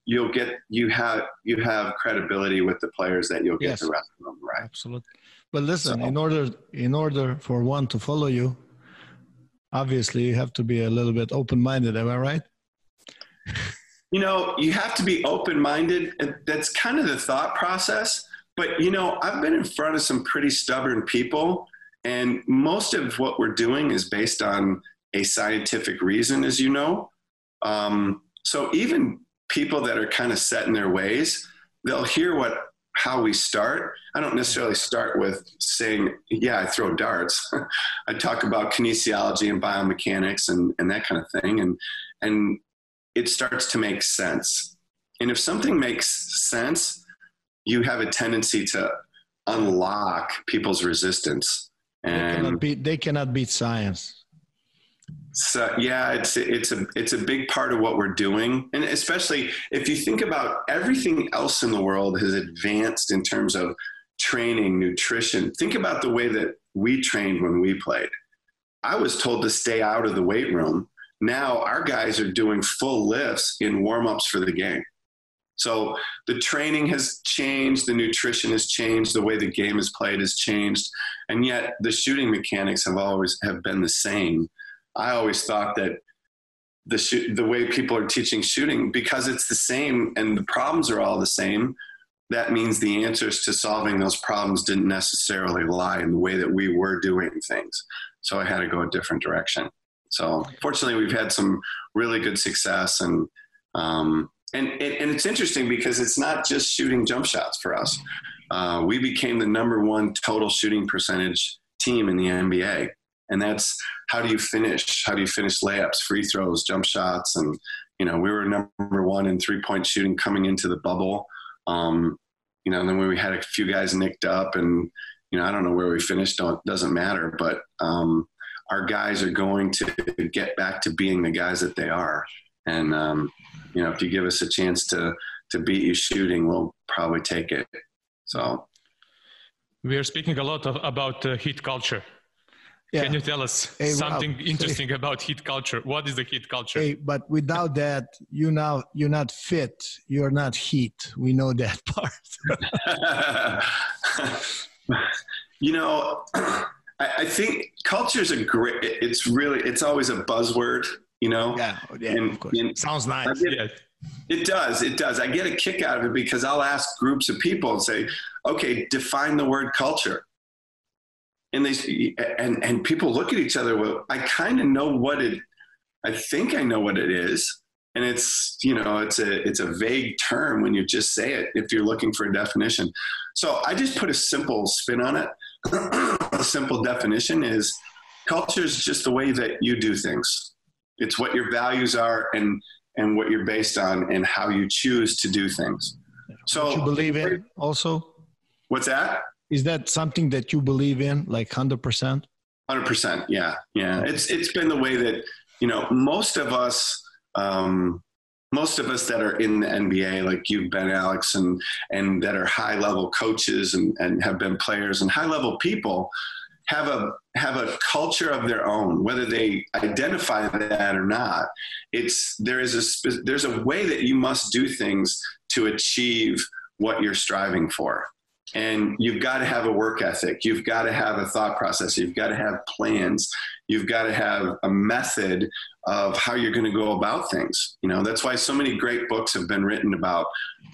you'll get you have you have credibility with the players that you'll get yes. the rest of them right. Absolutely. But listen, so, in order in order for one to follow you, obviously you have to be a little bit open-minded am i right you know you have to be open-minded that's kind of the thought process but you know i've been in front of some pretty stubborn people and most of what we're doing is based on a scientific reason as you know um, so even people that are kind of set in their ways they'll hear what how we start. I don't necessarily start with saying, yeah, I throw darts. I talk about kinesiology and biomechanics and, and that kind of thing. And, and it starts to make sense. And if something makes sense, you have a tendency to unlock people's resistance. And they cannot beat, they cannot beat science. So yeah, it's it's a it's a big part of what we're doing, and especially if you think about everything else in the world has advanced in terms of training, nutrition. Think about the way that we trained when we played. I was told to stay out of the weight room. Now our guys are doing full lifts in warm-ups for the game. So the training has changed, the nutrition has changed, the way the game is played has changed, and yet the shooting mechanics have always have been the same. I always thought that the sh- the way people are teaching shooting because it's the same and the problems are all the same. That means the answers to solving those problems didn't necessarily lie in the way that we were doing things. So I had to go a different direction. So fortunately, we've had some really good success and. Um, and, and it's interesting because it's not just shooting jump shots for us. Uh, we became the number one total shooting percentage team in the NBA. And that's how do you finish? How do you finish layups, free throws, jump shots? And, you know, we were number one in three point shooting coming into the bubble. Um, you know, and then when we had a few guys nicked up and, you know, I don't know where we finished, don't, doesn't matter, but um, our guys are going to get back to being the guys that they are. And, um, you know, if you give us a chance to, to beat you shooting, we'll probably take it. So we are speaking a lot of, about uh, heat culture. Yeah. Can you tell us hey, something well, interesting about heat culture? What is the heat culture? Hey, but without that, you now you're not fit. You're not heat. We know that part. you know, I, I think culture is a great. It's really. It's always a buzzword. You know. Yeah. Oh, yeah. And, of course. Sounds nice. Get, yeah. It does. It does. I get a kick out of it because I'll ask groups of people and say, "Okay, define the word culture." And they and and people look at each other. Well, I kind of know what it. I think I know what it is, and it's you know it's a it's a vague term when you just say it. If you're looking for a definition, so I just put a simple spin on it. a simple definition is culture is just the way that you do things. It's what your values are and and what you're based on and how you choose to do things. So what you believe in also? What's that? Is that something that you believe in like 100%? 100%. Yeah. Yeah. It's, it's been the way that, you know, most of us, um, most of us that are in the NBA, like you've been, Alex, and and that are high level coaches and, and have been players and high level people, have a have a culture of their own whether they identify that or not it's there is a there's a way that you must do things to achieve what you're striving for. And you've got to have a work ethic you've got to have a thought process you've got to have plans you've got to have a method of how you're going to go about things. You know that's why so many great books have been written about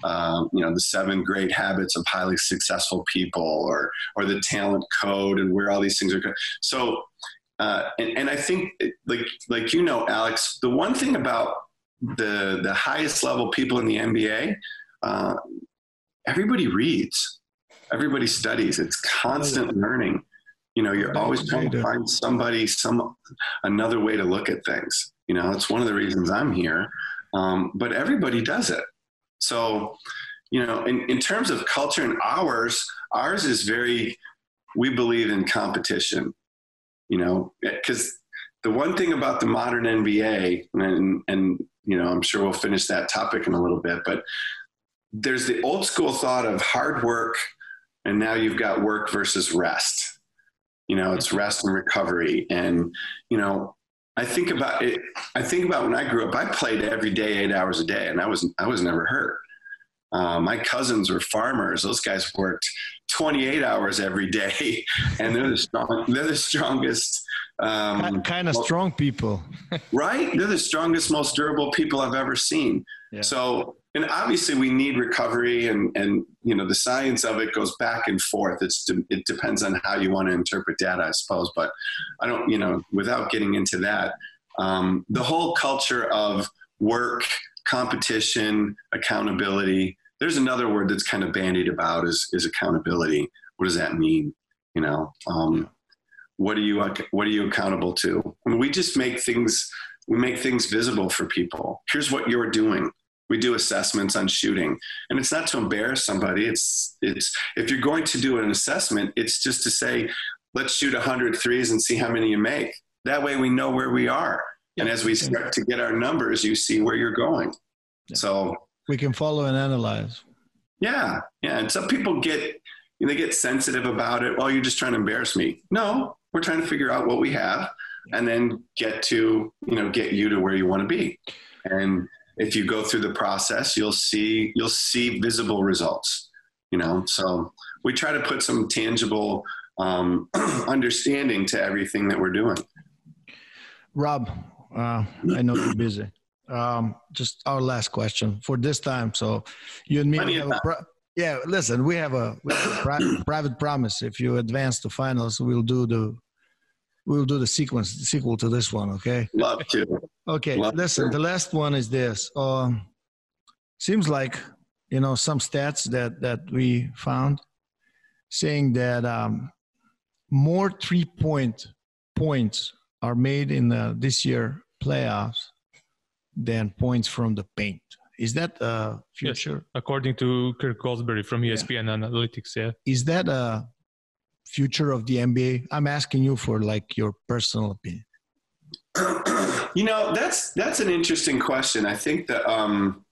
uh, you know the seven great habits of highly successful people or or the talent code and where all these things are going so uh, and, and i think like like you know alex the one thing about the the highest level people in the nba uh, everybody reads everybody studies. It's constant learning. You know, you're always trying to find somebody, some another way to look at things. You know, it's one of the reasons I'm here. Um, but everybody does it. So, you know, in, in terms of culture and ours, ours is very, we believe in competition, you know, because the one thing about the modern NBA, and, and, you know, I'm sure we'll finish that topic in a little bit, but there's the old school thought of hard work, and now you've got work versus rest. You know it's mm-hmm. rest and recovery. And you know i think about it i think about when i grew up i played every day eight hours a day and i was i was never hurt. Uh, my cousins were farmers. Those guys worked 28 hours every day and they're the strong they're the strongest um, kind of strong people. Right? They're the strongest most durable people i've ever seen. Yeah. so and obviously we need recovery and and you know the science of it goes back and forth. It's it depends on how you want to interpret data i suppose but i don't you know without getting into that um, the whole culture of work competition accountability there's another word that's kind of bandied about is is accountability. What does that mean? You know um, what are you what are you accountable to? I mean, we just make things we make things visible for people. Here's what you're doing we do assessments on shooting. And it's not to embarrass somebody. It's it's if you're going to do an assessment it's just to say let's shoot 100 threes and see how many you make. That way we know where we are. And as we start to get our numbers you see where you're going. Yeah. so we can follow and analyze. Yeah. Yeah. And some people get they get sensitive about it. Oh you're just trying to embarrass me. No we're trying to figure out what we have and then get to you know get you to where you want to be. And if you go through the process, you'll see you'll see visible results. You know, so we try to put some tangible um, understanding to everything that we're doing. Rob, uh, I know you're busy. Um, just our last question for this time. So you and me have a pri- yeah. Listen, we have a, we have a pri- private promise. If you advance to finals, we'll do the we'll do the sequence the sequel to this one. Okay. Love to. Okay. Love listen, to. the last one is this. Um, seems like you know some stats that that we found saying that um, more three point points are made in the, this year playoffs than points from the paint. Is that a future? Yes, according to Kirk Goldsberry from ESPN yeah. Analytics, yeah. Is that a future of the NBA? I'm asking you for like your personal opinion. you know, that's that's an interesting question. I think that um,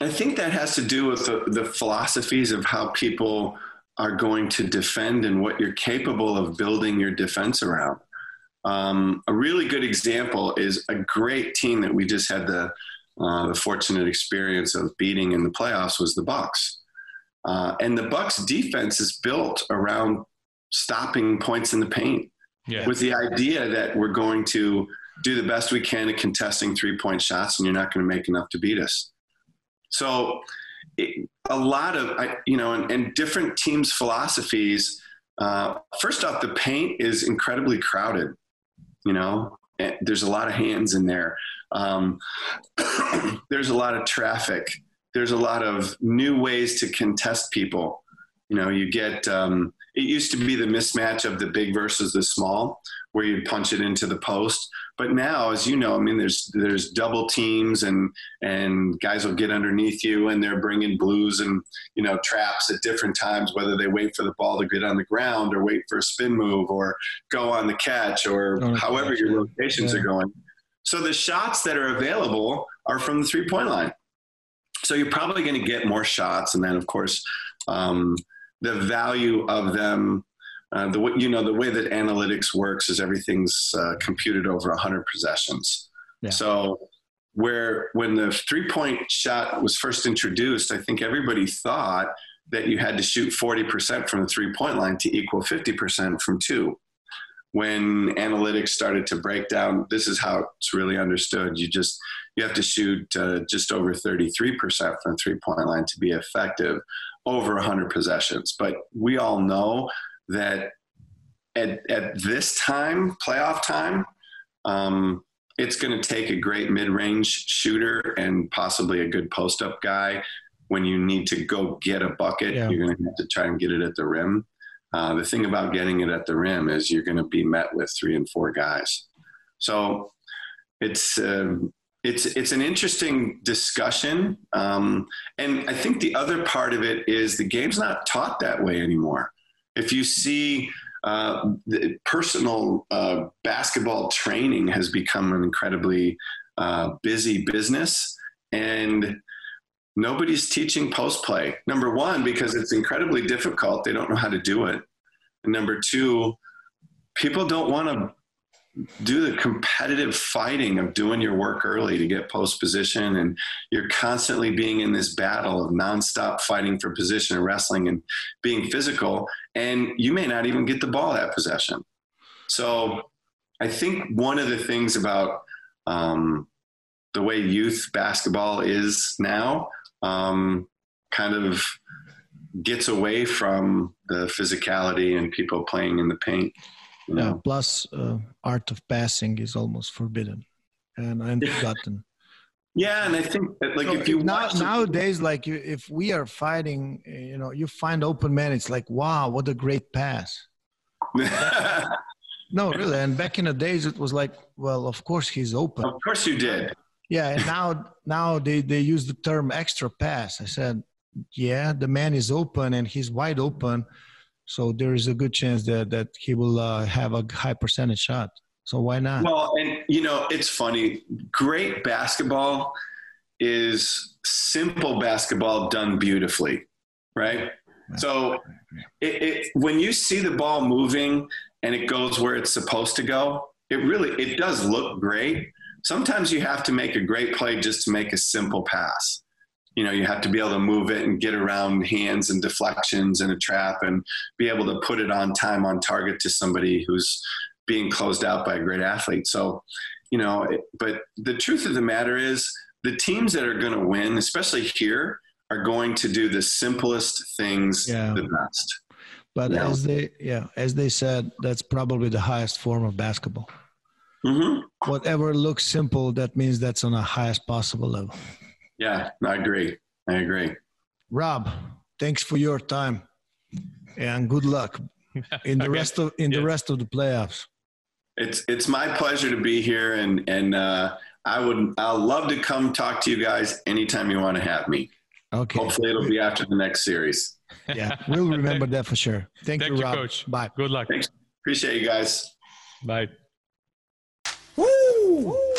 I think that has to do with the, the philosophies of how people are going to defend and what you're capable of building your defense around. Um, a really good example is a great team that we just had the uh, the fortunate experience of beating in the playoffs was the Bucks, uh, and the Bucks defense is built around stopping points in the paint, yeah. with the idea that we're going to do the best we can at contesting three point shots, and you're not going to make enough to beat us. So, it, a lot of you know, and, and different teams' philosophies. Uh, first off, the paint is incredibly crowded. You know, there's a lot of hands in there. Um, there's a lot of traffic. There's a lot of new ways to contest people. You know, you get. Um, it used to be the mismatch of the big versus the small, where you'd punch it into the post. But now, as you know, I mean, there's there's double teams and and guys will get underneath you and they're bringing blues and you know traps at different times, whether they wait for the ball to get on the ground or wait for a spin move or go on the catch or however catch, your yeah. rotations yeah. are going. So the shots that are available are from the three point line. So you're probably going to get more shots, and then of course. Um, the value of them uh, the way you know the way that analytics works is everything's uh, computed over 100 possessions. Yeah. So where when the three point shot was first introduced, I think everybody thought that you had to shoot 40% from the three point line to equal 50% from two. When analytics started to break down, this is how it's really understood. You just you have to shoot uh, just over 33% from three point line to be effective over 100 possessions. But we all know that at, at this time, playoff time, um, it's going to take a great mid range shooter and possibly a good post up guy. When you need to go get a bucket, yeah. you're going to have to try and get it at the rim. Uh, the thing about getting it at the rim is you're going to be met with three and four guys. So it's uh, it's it's an interesting discussion, um, and I think the other part of it is the game's not taught that way anymore if you see uh, personal uh, basketball training has become an incredibly uh, busy business, and nobody's teaching post play. Number one, because it's incredibly difficult; they don't know how to do it. And number two, people don't want to do the competitive fighting of doing your work early to get post position and you're constantly being in this battle of nonstop fighting for position and wrestling and being physical and you may not even get the ball that possession so i think one of the things about um, the way youth basketball is now um, kind of gets away from the physicality and people playing in the paint yeah. Plus, uh, art of passing is almost forbidden and and forgotten. Yeah, and I think that, like so if you now, nowadays, like if we are fighting, you know, you find open man, it's like wow, what a great pass. no, really. And back in the days, it was like, well, of course he's open. Of course you did. Yeah, and now now they they use the term extra pass. I said, yeah, the man is open and he's wide open so there is a good chance that that he will uh, have a high percentage shot. So why not? Well, and you know, it's funny. Great basketball is simple basketball done beautifully, right? So it, it, when you see the ball moving and it goes where it's supposed to go, it really it does look great. Sometimes you have to make a great play just to make a simple pass you know you have to be able to move it and get around hands and deflections and a trap and be able to put it on time on target to somebody who's being closed out by a great athlete so you know but the truth of the matter is the teams that are going to win especially here are going to do the simplest things yeah. the best but yeah. as they yeah as they said that's probably the highest form of basketball mm-hmm. whatever looks simple that means that's on the highest possible level yeah, I agree. I agree. Rob, thanks for your time. and good luck in the okay. rest of in yeah. the rest of the playoffs. It's it's my pleasure to be here, and and uh, I would I'll love to come talk to you guys anytime you want to have me. Okay. Hopefully, it'll be after the next series. Yeah, we'll remember that for sure. Thank, Thank you, Rob. Coach. Bye. Good luck. Thanks. Appreciate you guys. Bye. 呜